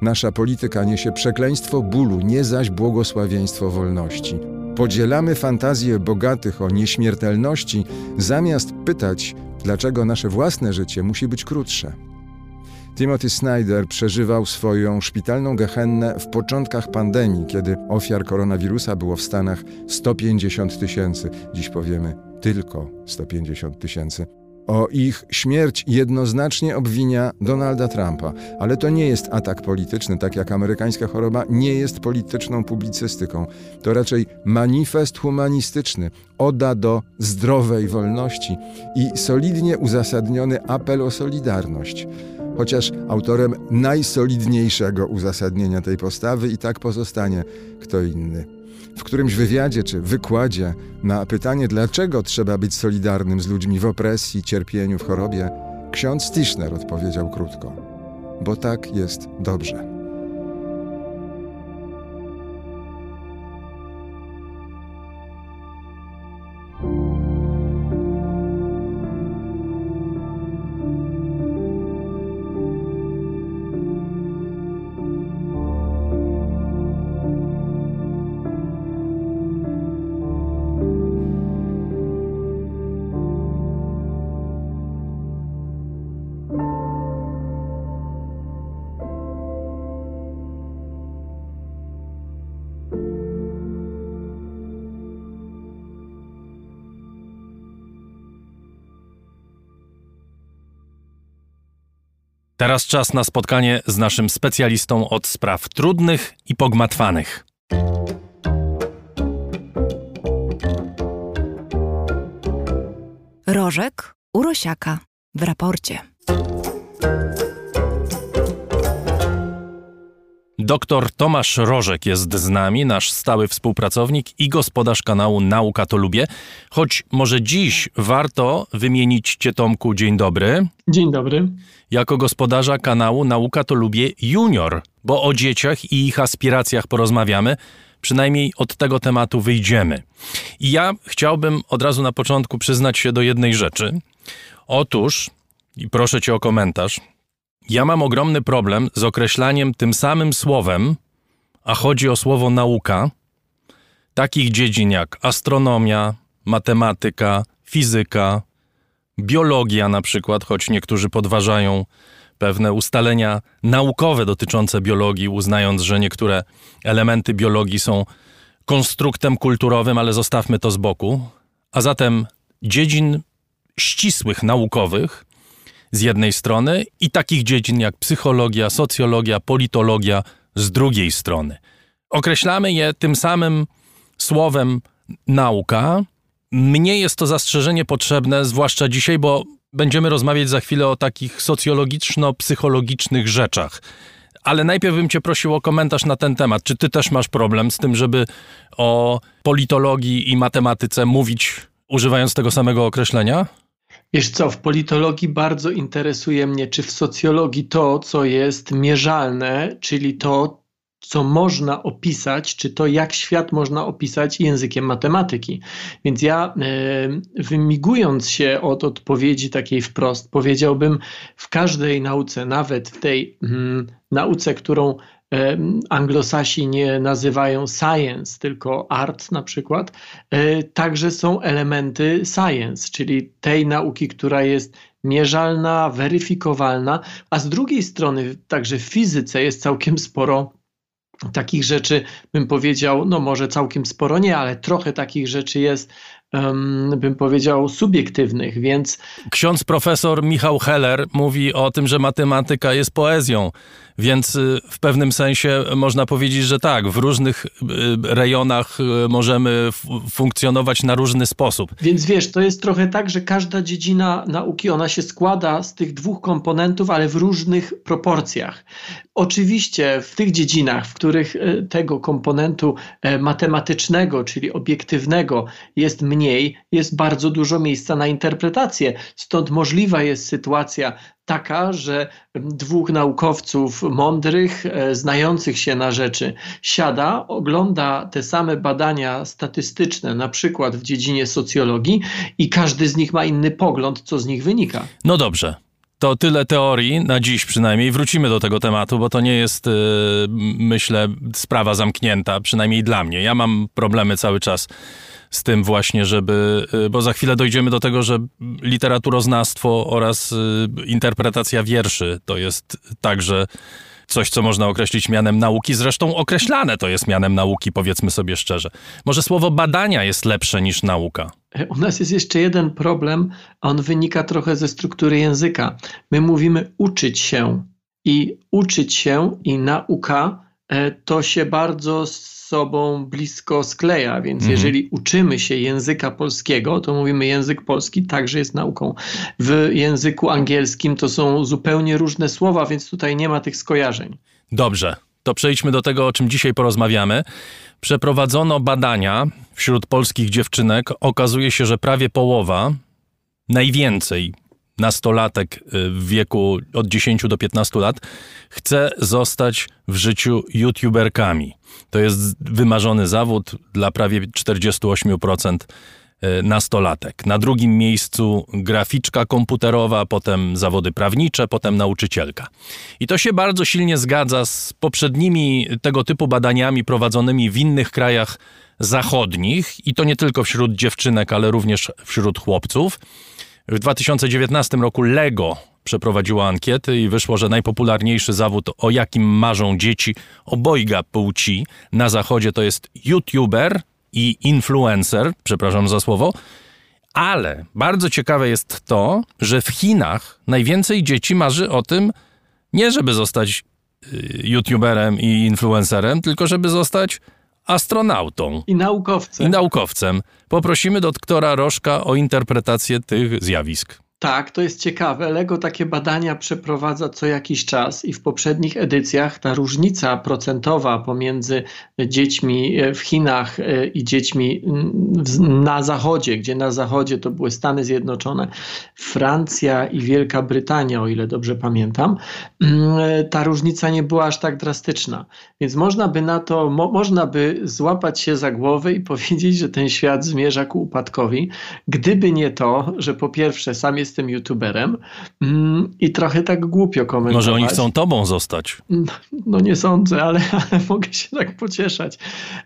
Nasza polityka niesie przekleństwo bólu, nie zaś błogosławieństwo wolności. Podzielamy fantazję bogatych o nieśmiertelności, zamiast pytać, dlaczego nasze własne życie musi być krótsze. Timothy Snyder przeżywał swoją szpitalną gehennę w początkach pandemii, kiedy ofiar koronawirusa było w Stanach 150 tysięcy. Dziś powiemy tylko 150 tysięcy. O ich śmierć jednoznacznie obwinia Donalda Trumpa, ale to nie jest atak polityczny, tak jak amerykańska choroba nie jest polityczną publicystyką. To raczej manifest humanistyczny, oda do zdrowej wolności i solidnie uzasadniony apel o solidarność. Chociaż autorem najsolidniejszego uzasadnienia tej postawy i tak pozostanie kto inny w którymś wywiadzie czy wykładzie na pytanie, dlaczego trzeba być solidarnym z ludźmi w opresji, cierpieniu, w chorobie, ksiądz Tischner odpowiedział krótko: Bo tak jest dobrze. Teraz czas na spotkanie z naszym specjalistą od spraw trudnych i pogmatwanych. Rożek Urosiaka w raporcie. Doktor Tomasz Rożek jest z nami, nasz stały współpracownik i gospodarz kanału Nauka to Lubię. Choć może dziś warto wymienić Cię Tomku, dzień dobry. Dzień dobry. Jako gospodarza kanału Nauka to Lubię Junior, bo o dzieciach i ich aspiracjach porozmawiamy. Przynajmniej od tego tematu wyjdziemy. I ja chciałbym od razu na początku przyznać się do jednej rzeczy. Otóż, i proszę Cię o komentarz, ja mam ogromny problem z określaniem tym samym słowem, a chodzi o słowo nauka, takich dziedzin jak astronomia, matematyka, fizyka, biologia na przykład, choć niektórzy podważają pewne ustalenia naukowe dotyczące biologii, uznając, że niektóre elementy biologii są konstruktem kulturowym, ale zostawmy to z boku. A zatem dziedzin ścisłych naukowych z jednej strony i takich dziedzin jak psychologia, socjologia, politologia z drugiej strony. Określamy je tym samym słowem nauka. Mnie jest to zastrzeżenie potrzebne, zwłaszcza dzisiaj, bo będziemy rozmawiać za chwilę o takich socjologiczno-psychologicznych rzeczach. Ale najpierw bym Cię prosił o komentarz na ten temat. Czy Ty też masz problem z tym, żeby o politologii i matematyce mówić używając tego samego określenia? Wiesz co, w politologii bardzo interesuje mnie, czy w socjologii to, co jest mierzalne, czyli to, co można opisać, czy to, jak świat można opisać językiem matematyki. Więc ja, e, wymigując się od odpowiedzi takiej wprost, powiedziałbym, w każdej nauce, nawet w tej mm, nauce, którą anglosasi nie nazywają science, tylko art na przykład, e, także są elementy science, czyli tej nauki, która jest mierzalna, weryfikowalna, a z drugiej strony także w fizyce jest całkiem sporo takich rzeczy, bym powiedział, no może całkiem sporo nie, ale trochę takich rzeczy jest, bym powiedział, subiektywnych, więc. Ksiądz profesor Michał Heller mówi o tym, że matematyka jest poezją. Więc y, w pewnym sensie można powiedzieć, że tak, w różnych y, rejonach y, możemy funkcjonować na różny sposób. Więc wiesz, to jest trochę tak, że każda dziedzina nauki, ona się składa z tych dwóch komponentów, ale w różnych proporcjach. Oczywiście w tych dziedzinach, w których tego komponentu e, matematycznego, czyli obiektywnego jest mniej, jest bardzo dużo miejsca na interpretację. Stąd możliwa jest sytuacja taka, że dwóch naukowców mądrych, e, znających się na rzeczy, siada, ogląda te same badania statystyczne, na przykład w dziedzinie socjologii, i każdy z nich ma inny pogląd, co z nich wynika. No dobrze. To tyle teorii na dziś przynajmniej. Wrócimy do tego tematu, bo to nie jest, e, myślę, sprawa zamknięta, przynajmniej dla mnie. Ja mam problemy cały czas z tym właśnie, żeby, y, bo za chwilę dojdziemy do tego, że literaturoznawstwo oraz y, interpretacja wierszy to jest także coś, co można określić mianem nauki. Zresztą określane to jest mianem nauki, powiedzmy sobie szczerze. Może słowo badania jest lepsze niż nauka. U nas jest jeszcze jeden problem, a on wynika trochę ze struktury języka. My mówimy uczyć się i uczyć się i nauka e, to się bardzo sobą blisko skleja, więc mhm. jeżeli uczymy się języka polskiego, to mówimy język polski także jest nauką. W języku angielskim to są zupełnie różne słowa, więc tutaj nie ma tych skojarzeń. Dobrze, to przejdźmy do tego, o czym dzisiaj porozmawiamy. Przeprowadzono badania wśród polskich dziewczynek. Okazuje się, że prawie połowa, najwięcej nastolatek y, w wieku od 10 do 15 lat chce zostać w życiu youtuberkami. To jest wymarzony zawód dla prawie 48% y, nastolatek. Na drugim miejscu graficzka komputerowa, potem zawody prawnicze, potem nauczycielka. I to się bardzo silnie zgadza z poprzednimi tego typu badaniami prowadzonymi w innych krajach zachodnich i to nie tylko wśród dziewczynek, ale również wśród chłopców. W 2019 roku Lego przeprowadziło ankiety i wyszło, że najpopularniejszy zawód, o jakim marzą dzieci obojga płci na zachodzie, to jest YouTuber i influencer, przepraszam za słowo. Ale bardzo ciekawe jest to, że w Chinach najwięcej dzieci marzy o tym, nie żeby zostać y, YouTuberem i influencerem, tylko żeby zostać astronautą. I naukowcem. I naukowcem. Poprosimy doktora Rożka o interpretację tych zjawisk. Tak, to jest ciekawe. Lego takie badania przeprowadza co jakiś czas i w poprzednich edycjach ta różnica procentowa pomiędzy dziećmi e, w Chinach e, i dziećmi na Zachodzie, gdzie na Zachodzie to były Stany Zjednoczone, Francja i Wielka Brytania, o ile dobrze pamiętam, e, ta różnica nie była aż tak drastyczna. Więc można by na to, mo, można by złapać się za głowę i (laughs) powiedzieć, że ten świat zmierza ku upadkowi, gdyby nie to, że po pierwsze sam jest jestem youtuberem mm, i trochę tak głupio komentować. Może oni chcą tobą zostać? No nie sądzę, ale, (laughs) ale mogę się tak pocieszać.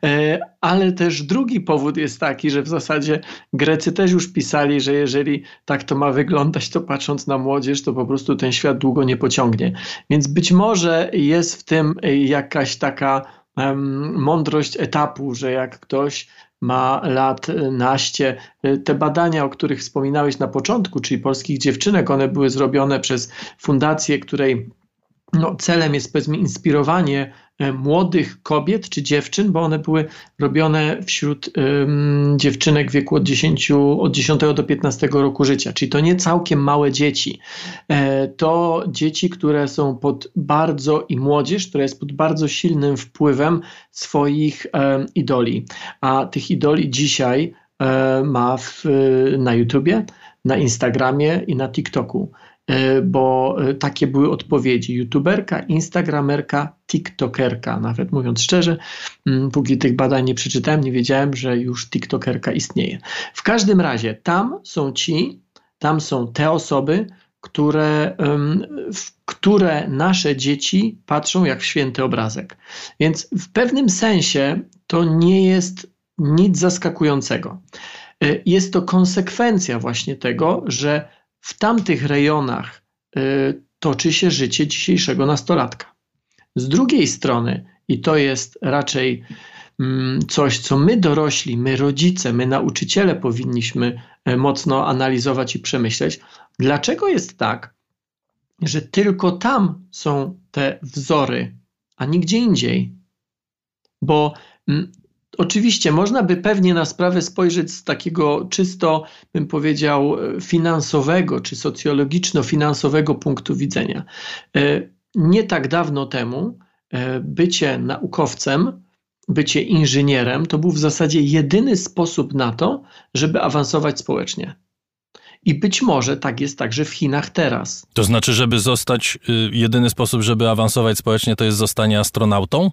E, ale też drugi powód jest taki, że w zasadzie Grecy też już pisali, że jeżeli tak to ma wyglądać, to patrząc na młodzież, to po prostu ten świat długo nie pociągnie. Więc być może jest w tym jakaś taka mądrość etapu, że jak ktoś ma lat naście. Te badania, o których wspominałeś na początku, czyli polskich dziewczynek, one były zrobione przez fundację, której no, celem jest powiedzmy inspirowanie młodych kobiet czy dziewczyn, bo one były robione wśród um, dziewczynek w wieku od 10, od 10 do 15 roku życia, czyli to nie całkiem małe dzieci. E, to dzieci, które są pod bardzo i młodzież, która jest pod bardzo silnym wpływem swoich e, idoli. A tych idoli dzisiaj e, ma w, na YouTubie, na Instagramie i na TikToku. E, bo e, takie były odpowiedzi. YouTuberka, Instagramerka, TikTokerka. Nawet mówiąc szczerze, mm, póki tych badań nie przeczytałem, nie wiedziałem, że już TikTokerka istnieje. W każdym razie tam są ci, tam są te osoby, które, w które nasze dzieci patrzą jak w święty obrazek. Więc w pewnym sensie to nie jest nic zaskakującego. E, jest to konsekwencja właśnie tego, że w tamtych rejonach y, toczy się życie dzisiejszego nastolatka. Z drugiej strony, i to jest raczej mm, coś, co my dorośli, my rodzice, my nauczyciele powinniśmy e, mocno analizować i przemyśleć. Dlaczego jest tak, że tylko tam są te wzory, a nigdzie indziej? Bo mm, Oczywiście można by pewnie na sprawę spojrzeć z takiego czysto, bym powiedział, finansowego czy socjologiczno-finansowego punktu widzenia. E, nie tak dawno temu e, bycie naukowcem, bycie inżynierem to był w zasadzie jedyny sposób na to, żeby awansować społecznie. I być może tak jest także w Chinach teraz. To znaczy, żeby zostać, y, jedyny sposób, żeby awansować społecznie, to jest zostanie astronautą?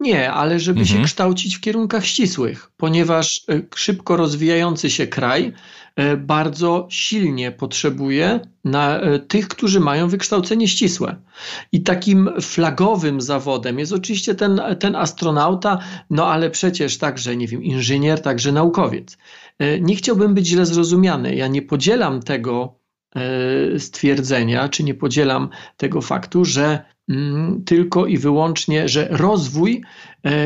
Nie, ale żeby mhm. się kształcić w kierunkach ścisłych, ponieważ e, szybko rozwijający się kraj e, bardzo silnie potrzebuje na e, tych, którzy mają wykształcenie ścisłe. I takim flagowym zawodem jest oczywiście ten, ten astronauta, no ale przecież także, nie wiem, inżynier, także naukowiec. Nie chciałbym być źle zrozumiany. Ja nie podzielam tego stwierdzenia, czy nie podzielam tego faktu, że tylko i wyłącznie, że rozwój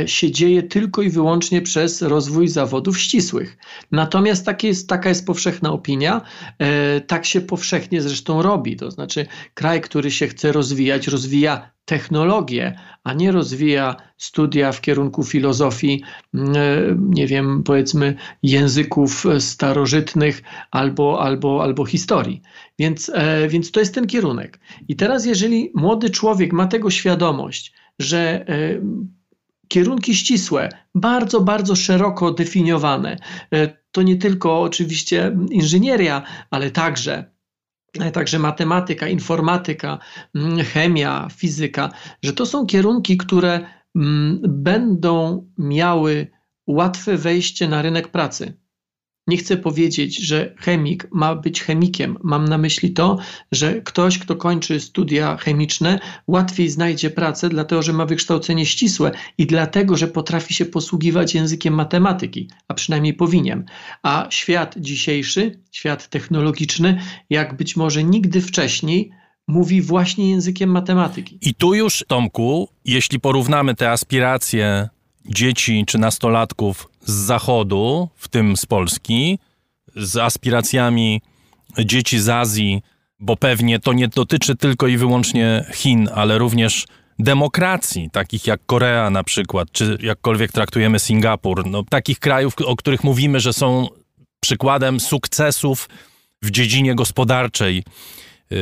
się dzieje tylko i wyłącznie przez rozwój zawodów ścisłych. Natomiast jest, taka jest powszechna opinia, e, tak się powszechnie zresztą robi. To znaczy, kraj, który się chce rozwijać, rozwija technologię, a nie rozwija studia w kierunku filozofii, mm, e, nie wiem, powiedzmy języków starożytnych albo, albo, albo historii. Więc, e, więc to jest ten kierunek. I teraz, jeżeli młody człowiek ma tego świadomość, że e, kierunki ścisłe, bardzo, bardzo szeroko definiowane, to nie tylko oczywiście inżynieria, ale także także matematyka, informatyka, mm, chemia, fizyka, że to są kierunki, które mm, będą miały łatwe wejście na rynek pracy. Nie chcę powiedzieć, że chemik ma być chemikiem. Mam na myśli to, że ktoś, kto kończy studia chemiczne, łatwiej znajdzie pracę, dlatego że ma wykształcenie ścisłe i dlatego, że potrafi się posługiwać językiem matematyki, a przynajmniej powinien. A świat dzisiejszy, świat technologiczny, jak być może nigdy wcześniej, mówi właśnie językiem matematyki. I tu już, Tomku, jeśli porównamy te aspiracje dzieci czy nastolatków z Zachodu, w tym z Polski, z aspiracjami dzieci z Azji, bo pewnie to nie dotyczy tylko i wyłącznie Chin, ale również demokracji, takich jak Korea na przykład, czy jakkolwiek traktujemy Singapur, no, takich krajów, o których mówimy, że są przykładem sukcesów w dziedzinie gospodarczej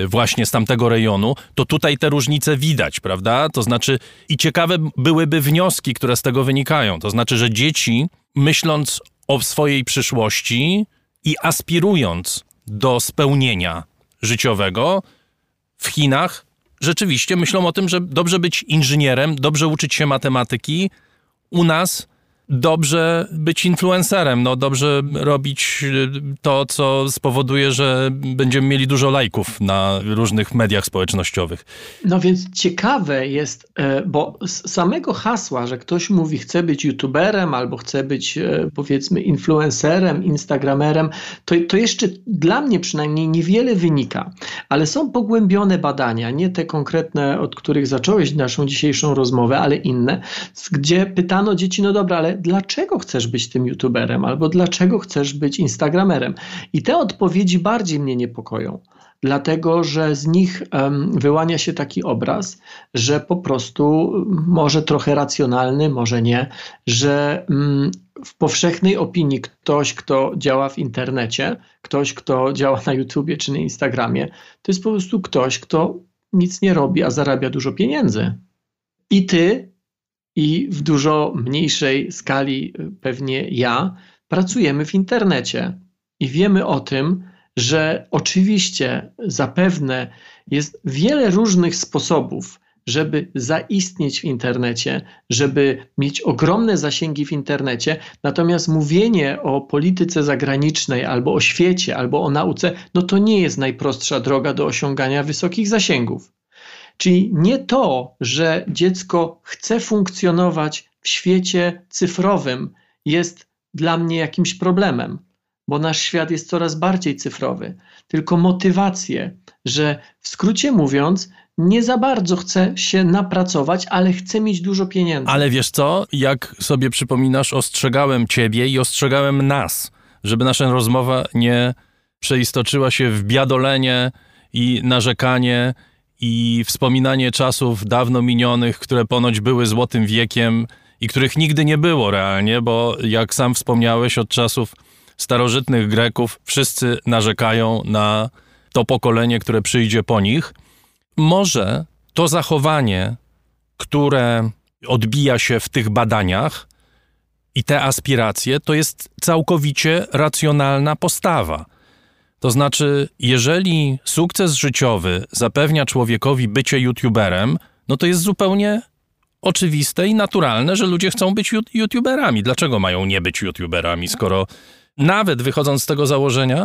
właśnie z tamtego rejonu, to tutaj te różnice widać, prawda? To znaczy, i ciekawe byłyby wnioski, które z tego wynikają. To znaczy, że dzieci, myśląc o swojej przyszłości i aspirując do spełnienia życiowego w Chinach, rzeczywiście myślą o tym, że dobrze być inżynierem, dobrze uczyć się matematyki. U nas dobrze być influencerem, no dobrze robić y, to, co spowoduje, że będziemy mieli dużo lajków na różnych mediach społecznościowych. No więc ciekawe jest, e, bo z samego hasła, że ktoś mówi chce być youtuberem albo chce być e, powiedzmy influencerem, instagramerem, to, to jeszcze dla mnie przynajmniej niewiele wynika, ale są pogłębione badania, nie te konkretne, od których zacząłeś naszą dzisiejszą rozmowę, ale inne, gdzie pytano dzieci, no dobra, ale dlaczego chcesz być tym youtuberem albo dlaczego chcesz być instagramerem. I te odpowiedzi bardziej mnie niepokoją dlatego że z nich um, wyłania się taki obraz, że po prostu może trochę racjonalny, może nie, że um, w powszechnej opinii ktoś, kto działa w internecie, ktoś, kto działa na YouTubie czy na Instagramie, to jest po prostu ktoś, kto nic nie robi, a zarabia dużo pieniędzy. I ty i w dużo mniejszej skali y, pewnie ja, pracujemy w internecie i wiemy o tym, że oczywiście zapewne jest wiele różnych sposobów, żeby zaistnieć w internecie, żeby mieć ogromne zasięgi w internecie, natomiast mówienie o polityce zagranicznej albo o świecie, albo o nauce, no to nie jest najprostsza droga do osiągania wysokich zasięgów. Czyli nie to, że dziecko chce funkcjonować w świecie cyfrowym, jest dla mnie jakimś problemem, bo nasz świat jest coraz bardziej cyfrowy, tylko motywacje, że w skrócie mówiąc, nie za bardzo chce się napracować, ale chce mieć dużo pieniędzy. Ale wiesz co, jak sobie przypominasz, ostrzegałem ciebie i ostrzegałem nas, żeby nasza rozmowa nie przeistoczyła się w biadolenie i narzekanie i wspominanie czasów dawno minionych, które ponoć były złotym wiekiem i których nigdy nie było realnie, bo jak sam wspomniałeś, od czasów starożytnych Greków wszyscy narzekają na to pokolenie, które przyjdzie po nich. Może to zachowanie, które odbija się w tych badaniach i te aspiracje, to jest całkowicie racjonalna postawa. To znaczy, jeżeli sukces życiowy zapewnia człowiekowi bycie youtuberem, no to jest zupełnie oczywiste i naturalne, że ludzie chcą być youtuberami. Dlaczego mają nie być youtuberami, skoro nawet wychodząc z tego założenia,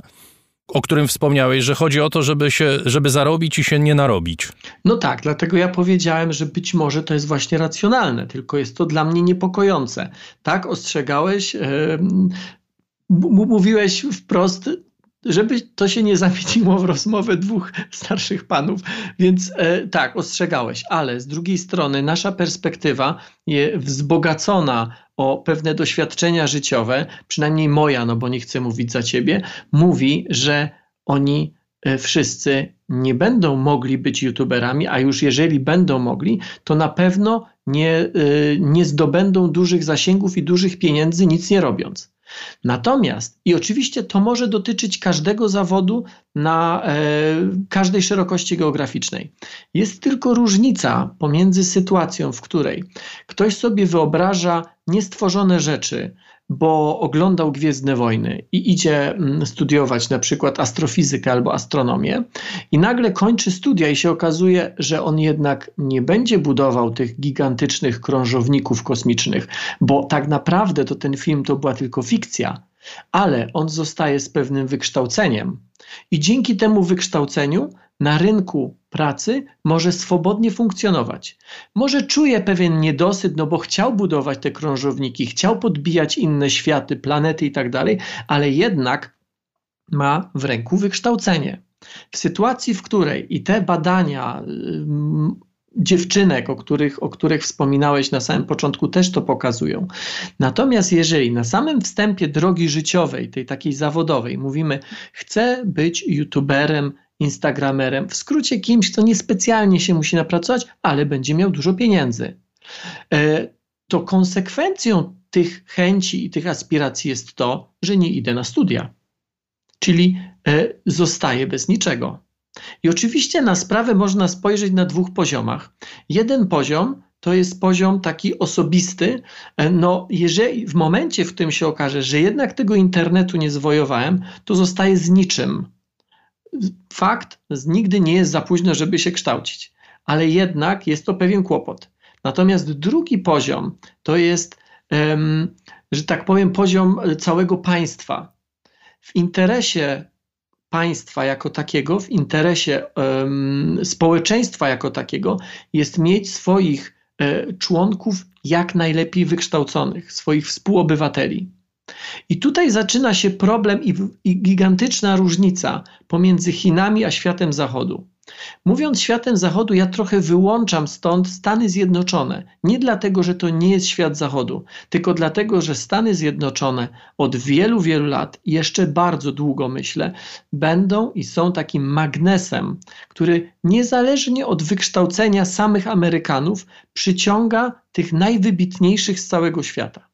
o którym wspomniałeś, że chodzi o to, żeby, się, żeby zarobić i się nie narobić. No tak, dlatego ja powiedziałem, że być może to jest właśnie racjonalne, tylko jest to dla mnie niepokojące. Tak, ostrzegałeś, yy, mówiłeś wprost, żeby to się nie zamieniło w rozmowę dwóch starszych panów. Więc e, tak, ostrzegałeś, ale z drugiej strony nasza perspektywa wzbogacona o pewne doświadczenia życiowe, przynajmniej moja, no bo nie chcę mówić za ciebie, mówi, że oni e, wszyscy nie będą mogli być youtuberami, a już jeżeli będą mogli, to na pewno nie, e, nie zdobędą dużych zasięgów i dużych pieniędzy nic nie robiąc. Natomiast, i oczywiście to może dotyczyć każdego zawodu na e, każdej szerokości geograficznej, jest tylko różnica pomiędzy sytuacją, w której ktoś sobie wyobraża niestworzone rzeczy, bo oglądał Gwiezdne Wojny i idzie mm, studiować na przykład astrofizykę albo astronomię i nagle kończy studia i się okazuje, że on jednak nie będzie budował tych gigantycznych krążowników kosmicznych, bo tak naprawdę to ten film to była tylko fikcja, ale on zostaje z pewnym wykształceniem. I dzięki temu wykształceniu na rynku pracy może swobodnie funkcjonować. Może czuje pewien niedosyt, no bo chciał budować te krążowniki, chciał podbijać inne światy, planety i tak dalej, ale jednak ma w ręku wykształcenie. W sytuacji, w której i te badania dziewczynek, o których, o których wspominałeś na samym początku, też to pokazują. Natomiast jeżeli na samym wstępie drogi życiowej, tej takiej zawodowej, mówimy, chcę być youtuberem, instagramerem, w skrócie kimś, kto niespecjalnie się musi napracować, ale będzie miał dużo pieniędzy, e, to konsekwencją tych chęci i tych aspiracji jest to, że nie idę na studia. Czyli e, zostaję bez niczego. I oczywiście na sprawę można spojrzeć na dwóch poziomach. Jeden poziom to jest poziom taki osobisty. E, no, jeżeli w momencie, w którym się okaże, że jednak tego internetu nie zwojowałem, to zostaje z niczym. Fakt, nigdy nie jest za późno, żeby się kształcić, ale jednak jest to pewien kłopot. Natomiast drugi poziom to jest, um, że tak powiem, poziom całego państwa. W interesie państwa jako takiego, w interesie um, społeczeństwa jako takiego jest mieć swoich e, członków jak najlepiej wykształconych, swoich współobywateli. I tutaj zaczyna się problem i, i gigantyczna różnica pomiędzy Chinami a światem Zachodu. Mówiąc światem Zachodu, ja trochę wyłączam stąd Stany Zjednoczone. Nie dlatego, że to nie jest świat Zachodu, tylko dlatego, że Stany Zjednoczone od wielu, wielu lat, jeszcze bardzo długo myślę, będą i są takim magnesem, który niezależnie od wykształcenia samych Amerykanów przyciąga tych najwybitniejszych z całego świata.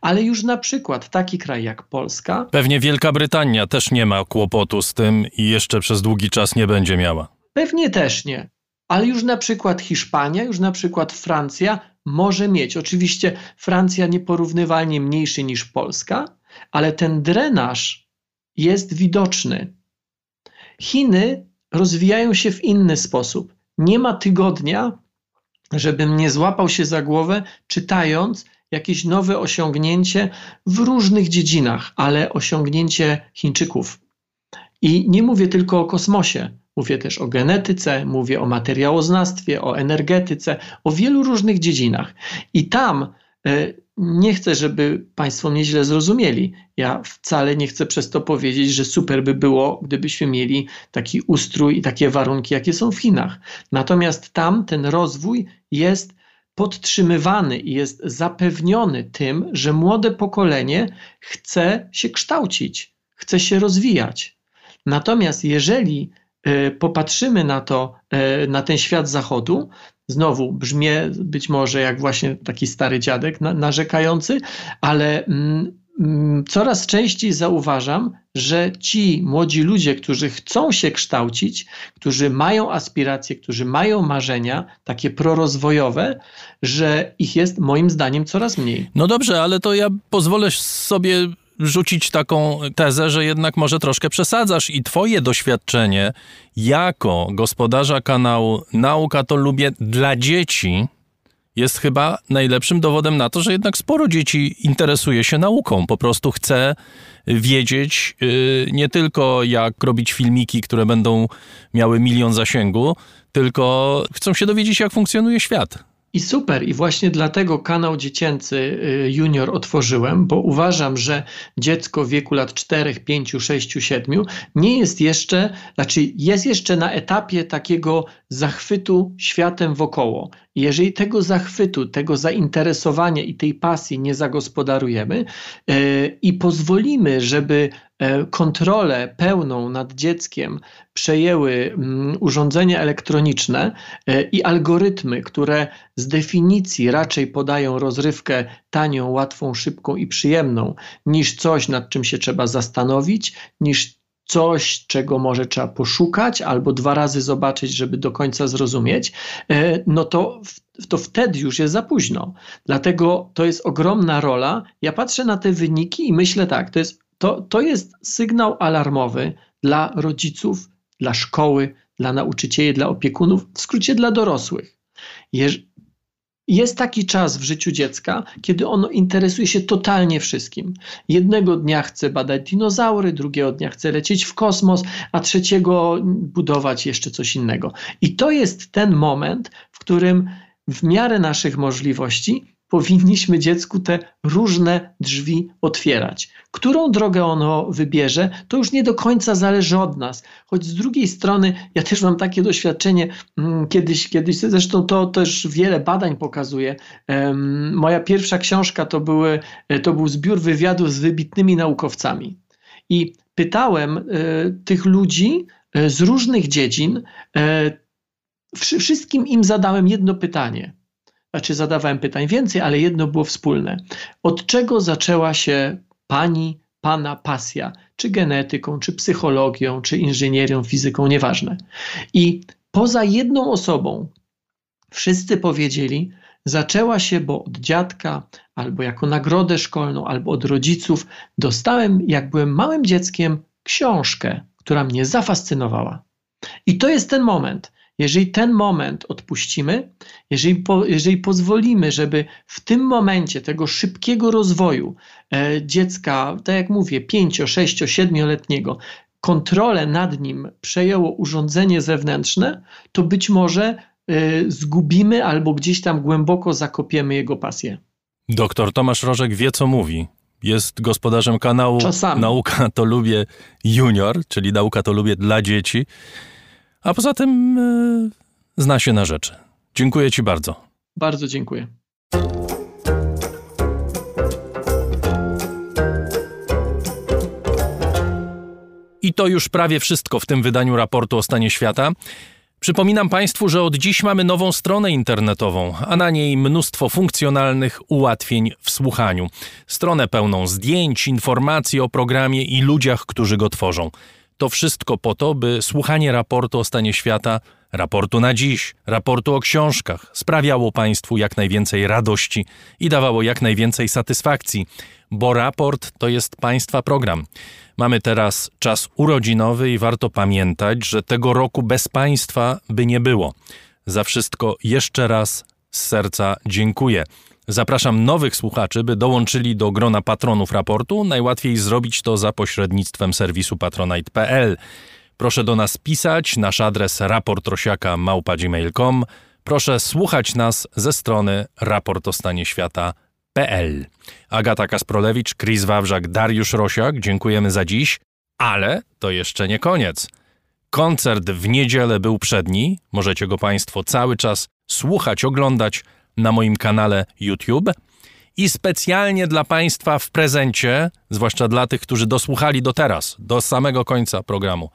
Ale już na przykład taki kraj jak Polska. Pewnie Wielka Brytania też nie ma kłopotu z tym i jeszcze przez długi czas nie będzie miała. Pewnie też nie. Ale już na przykład Hiszpania, już na przykład Francja może mieć. Oczywiście Francja nieporównywalnie mniejszy niż Polska, ale ten drenaż jest widoczny. Chiny rozwijają się w inny sposób. Nie ma tygodnia, żebym nie złapał się za głowę, czytając jakieś nowe osiągnięcie w różnych dziedzinach, ale osiągnięcie Chińczyków. I nie mówię tylko o kosmosie, mówię też o genetyce, mówię o materiałoznawstwie, o energetyce, o wielu różnych dziedzinach. I tam e, nie chcę, żeby Państwo mnie źle zrozumieli. Ja wcale nie chcę przez to powiedzieć, że super by było, gdybyśmy mieli taki ustrój i takie warunki, jakie są w Chinach. Natomiast tam ten rozwój jest podtrzymywany i jest zapewniony tym, że młode pokolenie chce się kształcić, chce się rozwijać. Natomiast jeżeli e, popatrzymy na to, e, na ten świat zachodu, znowu brzmię być może jak właśnie taki stary dziadek narzekający, ale mm, coraz częściej zauważam, że ci młodzi ludzie, którzy chcą się kształcić, którzy mają aspiracje, którzy mają marzenia, takie prorozwojowe, że ich jest moim zdaniem coraz mniej. No dobrze, ale to ja pozwolę sobie rzucić taką tezę, że jednak może troszkę przesadzasz i twoje doświadczenie jako gospodarza kanału Nauka to lubię dla dzieci jest chyba najlepszym dowodem na to, że jednak sporo dzieci interesuje się nauką. Po prostu chce wiedzieć yy, nie tylko jak robić filmiki, które będą miały milion zasięgu, tylko chcą się dowiedzieć, jak funkcjonuje świat. I super, i właśnie dlatego kanał dziecięcy y, junior otworzyłem, bo uważam, że dziecko w wieku lat 4, 5, 6, 7 nie jest jeszcze, znaczy jest jeszcze na etapie takiego zachwytu światem wokoło. Jeżeli tego zachwytu, tego zainteresowania i tej pasji nie zagospodarujemy yy, i pozwolimy, żeby kontrolę pełną nad dzieckiem przejęły mm, urządzenia elektroniczne e, i algorytmy, które z definicji raczej podają rozrywkę tanią, łatwą, szybką i przyjemną, niż coś, nad czym się trzeba zastanowić, niż coś, czego może trzeba poszukać albo dwa razy zobaczyć, żeby do końca zrozumieć, e, no to, to wtedy już jest za późno. Dlatego to jest ogromna rola. Ja patrzę na te wyniki i myślę tak, to jest to, to jest sygnał alarmowy dla rodziców, dla szkoły, dla nauczycieli, dla opiekunów, w skrócie dla dorosłych. Jest taki czas w życiu dziecka, kiedy ono interesuje się totalnie wszystkim. Jednego dnia chce badać dinozaury, drugiego dnia chce lecieć w kosmos, a trzeciego budować jeszcze coś innego. I to jest ten moment, w którym w miarę naszych możliwości powinniśmy dziecku te różne drzwi otwierać. Którą drogę ono wybierze, to już nie do końca zależy od nas. Choć z drugiej strony, ja też mam takie doświadczenie, mm, kiedyś, kiedyś zresztą to też wiele badań pokazuje. Moja pierwsza książka to, były, to był zbiór wywiadów z wybitnymi naukowcami. I pytałem e, tych ludzi e, z różnych dziedzin, e, wszystkim im zadałem jedno pytanie – znaczy zadawałem pytań więcej, ale jedno było wspólne. Od czego zaczęła się pani, pana pasja? Czy genetyką, czy psychologią, czy inżynierią, fizyką, nieważne. I poza jedną osobą wszyscy powiedzieli, zaczęła się, bo od dziadka, albo jako nagrodę szkolną, albo od rodziców dostałem, jak byłem małym dzieckiem, książkę, która mnie zafascynowała. I to jest ten moment. Jeżeli ten moment odpuścimy, jeżeli, po, jeżeli pozwolimy, żeby w tym momencie tego szybkiego rozwoju e, dziecka, tak jak mówię, 5, 6, 7-letniego, kontrolę nad nim przejęło urządzenie zewnętrzne, to być może e, zgubimy albo gdzieś tam głęboko zakopiemy jego pasję. Doktor Tomasz Rożek wie, co mówi. Jest gospodarzem kanału Czasami. Nauka to lubię junior, czyli Nauka to lubię dla dzieci. A poza tym yy, zna się na rzeczy. Dziękuję Ci bardzo. Bardzo dziękuję. I to już prawie wszystko w tym wydaniu raportu o stanie świata. Przypominam Państwu, że od dziś mamy nową stronę internetową, a na niej mnóstwo funkcjonalnych ułatwień w słuchaniu. Stronę pełną zdjęć, informacji o programie i ludziach, którzy go tworzą. To wszystko po to, by słuchanie raportu o stanie świata, raportu na dziś, raportu o książkach sprawiało Państwu jak najwięcej radości i dawało jak najwięcej satysfakcji, bo raport to jest Państwa program. Mamy teraz czas urodzinowy i warto pamiętać, że tego roku bez Państwa by nie było. Za wszystko jeszcze raz z serca dziękuję. Zapraszam nowych słuchaczy, by dołączyli do grona patronów raportu. Najłatwiej zrobić to za pośrednictwem serwisu patronite.pl. Proszę do nas pisać, nasz adres raportrosiaka.małpa.gmail.com. Proszę słuchać nas ze strony raportostanieświata.pl PL. Agata Kasprolewicz, Chris Wawrzak, Dariusz Rosiak, dziękujemy za dziś, ale to jeszcze nie koniec. Koncert w niedzielę był przedni, możecie go Państwo cały czas słuchać, oglądać na moim kanale YouTube. I specjalnie dla Państwa w prezencie, zwłaszcza dla tych, którzy dosłuchali do teraz, do samego końca programu,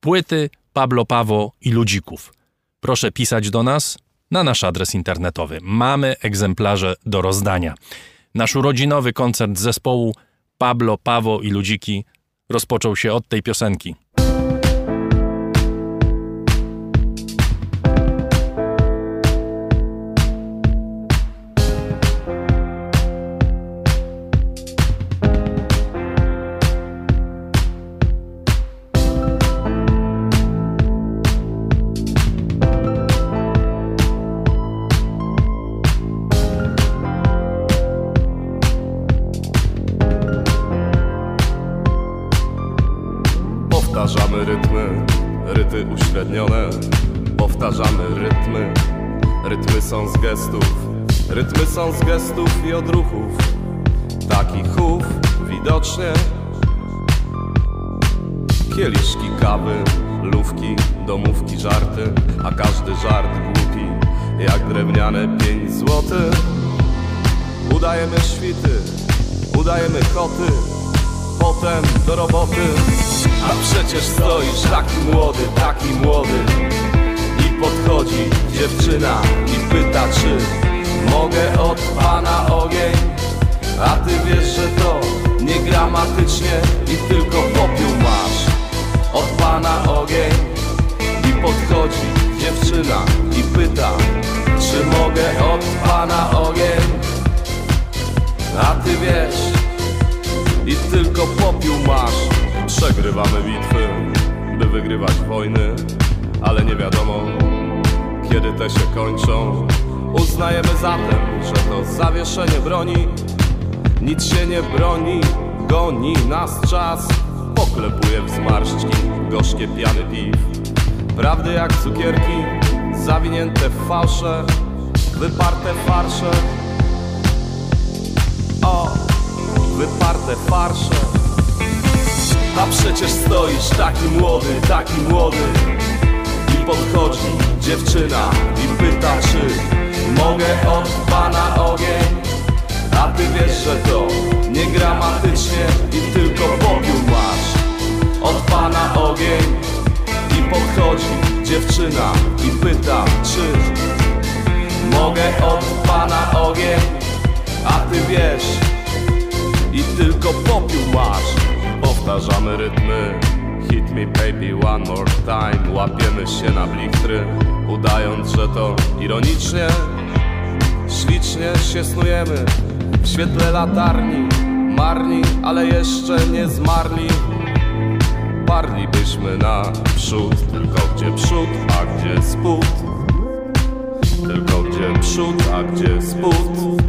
płyty Pablo Pawo i Ludzików. Proszę pisać do nas na nasz adres internetowy. Mamy egzemplarze do rozdania. Nasz urodzinowy koncert zespołu Pablo, Pawo i Ludziki rozpoczął się od tej piosenki. Kawy, lówki, domówki, żarty A każdy żart głupi Jak drewniane pięć złotych. Udajemy świty, udajemy koty Potem do roboty. A przecież stoisz taki młody, taki młody. I podchodzi dziewczyna i pyta czy Mogę od pana ogień? A ty wiesz, że to niegramatycznie I tylko popiół masz Od pana ogień. I podchodzi dziewczyna i pyta Czy mogę od pana ogień? A ty wiesz i tylko popiół masz. Przegrywamy bitwy, by wygrywać wojny Ale nie wiadomo, kiedy te się kończą. Uznajemy zatem, że to zawieszenie broni. Nic się nie broni, goni nas czas Poklepuje w zmarszczki, gorzkie piany piw. Prawdy jak cukierki, zawinięte w fałsze Wyparte farsze. O, wyparte farsze. A przecież stoisz taki młody, taki młody. I podchodzi dziewczyna i pyta czy Mogę od pana ogień? A ty wiesz, że to niegramatycznie I tylko masz Od pana ogień I podchodzi dziewczyna i pyta czy Mogę od pana ogień? A ty wiesz i tylko popiół masz. Powtarzamy rytmy. Hit me baby one more time. Łapiemy się na blichtry Udając, że to ironicznie Ślicznie się snujemy. W świetle latarni Marni, ale jeszcze nie zmarli Parlibyśmy na przód Tylko gdzie przód, a gdzie spód. Tylko gdzie przód, a gdzie spód